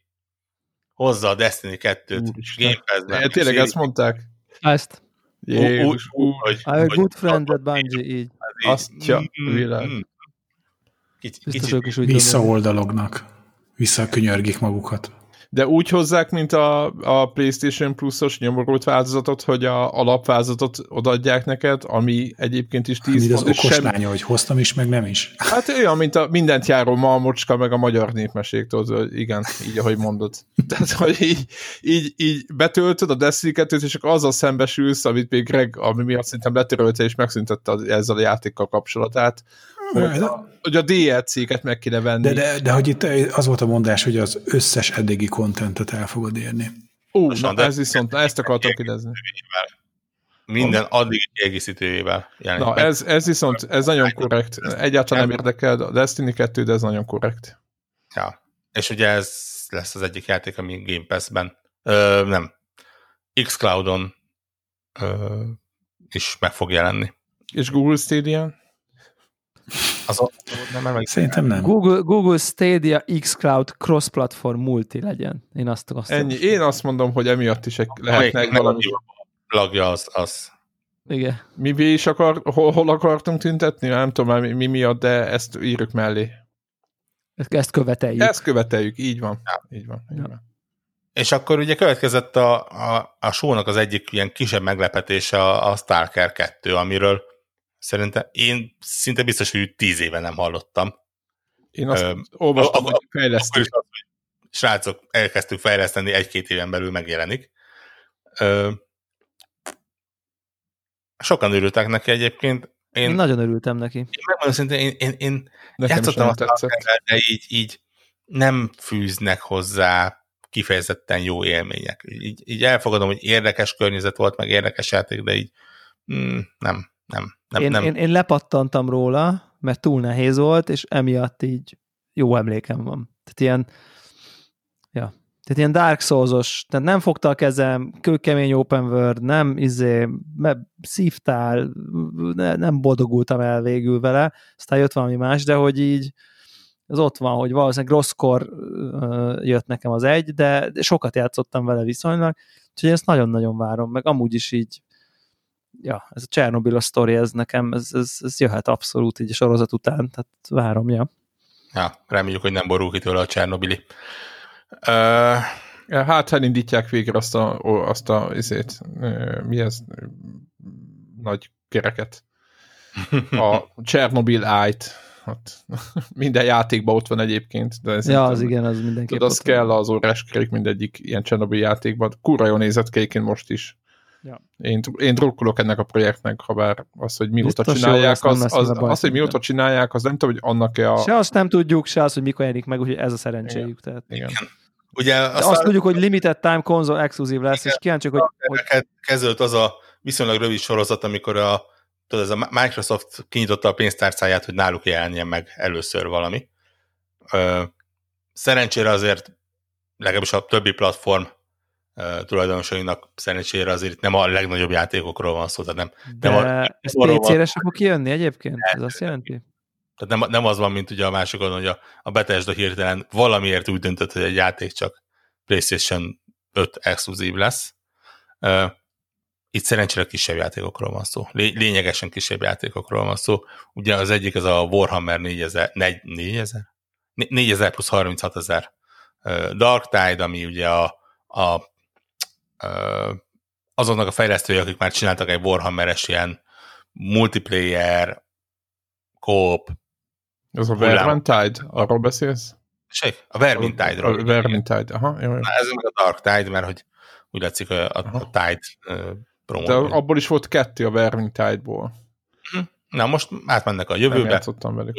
hozza a Destiny 2-t Úristen. Game Pass-ben. Tényleg ezt mondták? Ezt. Jézus, Ú- ú- úr. hogy- A good friend at Bungie, így. így- Azt, ja, Mm, világ. Kicsit, kicsit úgy. Visszaoldalognak. Visszakönyörgik magukat. De úgy hozzák, mint a, a PlayStation Plus-os nyomorult változatot, hogy a alapváltozatot odaadják neked, ami egyébként is 10 Mint az font, és okos semmi, hogy hoztam is, meg nem is. Hát olyan, mint a mindent járó malmocska, meg a magyar népmesék, tudod, igen, így, ahogy mondod. Tehát, hogy így, így, így betöltöd a Destiny 2 és csak azzal szembesülsz, amit még Greg, ami miatt szerintem letörölte és megszüntette az- ezzel a játékkal kapcsolatát, hogy a, hogy a DLC-ket meg kéne venni. De, de, de hogy itt az volt a mondás, hogy az összes eddigi kontentet el fogod érni. Ú, Most na, de- ez viszont, na, ezt akartam kérdezni. Minden addig kiegészítőjével Na, ez, ez viszont, ez nagyon korrekt. Egyáltalán nem érdekel a Destiny 2, de ez nagyon korrekt. Ja. És ugye ez lesz az egyik játék, ami Game Pass-ben, ö, nem, xCloud-on ö, is meg fog jelenni. És Google Stadia? Az a, nem, nem, Szerintem nem. Google, Google Stadia xCloud cross-platform multi legyen. Én azt azt Ennyi. Én azt mondom, hogy emiatt is egy, lehetne egy valami. Lagja az, az. Igen. Mi is akar, hol, hol akartunk tüntetni? Nem tudom már mi, mi miatt, de ezt írjuk mellé. Ezt- követeljük. Ezt követeljük, így van. Így van. Így Ja. van. És akkor ugye következett a, a, a show-nak az egyik ilyen kisebb meglepetése a, a Stalker 2, amiről szerintem én szinte biztos, hogy tíz éve nem hallottam. Én azt Ö, olvastam, a- hogy Akkor fejlesztő. is az, hogy srácok, elkezdtük fejleszteni, egy-két éven belül megjelenik. Ö, sokan örültek neki egyébként. Én, Én nagyon örültem neki. én megmondom szintén, én, én, én Nekem játszottam nem a tetszett. Stalkerrel, de így, így nem fűznek hozzá kifejezetten jó élmények. Így, így elfogadom, hogy érdekes környezet volt, meg érdekes játék, de így mm, nem, nem, nem, én, nem. Én, én lepattantam róla, mert túl nehéz volt, és emiatt így jó emlékem van. Tehát ilyen, ja, tehát ilyen Dark Souls-os, tehát nem fogta a kezem, kőkemény open world, nem izé, me, szívtál, ne, nem boldogultam el végül vele, aztán jött valami más, de hogy így az ott van, hogy valószínűleg rosszkor jött nekem az egy, de de sokat játszottam vele viszonylag, úgyhogy ezt nagyon-nagyon várom, meg amúgy is így ja, ez a Csernobylos sztori, ez nekem, ez, ez, ez jöhet abszolút így a sorozat után, tehát várom, ja. Ja, reméljük, hogy nem borul ki tőle a Csernobili. Uh, Hát elindítják végre azt a, ó, azt a izét, mi ez, nagy kereket. A Chernobyl ájt. Hát, minden játékban ott van egyébként. De ez Ja, az igen, az mindenképp. Tudod, az kell az órás kerék mindegyik ilyen Chernobyl játékban. Kurva jól nézett ki most is. Ja. Én, én drukkolok ennek a projektnek, ha bár az, hogy mióta Biztos jó csinálják, nem az, az, baj az, hogy mióta csinálják, az nem tudom, hogy annak-e a... Se azt nem tudjuk, se azt, hogy mikor jelenik meg, úgyhogy ez a szerencséjük. Tehát. Igen. ugye aztán azt tudjuk, hogy limited time konzol exkluzív lesz, és kíváncsiak, hogy, hogy kezdődött az a viszonylag rövid sorozat, amikor a, tudod, ez a Microsoft kinyitotta a pénztárcáját, hogy náluk jelenjen meg először valami. Szerencsére azért legalábbis a többi platform tulajdonosainak szerencsére azért nem a legnagyobb játékokról van szó, tehát nem, de nem a- ez PC-re sem fog kijönni egyébként? Ez azt jelenti? Tehát nem, nem az van, mint ugye a másikon, hogy a, a Bethesda hirtelen valamiért úgy döntött, hogy egy játék csak PlayStation 5 exkluzív lesz. Uh, itt szerencsére kisebb játékokról van szó. Lé- lényegesen kisebb játékokról van szó. Ugye az egyik az a Warhammer 4000, negy- 4000? 4000 plusz 36 ezer Dark Tide, ami ugye a, a azoknak a fejlesztői, akik már csináltak egy Warhammeres ilyen multiplayer, co-op, Az a. Vermintide? Arról beszélsz? Ség, a Vermintide-ról. A Vermintide, aha, jó. jó. Na, ez meg a Dark Tide, mert hogy úgy látszik a, a, a Tide uh. De abból is volt kettő a Vermintide-ból. Na most átmennek a Nem jövőbe, játszottam velük.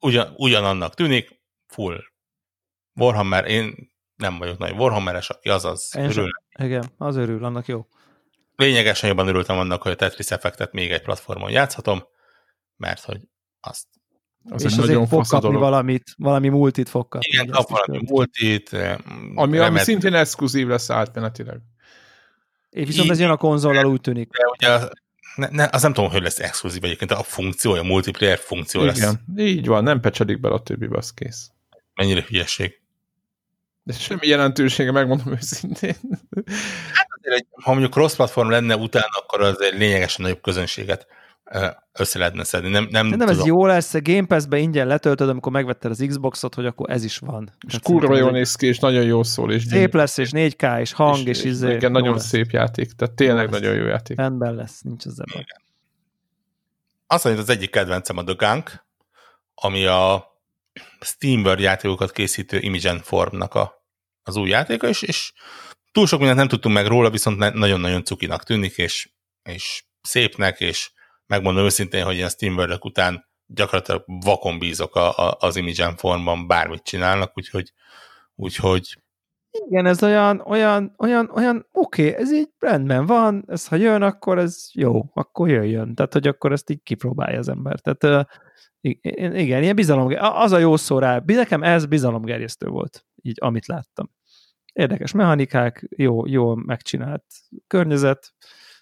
ugyan, ugyanannak tűnik, full Warhammer, én nem vagyok nagy Warhammeres, aki az az Én sem. Igen, az örül, annak jó. Lényegesen jobban örültem annak, hogy a Tetris effektet még egy platformon játszhatom, mert hogy azt Az és azért nagyon fog kapni dolog. valamit, valami multit fog kapni. igen, kap valami multit, eh, Ami, ami remet- szintén exkluzív lesz átmenetileg. És viszont ez jön a konzollal, úgy tűnik. de ugye az- ne, ne, az nem tudom, hogy lesz exkluzív egyébként, a funkciója, a multiplayer funkció lesz. Igen, így van, nem pecsedik bele a többibe, az kész. Mennyire hülyeség. De semmi jelentősége, megmondom őszintén. Azért egy- Ha mondjuk cross-platform lenne utána, akkor az egy lényegesen nagyobb közönséget össze lehetne szedni. Nem, nem, nem ez jó lesz, a Game Pass-be ingyen letöltöd, amikor megvetted az Xboxot, hogy akkor ez is van. És Tehát kurva jól néz ki, és nagyon jól szól. És Szép lesz, és 4K, és hang, és, és, izé. Igen, jó nagyon lesz. szép játék, tehát tényleg Jó lesz. nagyon jó játék. Rendben lesz, nincs az ebben. Azt mondja, az egyik kedvencem a The Gunk, ami a Steamworld játékokat készítő Imogen Formnak a, új játéka, és, és túl sok mindent nem tudtunk meg róla, viszont nagyon-nagyon cukinak tűnik, és, és szépnek, és megmondom őszintén, hogy ilyen steamworld után gyakorlatilag vakon bízok a, a, az Imogen Formban, bármit csinálnak, úgyhogy, úgyhogy Igen, ez olyan, olyan, olyan, olyan oké, okay, ez így rendben van, ez ha jön, akkor ez jó, akkor jöjjön. Tehát, hogy akkor ezt így kipróbálja az ember. Tehát igen, ilyen bizalom, az a jó szó rá, nekem ez bizalomgerjesztő volt, így amit láttam. Érdekes mechanikák, jó, jó megcsinált környezet,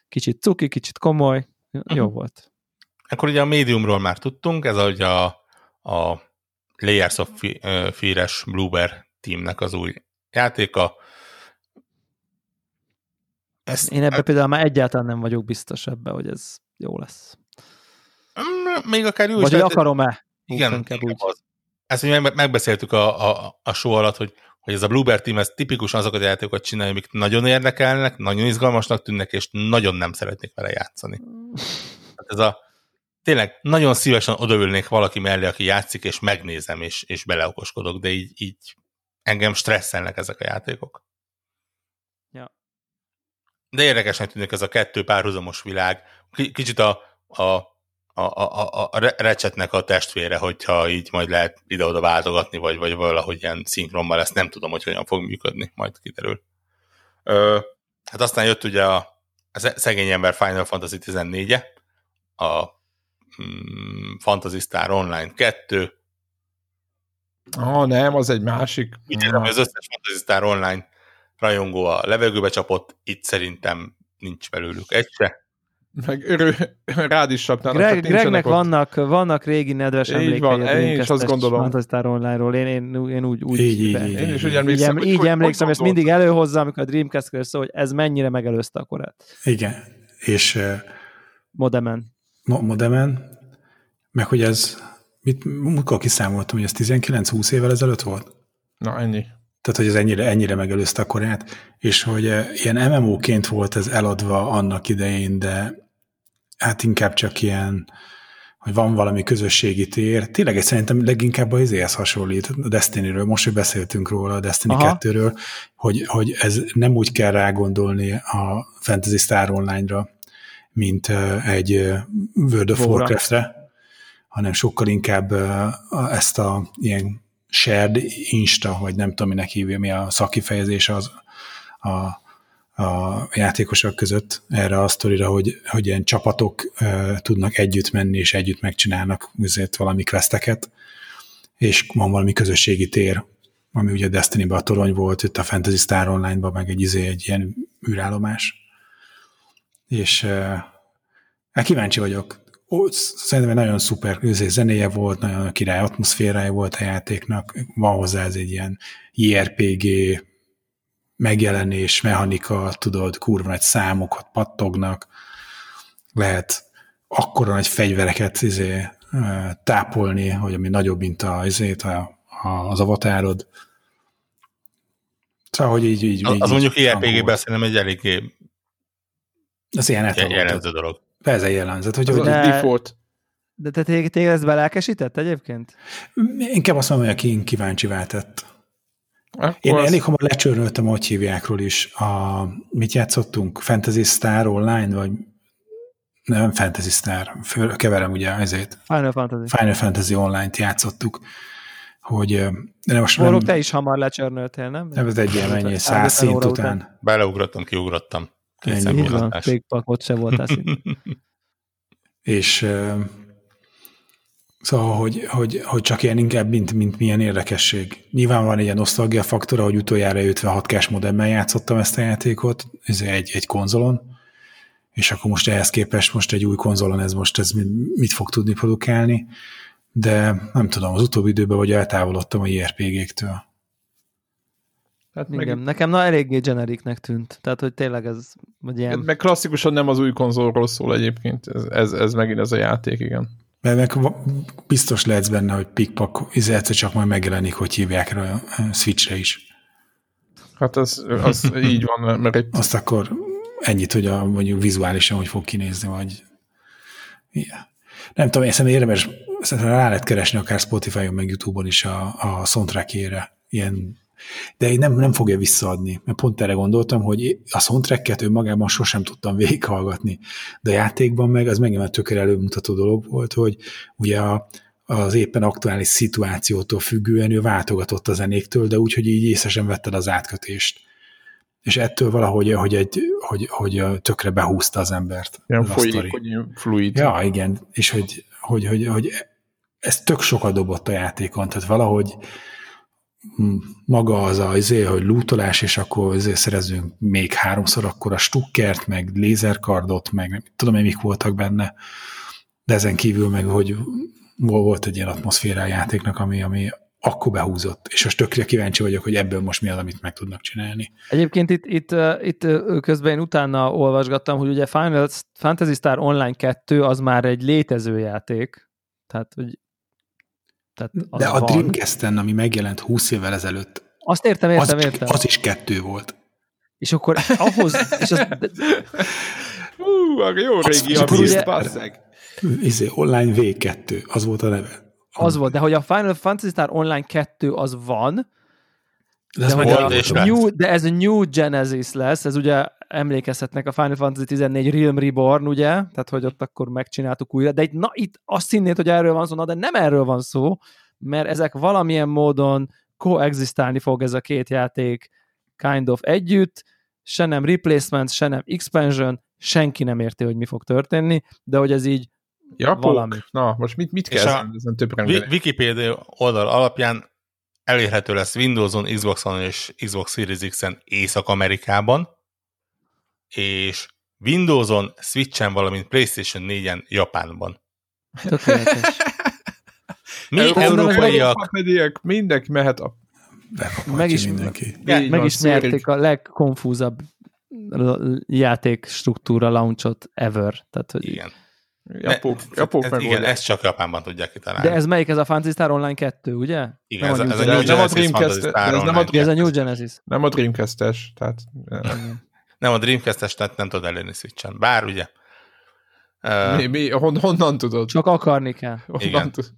kicsit cuki, kicsit komoly, jó Mhm. volt. Akkor ugye a médiumról már tudtunk, ez ugye a, a Layers of Fear-es Bluebear teamnek az új játéka. Ezt, Én ebben például már egyáltalán nem vagyok biztos ebben, hogy ez jó lesz. Mm, még akár jó is Vagy hogy lehet, akarom-e? Igen, inkább úgy. az. Ezt ugye megbeszéltük a, a, a show alatt, hogy, hogy ez a Bluebear team, ez tipikusan azokat a játékokat csinálja, amik nagyon érdekelnek, nagyon izgalmasnak tűnnek, és nagyon nem szeretnék vele játszani. Hát ez a tényleg nagyon szívesen odaülnék valaki mellé, aki játszik, és megnézem, és, és beleokoskodok, de így, így engem stresszelnek ezek a játékok. Ja. De érdekesnek tűnik ez a kettő párhuzamos világ. K- kicsit a, a, a, a, a, recsetnek a testvére, hogyha így majd lehet ide-oda váltogatni, vagy, vagy valahogy ilyen szinkronban lesz, nem tudom, hogy hogyan fog működni, majd kiderül. Ö, hát aztán jött ugye a, a sze- szegény ember Final Fantasy 14-e, a mm, Fantasy Star Online 2, Ah, nem, az egy másik. érzem, hogy az összes Fantasy Star Online rajongó a levegőbe csapott, itt szerintem nincs belőlük egy se. Meg örül, rád is csapnának. Greg, Gregnek ott. vannak, vannak régi nedves Így emlékei van, én is azt gondolom. Fantasy Online-ról. Én, én, én úgy, úgy Így, így, be- így, Én is úgy emlékszem, így, hogy így hogy- emlékszem, hogy ezt mindig előhozza, amikor a Dreamcast-ről szól, hogy ez mennyire megelőzte a korát. Igen, és uh, Modemen. mo- modemen, meg hogy ez, mit, múltkor kiszámoltam, hogy ez 19-20 évvel ezelőtt volt? Na, ennyi. Tehát, hogy ez ennyire, ennyire megelőzte a korát, és hogy eh, ilyen MMO-ként volt ez eladva annak idején, de hát inkább csak ilyen, hogy van valami közösségi tér. Tényleg ez szerintem leginkább a izéhez hasonlít, a Destiny-ről, most, hogy beszéltünk róla, a Destiny Aha. 2-ről, hogy, hogy ez nem úgy kell rágondolni a Fantasy Star Online-ra, mint egy World of. Warcraft-re, hanem sokkal inkább ezt a ilyen shared insta, vagy nem tudom, minek hívja, mi a szakifejezés az a, a játékosok között erre a sztorira, hogy, hogy ilyen csapatok uh, tudnak együtt menni, és együtt megcsinálnak azért valami questeket, és van valami közösségi tér, ami ugye Destiny-ben a torony volt, itt a Fantasy Star Online-ban meg egy, izé, egy ilyen űrállomás. És uh, kíváncsi vagyok. Ó, szerintem egy nagyon szuper izé, zenéje volt, nagyon király atmoszférája volt a játéknak, van hozzá ez egy ilyen JRPG megjelenés, mechanika, tudod, kurva nagy számok ott pattognak, lehet akkora nagy fegyvereket izé, tápolni, hogy ami nagyobb, mint a, izét, a, a, az avatárod. Szóval, hogy így, így, Az, így az mondjuk IRPG-ben szerintem egy eléggé Az ilyen. Jellemző dolog. Persze jellemzett, hogy, Az hogy a De- default. De te téged, téged ez belelkesített egyébként? inkább azt mondom, hogy aki kíváncsivá tett. Akkor Én az- elég hamar lecsörnöltem, hogy hívjákról is. A, mit játszottunk? Fantasy Star Online, vagy nem Fantasy Star, föl, keverem ugye ezért. Final Fantasy. Final Fantasy Online-t játszottuk, hogy de most Borok, nem, te is hamar lecsörnöltél, nem? nem ez egy ilyen mennyi, száz 150 szint óra után. Beleugrottam, kiugrottam. Két Ennyi. Így van, se szint. És szóval, hogy, hogy, hogy csak ilyen inkább, mint, mint milyen érdekesség. Nyilván van egy ilyen nosztalgia faktora, hogy utoljára 56 cash modemmel játszottam ezt a játékot, ez egy, egy konzolon, és akkor most ehhez képest most egy új konzolon ez most ez mi- mit fog tudni produkálni, de nem tudom, az utóbbi időben vagy eltávolodtam a JRPG-któl. Hát meg, Igen, nekem na eléggé generiknek tűnt. Tehát, hogy tényleg ez, vagy ilyen... meg klasszikusan nem az új konzolról szól egyébként, ez, ez, ez megint ez a játék, igen. Mert meg biztos lehetsz benne, hogy pikpak, ez egyszer csak majd megjelenik, hogy hívják rá a Switchre is. Hát az, az így van, mert egy Azt akkor ennyit, hogy a, mondjuk vizuálisan hogy fog kinézni, vagy yeah. Nem tudom, én szerintem érdemes, szerintem rá lehet keresni akár Spotify-on, meg YouTube-on is a, a soundtrackjére. Ilyen, de én nem, nem fogja visszaadni, mert pont erre gondoltam, hogy a soundtracket önmagában sosem tudtam végighallgatni, de a játékban meg az megint tökre előmutató dolog volt, hogy ugye a, az éppen aktuális szituációtól függően ő váltogatott a zenéktől, de úgy, hogy így észre sem vetted az átkötést. És ettől valahogy, hogy, egy, hogy, hogy tökre behúzta az embert. ilyen az folyékony, fluid. Ja, igen, és hogy, hogy, hogy, hogy ez tök sokat dobott a játékon, tehát valahogy maga az a, azért, hogy lootolás, és akkor azért szerezünk még háromszor akkor a stukkert, meg lézerkardot, meg nem tudom, én mik voltak benne, de ezen kívül meg, hogy volt egy ilyen atmoszféra a játéknak, ami, ami akkor behúzott, és most tökre kíváncsi vagyok, hogy ebből most mi az, amit meg tudnak csinálni. Egyébként itt, itt, itt közben én utána olvasgattam, hogy ugye Final Fantasy Star Online 2 az már egy létező játék, tehát, hogy tehát az De a van. Dreamcast-en, ami megjelent 20 évvel ezelőtt, Azt értem, értem, az, értem. az is kettő volt. És akkor ahhoz, és az, Hú, a jó régi ugye- basszeg. Izé, online V2, az volt a neve. az volt, de hogy a Final Fantasy Star Online 2 az van, De, az de, a és new, de ez a New Genesis lesz, ez ugye emlékezhetnek a Final Fantasy 14 Realm Reborn, ugye? Tehát, hogy ott akkor megcsináltuk újra, de itt, na, itt azt hinnéd, hogy erről van szó, na, de nem erről van szó, mert ezek valamilyen módon koexisztálni fog ez a két játék kind of együtt, se nem replacement, se nem expansion, senki nem érti, hogy mi fog történni, de hogy ez így Japók? Valami. Na, most mit, mit És kell a- ezen, több? Wikipedia oldal alapján elérhető lesz Windowson, Xboxon és Xbox Series X-en Észak-Amerikában, és Windowson, Switchen, valamint PlayStation 4-en Japánban. tökéletes. Mi Európa- európaiak mindenki mehet a... Meg is- mindenki. Így Meg van, is szűrik. nyerték a legkonfúzabb játék struktúra launchot ever. Tehát, hogy Igen. Japók, Ne- Japók ez, meg igen, ezt csak Japánban tudják kitalálni. De ez melyik? Ez a Fantasy Star Online 2, ugye? igen, nem ez, a a, ez a New. Nem a Dreamcast- ez nem a ez a New Genesis. Nem a Dreamcast-es, tehát... Nem a Dreamcast-es, tehát nem tudod elérni Switchen. Bár ugye. Uh, Mi, mi, hon, honnan tudod? Csak akarni kell. Honnan Igen. tudod?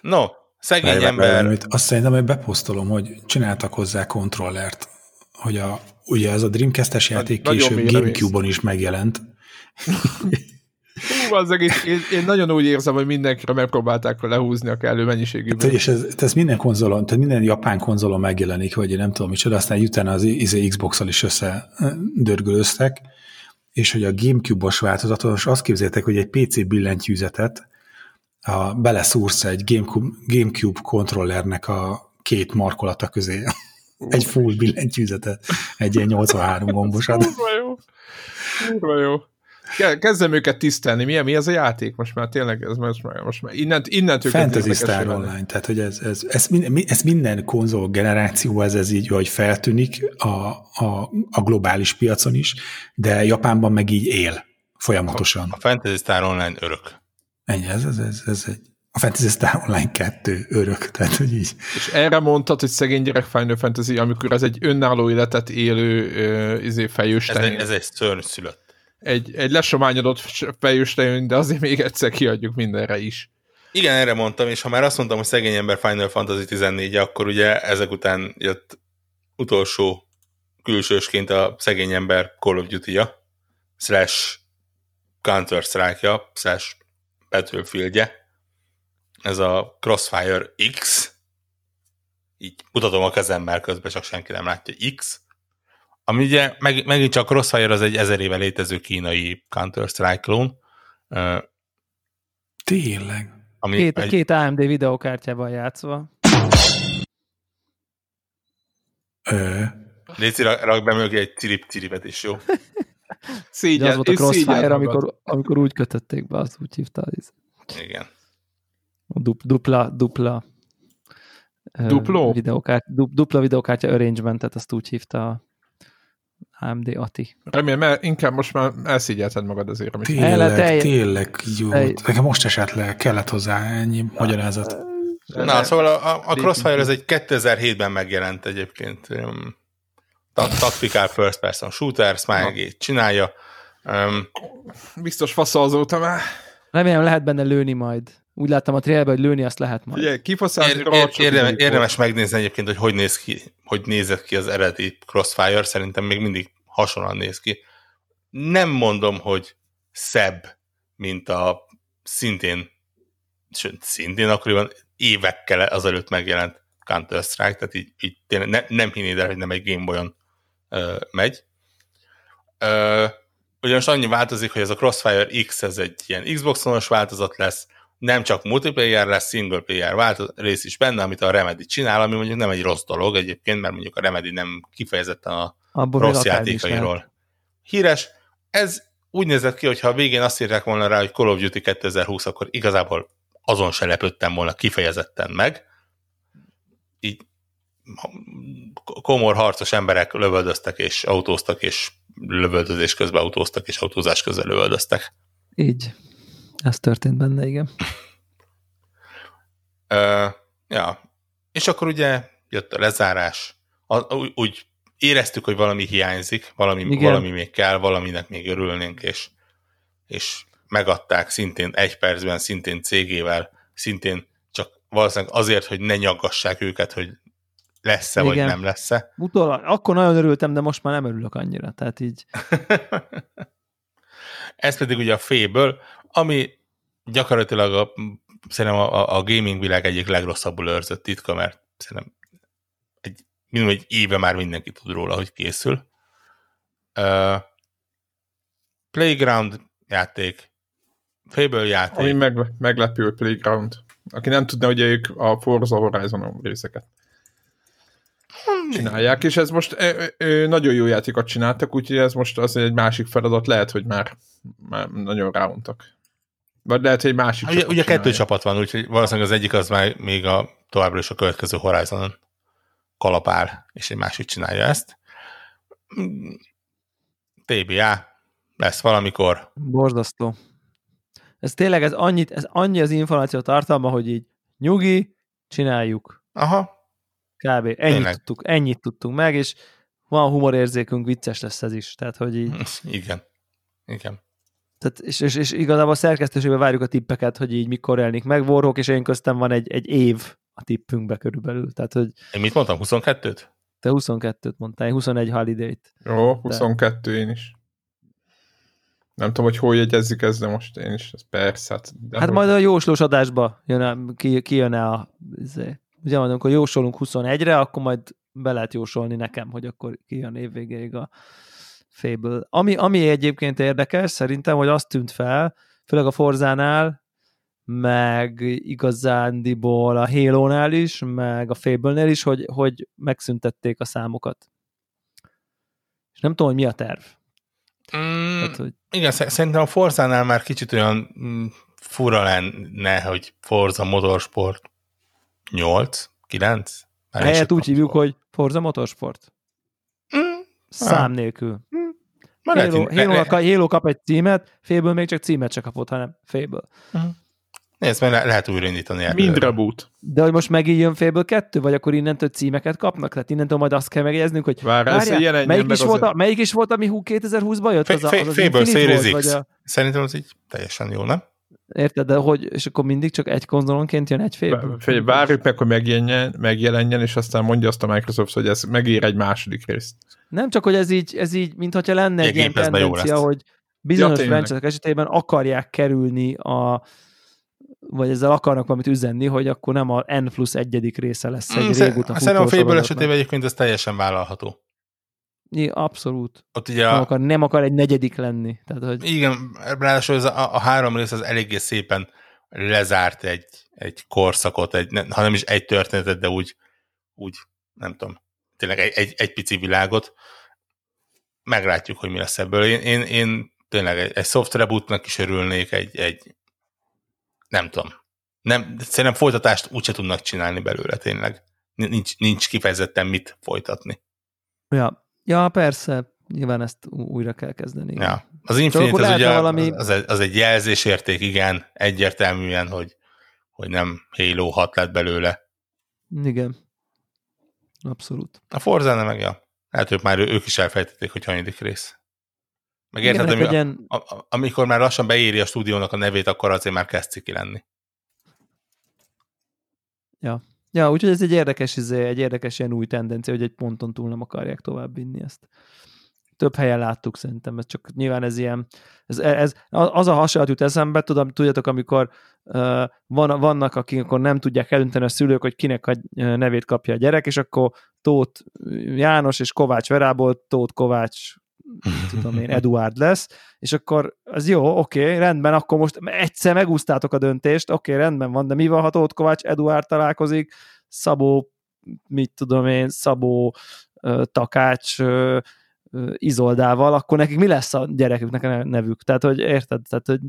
no, szegény várj, ember, amit Azt szerintem, hogy beposztolom, hogy csináltak hozzá kontrollert, hogy a, ugye ez a Dreamcast-es játék nagyon később Gamecube-on is megjelent. Hú, az egész, én, én, nagyon úgy érzem, hogy mindenkire megpróbálták lehúzni a kellő mennyiségű. Tehát, és ez, ez minden konzolon, tehát minden japán konzolon megjelenik, vagy én nem tudom micsoda, aztán utána az izé Xbox-al is összedörgölöztek, és hogy a Gamecube-os változatos, azt képzeljétek, hogy egy PC billentyűzetet a, beleszúrsz egy Gamecube, Gamecube kontrollernek a két markolata közé. egy full billentyűzetet, egy ilyen 83 gombosat. Kurva jó. Kurva jó. Ke- Kezdem őket tisztelni. Mi, mi ez a játék? Most már tényleg, ez most már, most már innent, innentől kezdve Fantasy Star. Online, tehát hogy ez, ez, ez, minden, ez minden konzol generáció, ez, ez így, hogy feltűnik a, a, a globális piacon is, de Japánban meg így él folyamatosan. a Fantasy Star Online örök. Ennyi, ez, ez, ez, ez egy, a Fantasy Star Online 2 örök, tehát hogy így. És erre mondtad, hogy szegény gyerek Final Fantasy, amikor ez egy önálló életet élő uh, izé fejős Ez egy, ez egy szörny szülött. Egy, egy lesományodott fejőstejön, de azért még egyszer kiadjuk mindenre is. Igen, erre mondtam, és ha már azt mondtam, hogy szegény ember Final Fantasy 14 akkor ugye ezek után jött utolsó külsősként a szegény ember Call of Duty-ja, slash Counter-Strike-ja, slash Battlefield-je. Ez a Crossfire X, így mutatom a kezemmel közben, csak senki nem látja, X, ami ugye meg, megint csak Crossfire az egy ezer éve létező kínai Counter-Strike klón, Tényleg. ami Két, egy, két AMD videokártyával játszva. Ö, Léci, rak rak be mögé egy cirip-ciripet is, jó? Ugye Szégyen, az volt a Crossfire, amikor, amikor úgy kötötték be, az úgy hívta. Igen. A dupla, dupla Dupló? Videokártya, du, dupla videokártya arrangementet, azt úgy hívta a AMD Ati. Remélem, mert inkább most már elszígyelted magad azért, amit El tényleg, elj- tényleg jó. Nekem most esett le, kellett hozzá ennyi magyarázat. Na, szóval a, a- Crossfire ez egy 2007-ben megjelent egyébként ta- tactical first person shooter, Smiley csinálja. Um, biztos fasza azóta már. Remélem lehet benne lőni majd. Úgy láttam a trailerben, hogy lőni azt lehet majd. Ugye, kifaszázni ér, ér, érdemes, érdemes megnézni egyébként, hogy hogy néz ki, hogy nézett ki az eredeti Crossfire, szerintem még mindig hasonlóan néz ki. Nem mondom, hogy szebb, mint a szintén, sőt, szintén akkoriban évekkel azelőtt megjelent Counter-Strike, tehát így, így tényleg ne, nem hinnéd el, hogy nem egy Gameboy-on ö, megy. Ö, ugyanis annyi változik, hogy ez a Crossfire X, ez egy ilyen Xbox-onos változat lesz, nem csak multiplayer lesz, single player változ, rész is benne, amit a Remedy csinál, ami mondjuk nem egy rossz dolog egyébként, mert mondjuk a Remedy nem kifejezetten a Abból rossz játékairól híres. Ez úgy nézett ki, hogy ha a végén azt írták volna rá, hogy Call of Duty 2020, akkor igazából azon se lepődtem volna kifejezetten meg. Így komor harcos emberek lövöldöztek és autóztak, és lövöldözés közben autóztak, és autózás közben lövöldöztek. Így. Ez történt benne, igen. Ö, ja. És akkor ugye jött a lezárás, a, úgy, úgy éreztük, hogy valami hiányzik, valami, Igen. valami még kell, valaminek még örülnénk, és, és megadták szintén egy percben, szintén cégével, szintén csak valószínűleg azért, hogy ne nyaggassák őket, hogy lesz-e vagy Igen. nem lesz-e. Utólag, akkor nagyon örültem, de most már nem örülök annyira. Tehát így, Ez pedig ugye a Fable, ami gyakorlatilag a, szerintem a, a- gaming világ egyik legrosszabbul őrzött titka, mert szerintem egy, minimum egy éve már mindenki tud róla, hogy készül. Uh, Playground játék, Fable játék, Ami meg, meglepő Playground. Aki nem tudna, hogy ők a Forza Horizon részeket csinálják, és ez most ö, ö, nagyon jó játékot csináltak, úgyhogy ez most az egy másik feladat, lehet, hogy már, már nagyon ráuntak. Vagy lehet, hogy egy másik Hát Ugye, csapat ugye kettő csinálja. csapat van, úgyhogy valószínűleg az egyik az már még a továbbra is a következő Horizonon kalapál, és egy másik csinálja ezt. TBA lesz valamikor. borzasztó. Ez tényleg, ez, annyit, ez annyi az információ tartalma, hogy így nyugi, csináljuk. Aha, Kb. Ennyit Tényleg. tudtuk, ennyit tudtunk meg, és van humorérzékünk, vicces lesz ez is. Tehát, hogy így, igen. Igen. Tehát, és, és, és igazából a szerkesztőségben várjuk a tippeket, hogy így mikor jelenik meg. Warhawk és én köztem van egy, egy év a tippünkbe körülbelül. Tehát, hogy Én mit mondtam, 22-t? te 22-t mondtál, én 21 holiday-t. Jó, 22 én is. Nem tudom, hogy hol jegyezzük ezt, de most én is, ez persze. Hát, de Hát hogy- majd a jóslós adásba jön a, ki, ki jön a... izé. Ugye mondom, amikor jósolunk 21-re, akkor majd be lehet jósolni nekem, hogy akkor ki jön évvégéig a Fable. Ami, ami egyébként érdekes, szerintem, hogy azt tűnt fel, főleg a Forzánál, meg igazándiból a Halo-nál is, meg a Fable-nél is, hogy, hogy megszüntették a számokat. És nem tudom, hogy mi a terv. Mm, Tehát, hogy igen, sze- szerintem a Forzánál már kicsit olyan mm, fura lenne, hogy Forza Motorsport 8, 9? Már helyett úgy hívjuk, hogy Forza Motorsport. Mm, Szám nélkül. már lehet, Halo, Halo, Halo kap egy címet, Fable még csak címet se kapott, hanem Fable. Nézd, mert le- lehet újraindítani. Mind reboot. De hogy most megint jön Fable 2, vagy akkor innentől címeket kapnak? Tehát innentől majd azt kell megjegyeznünk, hogy Várj, ez várjál, melyik, is volt a, melyik is volt, ami hú 2020-ban jött? Fa- Az, a, az, Infinite Series X. a, Szerintem az így teljesen jó, nem? Érted, de hogy, és akkor mindig csak egy konzolonként jön egy? Vá- Figyelj, várjuk meg, hogy megjelenjen, megjelenjen, és aztán mondja azt a Microsoft, hogy ez megír egy második részt. Nem csak, hogy ez így, ez így mintha lenne egy ilyen tendencia, hogy bizonyos Ja, franchise esetében akarják kerülni a vagy ezzel akarnak valamit üzenni, hogy akkor nem a N plusz egyedik része lesz egy Mm, régóta Szerintem a Fable esetében egyébként ez teljesen vállalható. I- Abszolút. Ott ugye Nem, akar, nem akar egy negyedik lenni. Tehát, hogy igen, ráadásul ez a, a három rész az eléggé szépen lezárt egy, egy korszakot, egy, ne- ha nem is egy történetet, de úgy, úgy nem tudom, tényleg egy, egy, egy pici világot. Meglátjuk, hogy mi lesz ebből. Én, én, én tényleg egy, egy soft rebootnak is örülnék, egy, egy nem tudom. Nem, szerintem folytatást úgyse tudnak csinálni belőle tényleg. Nincs, nincs kifejezetten mit folytatni. ja, ja, persze, nyilván ezt újra kell kezdeni. igen. Ja. Az Infinite az ugye valami- az, egy, az egy jelzésérték, igen, egyértelműen, hogy, hogy nem Halo 6 lett belőle. Igen. Abszolút. A forza meg, ja. Lehet, hogy már ők is elfejtették, hogy hanyadik rész. Meg Igen, érted, hát ilyen, a, a, amikor már lassan beéri a stúdiónak a nevét, akkor azért már kezd ciki lenni. Ja, úgyhogy ez egy érdekes, izé, egy érdekes ilyen új tendencia, hogy egy ponton túl nem akarják tovább vinni ezt. Több helyen láttuk szerintem, ez csak nyilván ez ilyen, ez, ez az a hasonlat jut eszembe, tudom, tudjátok, amikor uh, van, vannak, akik akkor nem tudják eldönteni a szülők, hogy kinek a nevét kapja a gyerek, és akkor Tóth János és Kovács Verából Tóth Kovács tudom én, Eduard lesz, és akkor az jó, oké, okay, rendben, akkor most egyszer megúsztátok a döntést, oké, okay, rendben van, de mi van, ha Tóth Kovács Eduard találkozik, Szabó, mit tudom én, Szabó Takács Izoldával, akkor nekik mi lesz a gyereküknek a nevük? Tehát, hogy érted? Tehát, hogy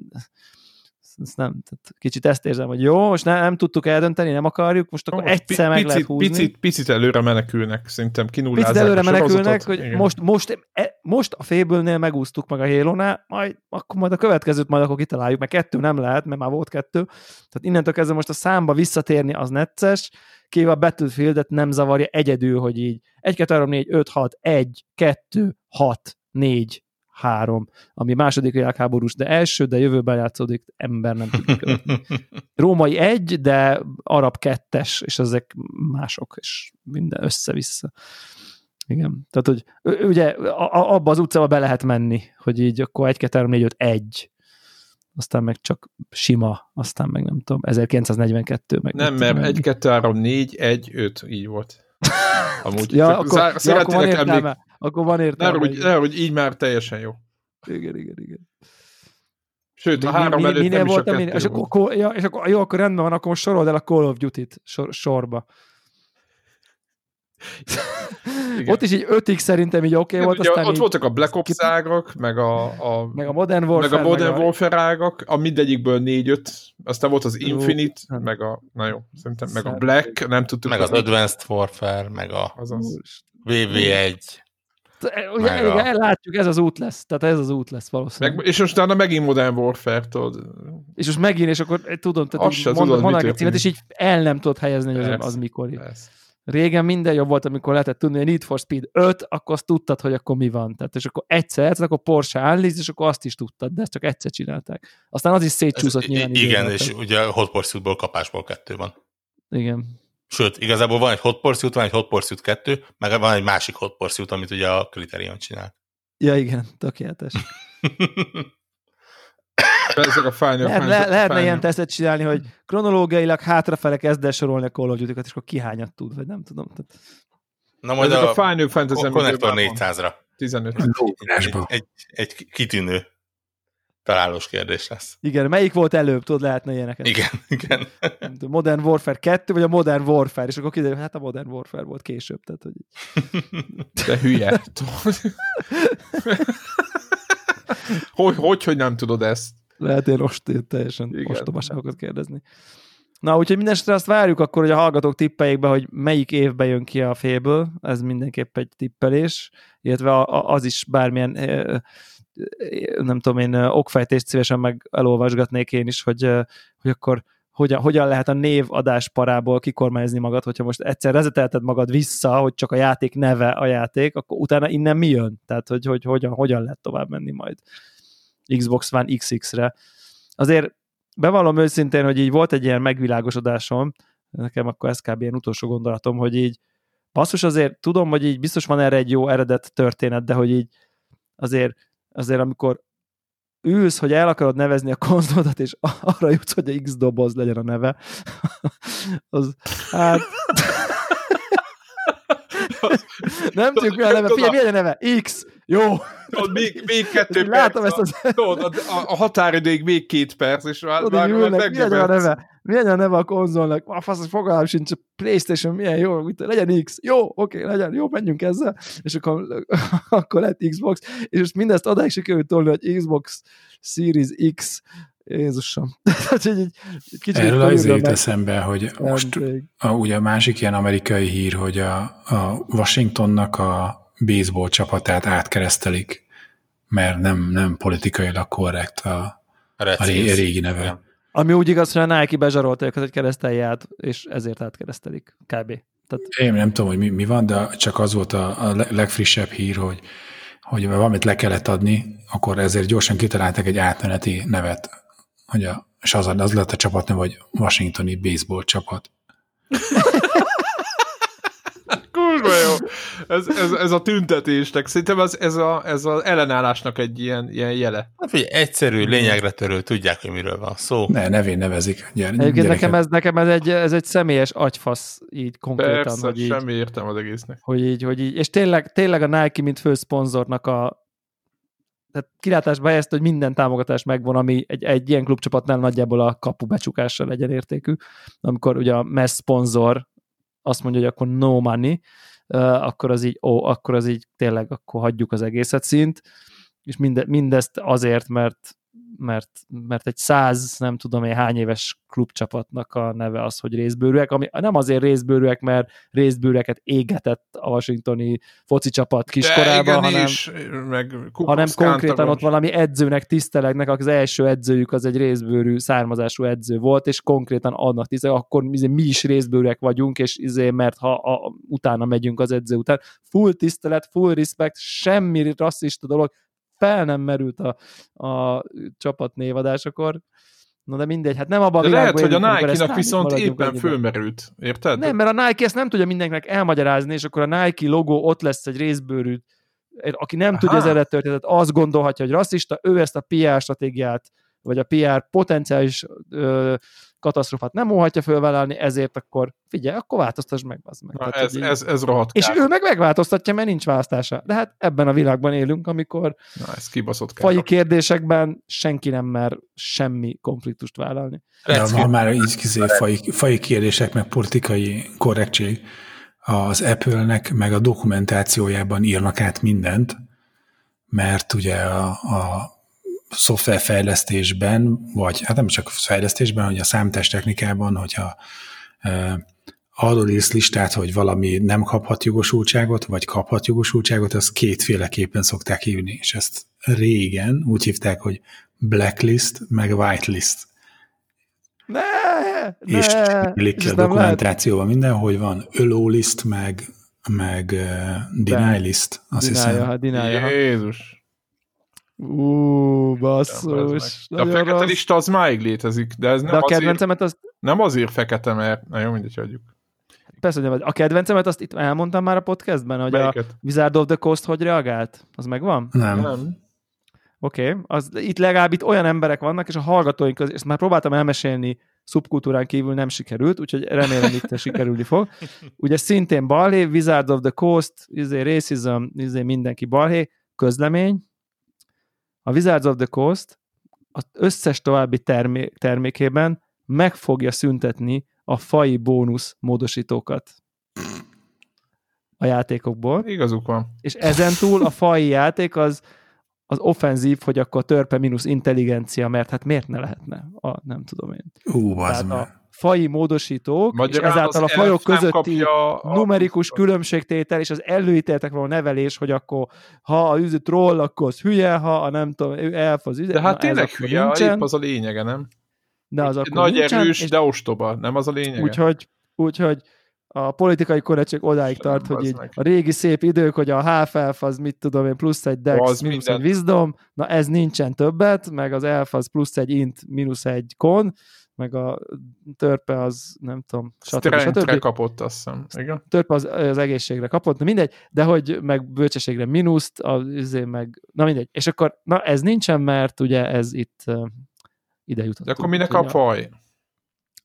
ezt nem, tehát kicsit ezt érzem, hogy jó, most nem, nem tudtuk eldönteni, nem akarjuk, most akkor Most egyszer meg lehet picit, húzni. Picit, picit előre menekülnek, szerintem kinullázzák Picit előre menekülnek, hogy Igen. most, most, e, most a fébülnél megúsztuk meg a halo majd, akkor majd a következőt majd akkor kitaláljuk, mert kettő nem lehet, mert már volt kettő. Tehát innentől kezdve most a számba visszatérni az necces, kivéve a Battlefield-et nem zavarja egyedül, hogy így 1, 2, 3, 4, 5, 6, 1, 2, 6, 4, 3, ami második világháborús, de első, de jövőben játszódik, ember nem tudja követni. Római egy, de arab kettes, és ezek mások, és minden össze-vissza. Igen. Tehát, hogy ugye a- abba az utcába be lehet menni, hogy így akkor 1, 2, 3, 4, 5, 1. Aztán meg csak sima, aztán meg nem tudom, 1942. Meg Nem, mert tudom én. 1, 2, 3, 4, 1, 5, így volt. Amúgy. Ja, Csak akkor, zár- ja, akkor van emlék- értelme. Akkor van Ne, értelme. hogy, igen. ne, hogy így már teljesen jó. igen, igen, igen. Sőt, a három mi- előtt minél nem is a volt, minél, és volt. akkor, ja, és akkor, jó, akkor rendben van, akkor most sorold el a Call of Duty-t sor, sorba. Igen. Ott is így 5 szerintem így oké okay volt, ugye aztán ott így, voltak a Black Ops ágak, meg a, a, meg a Modern Warfare, meg a Modern meg a, Warfare ágak, a mindegyikből négy-öt, aztán volt az Jó. Infinite, Hát. meg a, na jó, szerintem, meg a Black, nem tudtuk. meg az hogy- Advanced Warfare, meg a Azaz. VV1. Ugye, Meg a- igen, látjuk, ez az út lesz. Tehát ez az út lesz valószínűleg. Meg, és most utána megint Modern Warfare, tudod. És most megint, és akkor eh, tudom, tehát Azt mond, tudod, mondanak egy címet, és így el nem tudod helyezni, hogy az, mikor. Persze. Régen minden jobb volt, amikor lehetett tudni, hogy Need for Speed 5, akkor azt tudtad, hogy akkor mi van. Tehát, és akkor egyszer egyszer, akkor Porsche állíz, és akkor azt is tudtad, de ezt csak egyszer csinálták. Aztán az is Ez, szétcsúszott i- nyilván. igen, és tehát- ugye a Hot Pursuit-ból kapásból kettő van. Igen. Sőt, igazából van egy Hot Pursuit, van egy Hot Pursuit 2, meg van egy másik Hot Pursuit, amit ugye a Criterion csinál. Ja, igen, tökéletes. Ezek a Final Lehet, le, lehetne ilyen tesztet csinálni, hogy kronológiailag hátrafele kezd el sorolni a Call of Duty-kat, és akkor ki hányat tud, vagy nem tudom. Tehát, Na majd Ezek a, a Final Fantasy a Connector amiben van 400-ra. 15. Lóírásba. Egy, egy kitűnő találós kérdés lesz. igen, melyik volt előbb, tudod, lehetne ilyeneket. Igen, igen. Tudom, Modern Warfare 2, vagy a Modern Warfare, és akkor kiderül, hát a Modern Warfare volt később. Tehát, hogy... De hülye. hogy, hogy, hogy nem tudod ezt? Lehet én ost, én teljesen Igen. ostobaságokat kérdezni. Na, úgyhogy minden esetre azt várjuk akkor, hogy a hallgatók tippeljék be, hogy melyik évben jön ki a Fable, ez mindenképp egy tippelés, illetve a, a, az is bármilyen nem tudom én, okfejtést szívesen meg elolvasgatnék én is, hogy, hogy akkor hogyan, hogyan lehet a névadás parából kikormányozni magad, hogyha most egyszer rezetelted magad vissza, hogy csak a játék neve a játék, akkor utána innen mi jön? Tehát, hogy, hogy hogyan, hogyan lehet tovább menni majd Xbox One XX-re. Azért bevallom őszintén, hogy így volt egy ilyen megvilágosodásom, nekem akkor ez kb. ilyen utolsó gondolatom, hogy így basszus azért tudom, hogy így biztos van erre egy jó eredet történet, de hogy így azért, azért amikor ülsz, hogy el akarod nevezni a konzolodat, és arra jutsz, hogy a X doboz legyen a neve, az, hát... nem tudjuk, mi a neve. Figyelj, mi a neve? X. Jó. Tudod, még, még kettő Látom perc. ezt az... Tudod, a, a határidőig még két perc, és már, Tudod, már, már mi a neve? Mi legyen a neve a konzolnak? A fasz, fogalmam sincs, a Playstation milyen jó, mit, legyen X, jó, oké, legyen, jó, menjünk ezzel, és akkor, akkor lett Xbox, és most mindezt odáig sikerült tolni, hogy Xbox Series X, Jézusom. Tehát, egy kicsit Erről jut meg- eszembe, hogy most Emlék. a, ugye a másik ilyen amerikai hír, hogy a, a Washingtonnak a baseball csapatát átkeresztelik, mert nem, nem politikailag korrekt a, a Redskins. régi neve. Igen. Ami úgy igaz, hogy a Nike bezsarolta őket, hogy keresztelje át, és ezért átkeresztelik, kb. Tehát Én nem tudom, hogy mi, mi van, de csak az volt a, a le- legfrissebb hír, hogy, hogy valamit le kellett adni, akkor ezért gyorsan kitaláltak egy átmeneti nevet, hogy a, és az, az lett a csapatneve, hogy Washingtoni baseball csapat. Kurva jó. Ez, ez, ez a tüntetésnek. Szerintem ez, ez, a, ez az ellenállásnak egy ilyen, ilyen jele. Hát figyelj, egyszerű, lényegre törő, tudják, hogy miről van szó. Ne, nevén nevezik. Gyere, Egyébként nekem ez, nekem ez egy, ez egy személyes agyfasz így konkrétan, Persze, hogy így, semmi értem az egésznek. hogy így, hogy így, és tényleg, tényleg a Nike, mint főszponzornak a tehát kilátásba helyezte, hogy minden támogatás megvan, ami egy, egy ilyen klubcsapatnál nagyjából a kapu becsukással legyen értékű. Amikor ugye a mess szponzor azt mondja, hogy akkor no money, akkor az így, ó, akkor az így tényleg akkor hagyjuk az egészet szint, és minde, mindezt azért, mert mert, mert egy száz, nem tudom én hány éves klubcsapatnak a neve az, hogy részbőrűek, ami nem azért részbőrűek, mert részbőrűeket égetett a washingtoni foci csapat kiskorában, hanem, is, meg hanem konkrétan ott valami edzőnek tisztelegnek, az első edzőjük az egy részbőrű származású edző volt, és konkrétan annak tiszteleg, akkor mi is részbőrűek vagyunk, és izé, mert ha a, utána megyünk az edző után. Full tisztelet, full respect, semmi rasszista dolog, fel nem merült a, a csapat névadásakor. Na de mindegy, hát nem abban De lehet, hogy a Nike-nak viszont éppen fölmerült. Érted? Nem, mert a Nike ezt nem tudja mindenkinek elmagyarázni, és akkor a Nike logó ott lesz egy részbőrű, aki nem Aha. tudja az eredet történetet, azt gondolhatja, hogy rasszista, ő ezt a PR stratégiát, vagy a PR potenciális ö, katasztrofát nem óhatja fölvállalni, ezért akkor figyelj, akkor változtass meg, az meg. Na, Tehát, ez, így- ez, ez rohadt és ő meg megváltoztatja, mert nincs választása. De hát ebben a világban élünk, amikor Na, ez kibaszott kár. faji kérdésekben senki nem mer semmi konfliktust vállalni. De ha már így kizé, fai, fai kérdések, meg politikai korrektség, az Apple-nek meg a dokumentációjában írnak át mindent, mert ugye a, a szoftverfejlesztésben, vagy hát nem csak fejlesztésben, hogy a számítástechnikában, hogyha e, arról írsz listát, hogy valami nem kaphat jogosultságot, vagy kaphat jogosultságot, azt kétféleképpen szokták hívni, és ezt régen úgy hívták, hogy blacklist, meg whitelist. Ne! És ne! illik És ki a lehet. dokumentációban minden, hogy van öló list, meg, meg uh, deny list, azt Dinálja, hiszem. ha ha. Jézus. Ú, basszus. De a fekete rossz. lista az máig létezik, de ez De nem, a azért, kedvencemet azt, nem azért fekete, mert... Na jó, mindegy, hagyjuk. persze, hogy nem, a kedvencemet azt itt elmondtam már a podcastben, hogy a Melyiket? Wizard of the Coast hogy reagált? Az megvan? Nem. Nem. Oké, okay. az itt legalább itt olyan emberek vannak, és a hallgatóink között, ezt már próbáltam elmesélni szubkultúrán kívül nem sikerült, úgyhogy remélem itt sikerülni fog. Ugye szintén balhé, Wizard of the Coast, izé racism, izé mindenki balhé, közlemény. A Wizards of the Coast az összes további termé- termékében meg fogja szüntetni a fai bónusz módosítókat a játékokból Igazuk van. és ezen túl a fai játék az, az offenzív, hogy akkor törpe mínusz intelligencia, mert hát miért ne lehetne? A, nem tudom én. Ú, az a fai módosítók, Magyarán és ezáltal a fajok közötti a- numerikus különbségtétel és az előítéletek való nevelés, hogy akkor ha a üző troll, akkor az hülye, ha a nem tudom, elf az üze, De hát na, tényleg hülye, nincsen. épp az a lényege, nem? de az akkor Nagy nincsen, erős, és de ostoba. Nem az a lényeg? úgyhogy, úgyhogy a politikai korrektség odáig Sem, tart, hogy így meg. a régi szép idők, hogy a half elf az mit tudom én, plusz egy dex, Az mínusz minden. egy wisdom, na ez nincsen többet, meg az elf az plusz egy int, mínusz egy kon, meg a törpe az nem tudom, stb. Stb. kapott, azt hiszem. Igen? Törpe az, az egészségre kapott, na mindegy, de hogy meg bölcsességre mínuszt, az izé meg, na mindegy. És akkor, na ez nincsen, mert ugye ez itt uh, ide jutott. De akkor minek a faj?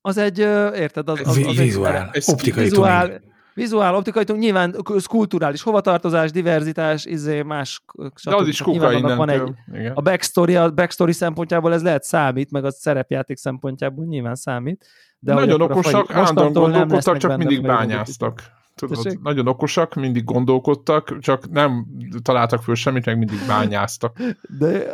Az egy, ö, érted, az, az, az, egy Vizuál, ez optikai vizuál, tuning. Vizuál, optikai nyilván kulturális hovatartozás, diverzitás, izé, más, De stb. az is kuka annak van egy, innentől. Igen. a backstory, a backstory szempontjából ez lehet számít, meg a szerepjáték szempontjából nyilván számít. De Nagyon okosak, állandóan gondolkodtak, csak mindig bányáztak. Tudod, Tessék? nagyon okosak, mindig gondolkodtak, csak nem találtak föl semmit, meg mindig bányáztak. De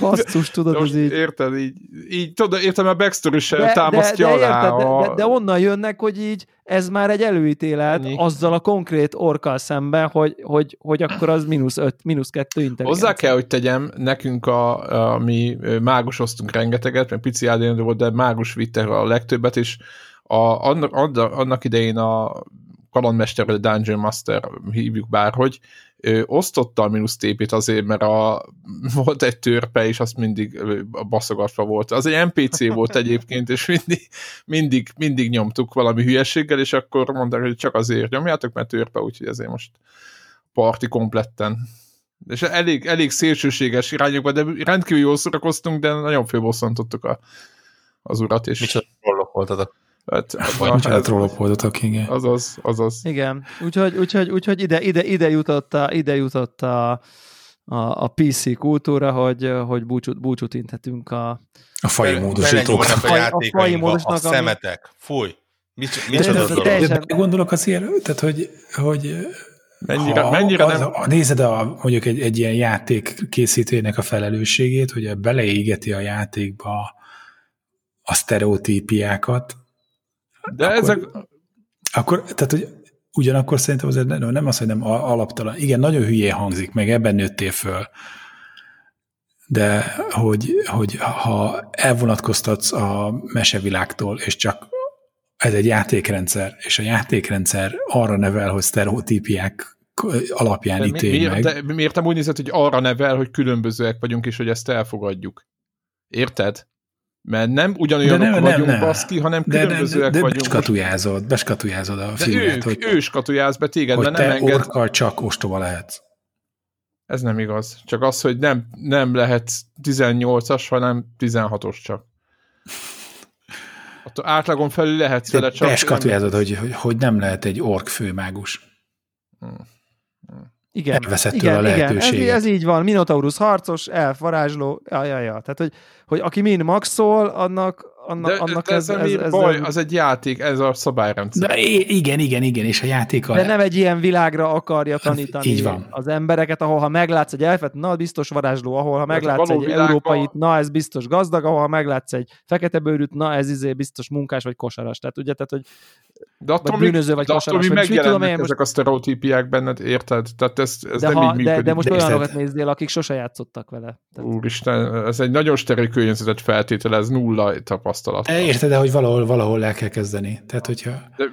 basszus, tudod, De most így... érted, így, így tudod, értem, a backstory se De, de, támasztja de, alá. érted, de, a... de, de onnan jönnek, hogy így ez már egy előítélet Ennyi. azzal a konkrét orkkal szemben, hogy, hogy, hogy akkor az mínusz öt, mínusz kettő intelligencia. Hozzá kell, hogy tegyem, nekünk a, a mi mágusoztunk rengeteget, mert pici ADN volt, de mágus vitte a legtöbbet, és a, annak, annak, annak idején a kalandmester, vagy a Dungeon Master, hívjuk bárhogy, ö, osztotta a mínusz tépét azért, mert a, volt egy törpe, és azt mindig baszogatva volt. Az egy NPC volt egyébként, és mindig, mindig, mindig nyomtuk valami hülyeséggel, és akkor mondták, hogy csak azért nyomjátok, mert törpe, úgyhogy ezért most parti kompletten. És elég, elég szélsőséges irányokba, de rendkívül jól szórakoztunk, de nagyon fölbosszantottuk a, az urat, és Micsoda trollok voltatok. Hát, Micsoda trollok voltatok, igen. azaz, azaz. Igen, úgyhogy, úgyhogy, úgyhogy ide, ide, ide jutott, a, ide jutott a, a, a PC kultúra, hogy, hogy búcsút, búcsút inthetünk a... A fai módosítók. a faj- a játékainkba, a, módosnak, ami- szemetek. Fúj. De- Micsoda de- dolog. teljesen- De gondolok azért, tehát, hogy, hogy Mennyire, ha, mennyire az, nem... A, nézed a, mondjuk egy, egy ilyen játék készítőnek a felelősségét, hogy beleégeti a játékba a sztereotípiákat, De akkor- ezek, akkor, tehát, hogy ugyanakkor szerintem azért nem, nem az, hogy nem alaptalan. Igen, nagyon hülyé hangzik, meg ebben nőttél föl. De hogy, hogy ha elvonatkoztatsz a mesevilágtól, és csak ez egy játékrendszer, és a játékrendszer arra nevel, hogy sztereotípiák alapján de, ítél miért, meg. de miért nem úgy nézett, hogy arra nevel, hogy különbözőek vagyunk, és hogy ezt elfogadjuk? Érted? Mert nem ugyanolyanok De nem, nem, vagyunk, nem. baszki, hanem De, de, különbözőek de, de vagyunk. beskatujázod, beskatujázod a De filmet, ők, hogy, ő skatujáz be téged, hogy mert nem te enged. orkkal csak ostoba lehetsz. Ez nem igaz. Csak az, hogy nem, nem lehet 18-as, hanem 16-os csak. Ott átlagon felül lehetsz vele, De csak... beskatujázod, hogy, hogy, hogy nem lehet egy ork főmágus. Igen, Elveszett igen, tőle a igen ez, lehetőséget. ez így van. Minotaurus harcos, elf, varázsló, ja, ja, ja. Tehát, hogy, hogy aki min maxol, annak, annak, De, annak de ez, ez, ez, ez, baj, ez, az egy játék, ez a szabályrendszer. De igen, igen, igen, és a játék a... de nem egy ilyen világra akarja tanítani Így van. az embereket, ahol ha meglátsz egy elfet, na biztos varázsló, ahol ha meglátsz egy világban- európait, na ez biztos gazdag, ahol ha meglátsz egy fekete bőrűt, na ez izé biztos munkás vagy kosaras. Tehát ugye, tehát, hogy De attól, vagy bűnöző vagy de attól vagy mit tudom megjelennek én, most- ezek a sztereotípiák benned, érted? Tehát ez, ez de, nem ha, így de, működik. de most De olyanokat nézzél, akik sose játszottak vele. Tehát, Úristen, ez egy nagyon steril környezetet feltételez, nulla tapasztalat. E, Érted, de hogy valahol, valahol el kell kezdeni. Tehát, hogyha... De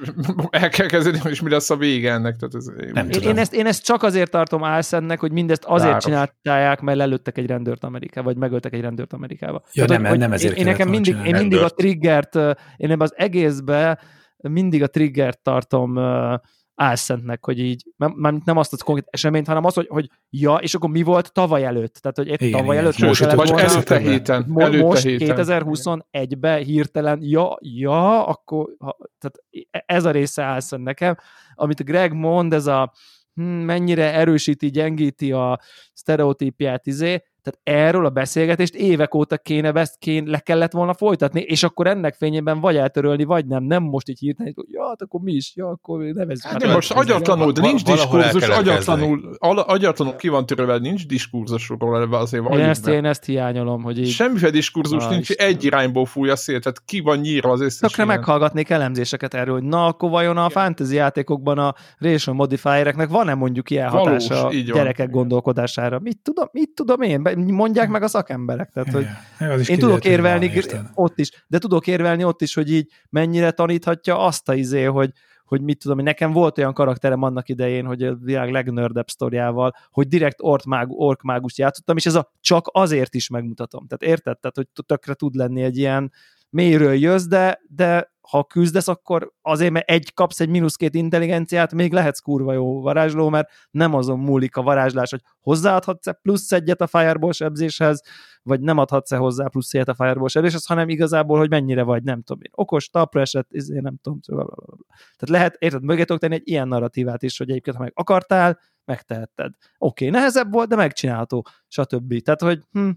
el kell kezdeni, és mi lesz a vége ennek. Tehát ez, Nem Én, tudom. én, ezt, én ezt csak azért tartom álszennek, hogy mindezt azért Káros. csinálták, mert lelőttek egy rendőrt Amerikába, vagy megöltek egy rendőrt Amerikába. Ja, Tehát, nem, hogy- nem ezért én, nekem mindig, én mindig a triggert, én ebben az egészbe mindig a triggert tartom ö, álszentnek, hogy így, nem, nem- azt a konkrét eseményt, hanem az, hogy, hogy ja, és akkor mi volt tavaly előtt? Tehát, hogy egy Igen, tavaly igen. előtt most kellett vagy volna- előtte héten. Mo- Előtte most héten. 2021-ben hirtelen, ja, ja, akkor, ha, tehát ez a része áll szent nekem, amit a Greg mond, ez a hm, mennyire erősíti, gyengíti a sztereotípiát, izé, tehát erről a beszélgetést évek óta kéne, ezt kéne, le kellett volna folytatni, és akkor ennek fényében vagy eltörölni, vagy nem. Nem most így hirtelen, hogy ja, hát akkor mi is, ja, akkor nevezzük. Hát. De most agyatlanul, de nincs diskurzus, agyatlanul, agyatlanul ki van törölve, nincs diskurzusról ebbe azért én ezt, be. én ezt hiányolom, hogy így Semmiféle diskurzus Ah, nincs, Istenem. egy irányból fúj a szél, tehát ki van nyírva az összes Tökre meghallgatnék elemzéseket erről, hogy na, akkor vajon a fantasy játékokban a racial modifiereknek van-e mondjuk ilyen Valós, hatása a így van. gyerekek gondolkodására? Mit tudom, mit tudom én? Mondják meg a szakemberek. Tehát, hogy az is én tudok érvelni van, ott is, de tudok érvelni ott is, hogy így mennyire taníthatja azt a izé, hogy, hogy mit tudom, nekem volt olyan karakterem annak idején, hogy a világ legnördebb sztoriával, hogy direkt orkmág, orkmágust játszottam, és ez a csak azért is megmutatom. Tehát érted? Tehát, hogy tökre tud lenni egy ilyen mélyről jössz, de, de ha küzdesz, akkor azért, mert egy kapsz egy mínusz két intelligenciát, még lehetsz kurva jó varázsló, mert nem azon múlik a varázslás, hogy hozzáadhatsz-e plusz egyet a Fireball sebzéshez, vagy nem adhatsz-e hozzá plusz egyet a Fireball sebzéshez, hanem igazából, hogy mennyire vagy, nem tudom én. Okos, talpra esett, izé, nem tudom. blablabla. Tehát lehet, érted, mögé tenni egy ilyen narratívát is, hogy egyébként, ha meg akartál, megtehetted. Oké, okay, nehezebb volt, de megcsinálható, stb. Tehát, hogy hm,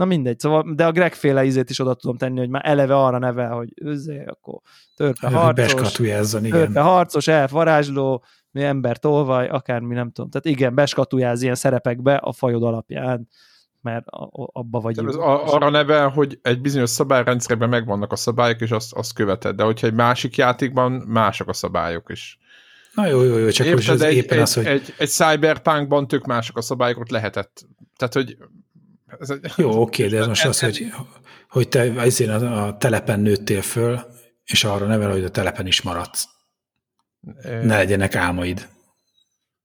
Na mindegy, szóval, de a Greg féle ízét is oda tudom tenni, hogy már eleve arra nevel, hogy őzé, akkor törpe harcos, törpe harcos, elf, varázsló, mi ember tolvaj, akármi, nem tudom. Tehát igen, beskatujáz ilyen szerepekbe a fajod alapján, mert abba vagy az a- arra nevel, hogy egy bizonyos szabályrendszerben megvannak a szabályok, és azt, azt követed, de hogyha egy másik játékban mások a szabályok is. Na jó, jó, jó, csak most Érted, ez egy, éppen egy, az, hogy egy, egy cyberpunkban tök mások a szabályok, ott lehetett. Tehát, hogy ez egy, jó, oké, de ez most az, hogy, hogy te ezért a, telepen nőttél föl, és arra nevel, hogy a telepen is maradsz. Ne legyenek álmaid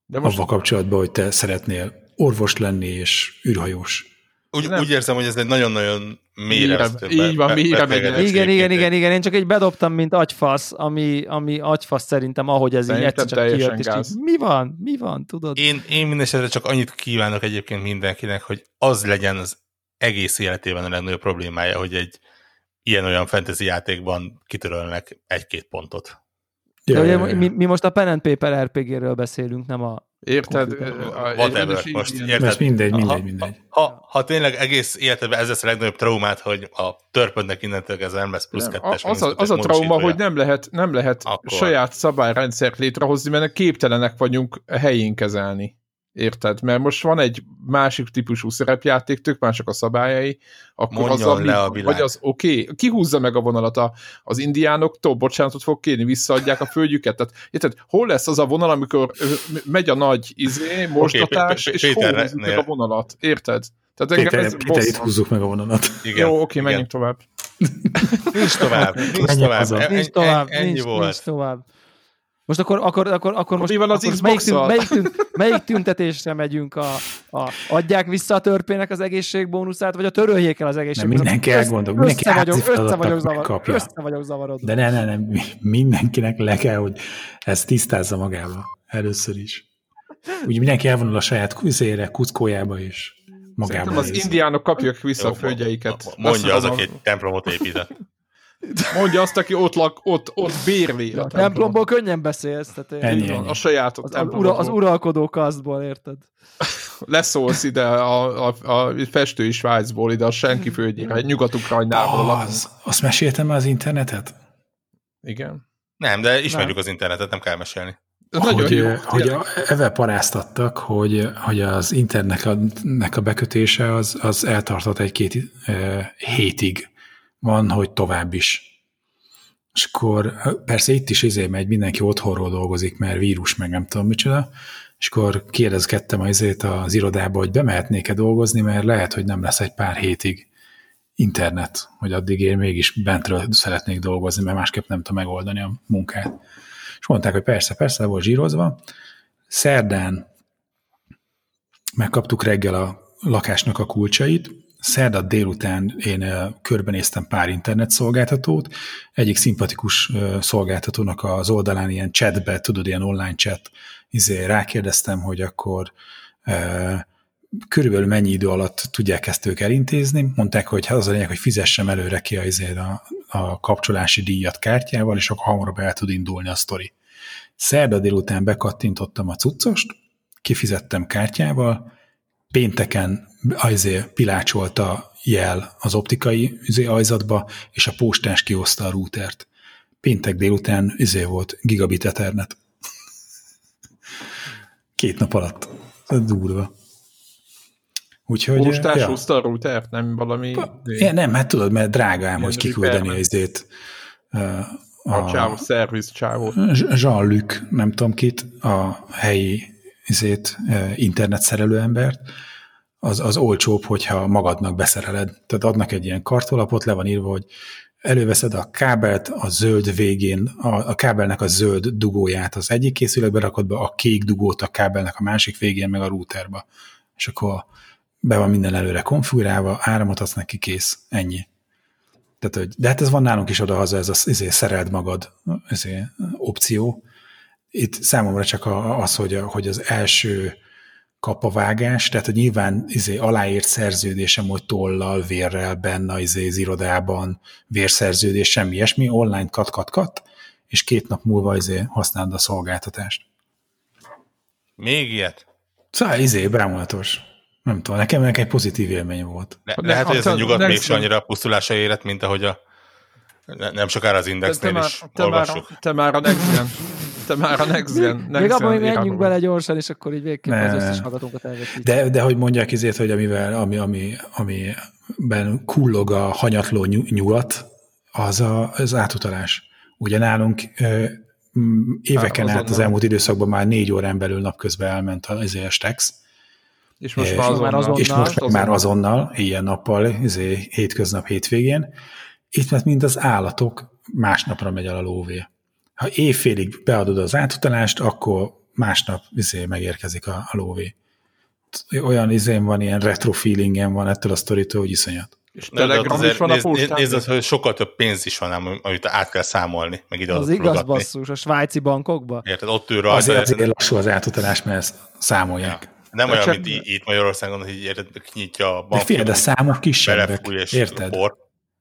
de most avval kapcsolatban, hogy te szeretnél orvos lenni és űrhajós. Úgy, Nem. úgy érzem, hogy ez egy nagyon-nagyon mélyre így van, mélyre megy. Igen, igen, igen, igen, én csak egy bedobtam, mint agyfasz, ami, ami agyfasz szerintem, ahogy ez így Szerintem egyszer csak kijött, és így, mi van, mi van, tudod? Én, én mindesetre csak annyit kívánok egyébként mindenkinek, hogy az legyen az egész életében a legnagyobb problémája, hogy egy ilyen-olyan fantasy játékban kitörölnek egy-két pontot. De ugye ja, ja. mi, mi most a Pen and Paper RPG-ről beszélünk, nem a... érted? Whatever, most érted? Ez mindegy, Ha- mindegy, mindegy. Ha, ha tényleg egész életedben ez lesz a legnagyobb traumát, hogy a törpödnek innentől kezdve nem lesz plusz kettes. az, a, az a trauma, hogy nem lehet, nem lehet Akkor. saját szabályrendszert létrehozni, mert képtelenek vagyunk helyén kezelni. Érted? Mert most van egy másik típusú szerepjáték, tök mások a szabályai, akkor Mondjon az, ami, le a világ. vagy az oké, okay. kihúzza meg a vonalat a, az indiánoktól, bocsánatot fog kérni, visszaadják a földjüket. Tehát, érted? Hol lesz az a vonal, amikor megy a nagy izé, mosdatás, P- és Péter, hol húzzuk meg a vonalat? Érted? Tehát engem Péter, ez Péter, itt húzzuk meg a vonalat. Igen, Jó, oké, menjünk tovább. Nincs tovább, nincs tovább. Nincs tovább, ennyi nincs, volt. nincs tovább. Most akkor, akkor, akkor, akkor most, mi van az akkor melyik, tűn, melyik, tűn, melyik tüntetésre megyünk? A, a, adják vissza a törpének az egészségbónuszát, vagy a töröljék el az egészségbónuszát? mindenki Össze- elgondol, mindenki össze vagyok, össze vagyok, zavar, megkapja. össze vagyok zavarodva. De ne, ne, ne, mi- mindenkinek le kell, hogy ezt tisztázza magába. Először is. Úgy mindenki elvonul a saját kuzére, kuckójába és magába Szerintem az néz. indiánok kapják vissza Jó, a földjeiket. Mondja az, aki templomot épített. Mondja azt, aki ott, lak, ott, ott bérli a A templomból könnyen beszélsz. Tehát Ennyi, ennyi. A saját az, ura, az uralkodó kasztból, érted? Leszólsz ide a, a, a festői Svájcból, ide a senki földjére, Nyugat-Ukrajnából. Az, azt meséltem az internetet? Igen. Nem, de ismerjük az internetet, nem kell mesélni. Ez nagyon hogy, jó. hogy a, evel paráztattak, hogy, hogy az internetnek a, nek a bekötése az, az eltartott egy-két e, hétig. Van, hogy tovább is. És akkor persze itt is izé megy, mindenki otthonról dolgozik, mert vírus, meg nem tudom micsoda, és akkor kérdezgettem az, izét az irodába, hogy bemehetnék-e dolgozni, mert lehet, hogy nem lesz egy pár hétig internet, hogy addig én mégis bentről szeretnék dolgozni, mert másképp nem tudom megoldani a munkát. És mondták, hogy persze, persze, le volt zsírozva. Szerdán megkaptuk reggel a lakásnak a kulcsait, szerda délután én körbenéztem pár internetszolgáltatót, egyik szimpatikus szolgáltatónak az oldalán ilyen chatbe, tudod, ilyen online chat, izé rákérdeztem, hogy akkor körülbelül mennyi idő alatt tudják ezt ők elintézni. Mondták, hogy hát az a lényeg, hogy fizessem előre ki a, izé a, a kapcsolási díjat kártyával, és akkor hamarabb el tud indulni a sztori. Szerda délután bekattintottam a cuccost, kifizettem kártyával, pénteken azért pilácsolt a jel az optikai izé, ajzatba, és a postás kihozta a routert. Péntek délután izé volt gigabit ethernet. Két nap alatt. Ez durva. Úgyhogy... Postás ja. húzta a routert, nem valami... Ja, nem, hát tudod, mert drága ám, hogy kiküldeni repairman. izét. ö, A csávó, szerviz csávó. Jean-Luc, nem tudom kit, a helyi izét, internet szerelő embert, az, az olcsóbb, hogyha magadnak beszereled. Tehát adnak egy ilyen kartolapot, le van írva, hogy előveszed a kábelt a zöld végén, a, a kábelnek a zöld dugóját az egyik készülékbe rakod be, a kék dugót a kábelnek a másik végén, meg a routerba. És akkor be van minden előre konfigurálva, áramot adsz neki, kész, ennyi. Tehát, hogy, de hát ez van nálunk is oda-haza, ez az ezért szereld magad ezért, opció. Itt számomra csak a, az, hogy, a, hogy az első kapavágás, tehát hogy nyilván izé, aláírt szerződésem, hogy tollal, vérrel benne izé, az irodában, vérszerződés, semmi ilyesmi, online kat-kat-kat, és két nap múlva izé, használod a szolgáltatást. Még ilyet? Szóval izé, bámulatos. Nem tudom, nekem, nekem egy pozitív élmény volt. Le, De lehet, hogy ez a nyugat Gen- annyira a pusztulásra érett, mint ahogy a ne- nem sokára az Te, te, Indexnél már, is te, már, olvassuk. te már a Next Gen. Te már a Next Gen. Még Next abban Gen még menjünk bele gyorsan, és akkor így végképp Ne. az összes hallgatónkat elveszít. De, de hogy mondják izét, hogy amivel, ami, ami, amiben kullog a hanyatló nyu- nyugat, az a, az átutalás. Ugye nálunk ö, éveken Hát át az elmúlt időszakban már négy órán belül napközben elment az izé a Stex, És most És már azonnal. azonnal. és most már azonnal. ilyen nappal, izé, hétköznap, hétvégén, itt mert mint az állatok, másnapra megy el a lóvé. Ha évfélig beadod az átutalást, akkor másnap izé megérkezik a, a lóvé. Olyan izém van, ilyen retro feelingem van ettől a sztoritól, hogy iszonyat. És Nem, de is azért van a nézd, nézd, postán. nézd, az, hogy sokkal több pénz is van, ám, amit át kell számolni, meg ide az igaz basszus, a svájci bankokba? Érted, ott ül rajta. Azért, azért lassú az átutalás, mert ezt számolják. Nem De olyan, csak- mint itt Magyarországon, hogy érted, kinyitja a De bankot, figyelj, de a számok kisebbek, érted? por.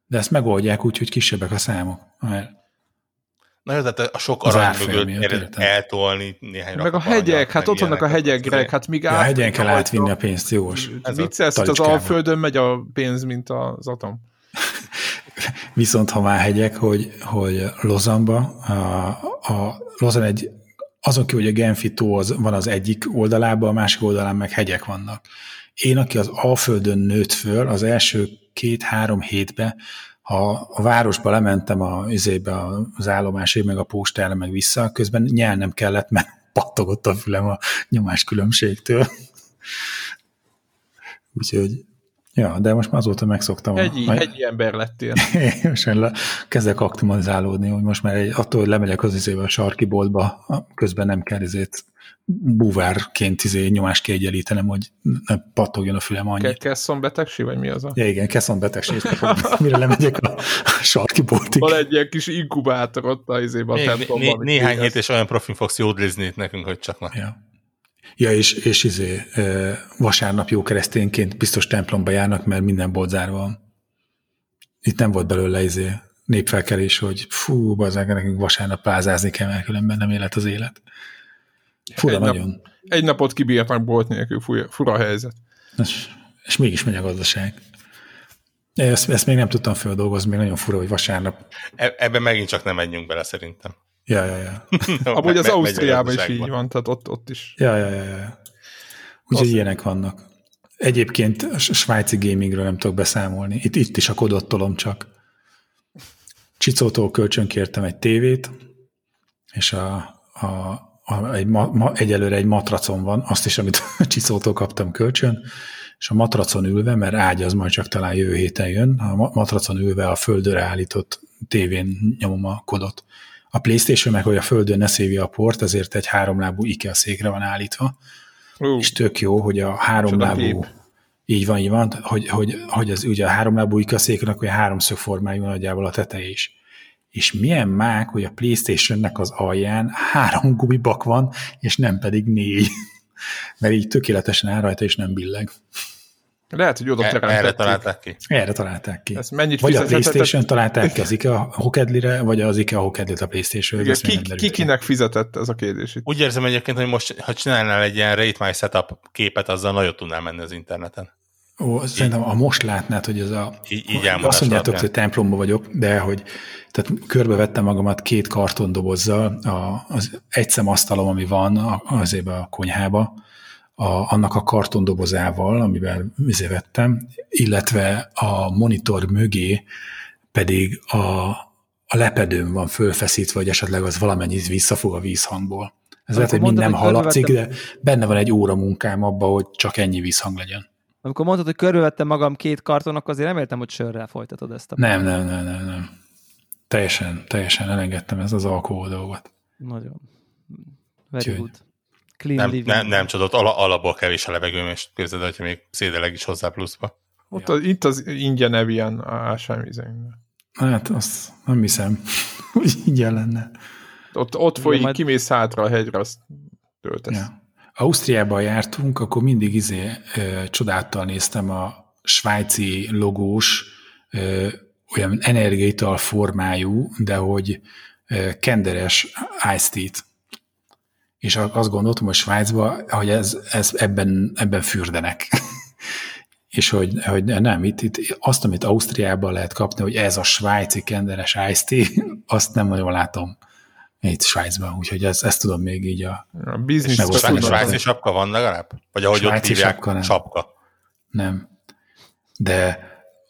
De ezt megoldják úgy, hogy kisebbek a számok. Mert Na jó, tehát a sok Az arany mögött eltolni néhány Meg a hegyek, hát ott vannak a hegyek, Greg, hát míg ja, a hegyen kell átvinni a pénzt, jós. Viccelsz, az. Alföldön megy a pénz, mint az atom. Viszont ha már hegyek, hogy, hogy Lozanba, a, a Lozan egy, azon kívül, hogy a Genfi tó az, van az egyik oldalában, a másik oldalán meg hegyek vannak. Én, aki az Alföldön nőtt föl, az első két-három hétben, ha a városba lementem a, izébe, az állomásig, meg a postára, meg vissza, közben nyelnem kellett, mert pattogott a fülem a nyomás Úgyhogy, ja, de most már azóta megszoktam. Hegyi, a, hegyi ember lettél. most már le- kezdek aktualizálódni, hogy most már egy, attól, hogy lemegyek az izébe a sarki boltba, közben nem kell ezért búvárként izé nyomást kiegyenlítenem, hogy ne pattogjon a fülem Ke- annyit. Kesszon betegség, vagy mi az a? Ja igen, keszon betegség, mire lemegyek a, a sarki boltig. Van egy ilyen kis inkubátor ott a izében a Még, né, templomban. amit néhány hét és olyan profin fogsz jódlizni itt nekünk, hogy csak na. Ja. Ja, és, és izé, vasárnap jó keresztényként biztos templomba járnak, mert minden bolt zárva van. Itt nem volt belőle izé népfelkelés, hogy fú, bazzák, nekünk vasárnap plázázni kell, mert különben nem élet az élet. Fura Egy nap- nagyon. Egy napot kibírtak bolt nélkül, fura, fura a helyzet. És, és mégis megy a gazdaság. Ezt, ezt még nem tudtam földolgozni, még nagyon fura, hogy vasárnap. E- Ebben megint csak nem menjünk bele szerintem. Ja, ja, ja. Amúgy Me- az Ausztriában a is így van, tehát ott, ott is. Ja, ja, ja, ja. Úgyhogy ilyenek vannak. Egyébként a svájci gamingről nem tudok beszámolni. Itt, itt is a kodot tolom csak. Csicótól kölcsönkértem egy tévét, és a, a, a, egy ma, ma, egyelőre egy matracon van, azt is, amit Csicótól kaptam kölcsön, és a matracon ülve, mert ágy az majd csak talán jövő héten jön, a ma- matracon ülve a földre állított tévén nyomom a kodot. A Playstation meg, hogy a földön ne szívja a port, ezért egy háromlábú IKEA székre van állítva, Ú, és tök jó, hogy a háromlábú, így van, így van, hogy, hogy, hogy az, ugye a háromlábú ikaszéknek olyan háromszög formájú nagyjából a teteje is. És milyen mák, hogy a Playstation-nek az alján három gumibak van, és nem pedig négy. Mert így tökéletesen áll rajta, és nem billeg. Lehet, hogy oda E- Erre találták ki. Erre találták ki. Ezt mennyit Vagy a Playstation találták ki az IKEA hokedlire, vagy az IKEA hokedlit a Playstation-re. Igen, ki, ki, kinek fizetett ez a kérdés itt? Úgy érzem egyébként, hogy most, ha csinálnál egy ilyen Rate My Setup képet, azzal nagyot tudnál menni az interneten. Ó, szerintem ha most látnád, hogy ez a... Így- így azt mondjátok, alapján. hogy templomba vagyok, de hogy tehát körbevettem magamat két kartondobozzal, a, az egy szemasztalom, ami van a- azért a konyhába, a, annak a kartondobozával, amivel vizé vettem, illetve a monitor mögé pedig a, a lepedőm van fölfeszítve, hogy esetleg az valamennyit visszafog a vízhangból. Ez lehet, hogy mind nem hallatszik, de benne van egy óra munkám abban, hogy csak ennyi vízhang legyen. Amikor mondtad, hogy körülvettem magam két kartonok, azért reméltem, hogy sörrel folytatod ezt a... Nem, nem, nem, nem, nem. Teljesen, teljesen elengedtem ez az alkohol dolgot. Nagyon. Very Úgyhogy- good. Clean Nem, living. nem, nem csodott, ala, alapból kevés a levegőm, és képzeld, el, hogyha még szédeleg is hozzá pluszba. Ott az, itt az ingyen Evian ásványvízén. Hát azt nem hiszem, hogy így lenne. Ott, ott folyik, majd- kimész hátra a hegyre, azt töltesz. Ja. Ausztriában jártunk, akkor mindig izé ö, csodáltal néztem a svájci logós ö, olyan energiaital formájú, de hogy ö, kenderes iced tea-t. És azt gondoltam, hogy Svájcban, hogy ez, ez ebben, ebben fürdenek. és hogy, hogy nem, itt, itt azt, amit Ausztriában lehet kapni, hogy ez a svájci kenderes iced tea, azt nem nagyon látom itt Svájcban, úgyhogy ezt, ezt tudom még így a, A biznisz svájci sapka van legalább? Vagy ahogy Svájci ott hívják, sapka nem. sapka. Nem. De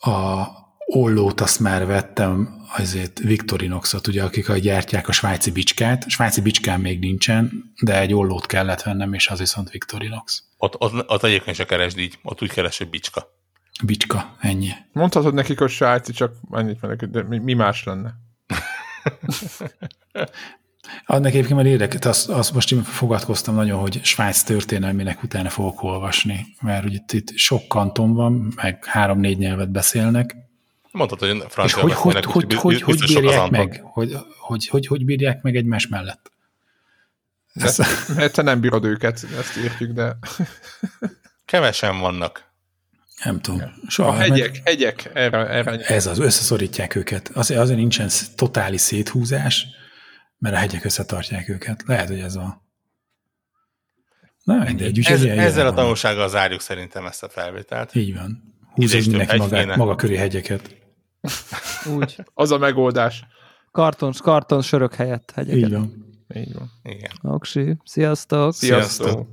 a ollót azt már vettem, azért Victorinoxot, ugye, akik a gyártják a svájci bicskát. A svájci bicskán még nincsen, de egy ollót kellett vennem, és az viszont Victorinox. Ott, ott, ott egyébként se keresd így, ott úgy keres, hogy bicska. Bicska, ennyi. Mondhatod nekik, hogy svájci, csak annyit mondok, de mi, mi más lenne? Annak egyébként már érdekes, azt, azt most én fogadkoztam nagyon, hogy Svájc történelmének utána fogok olvasni, mert ugye itt, itt sok kanton van, meg három-négy nyelvet beszélnek, Mondtad, hogy és francia hogy, hogy, hogy, hogy, hogy az bírják meg, hogy, hogy, hogy, hogy bírják meg egymás mellett. De, Ez, mert te nem bírod őket, ezt értjük, de Kevesen vannak. nem tudom. a Soha, meg- hegyek, hegyek, erre, erre Ez az, összeszorítják őket. Azért, azért nincsen totális széthúzás, mert a hegyek összetartják őket. Lehet, hogy ez a... Na, mindegy. Ez, ezzel ilyen a van. tanulsággal zárjuk szerintem ezt a felvételt. Így van. Ízléstől mindenki magát, maga köré hegyeket. Úgy. az a megoldás. Karton, karton sörök helyett hegyeket. Így van. Így van. Igen. Oksi. Sziasztok. Sziasztok. Sziasztok.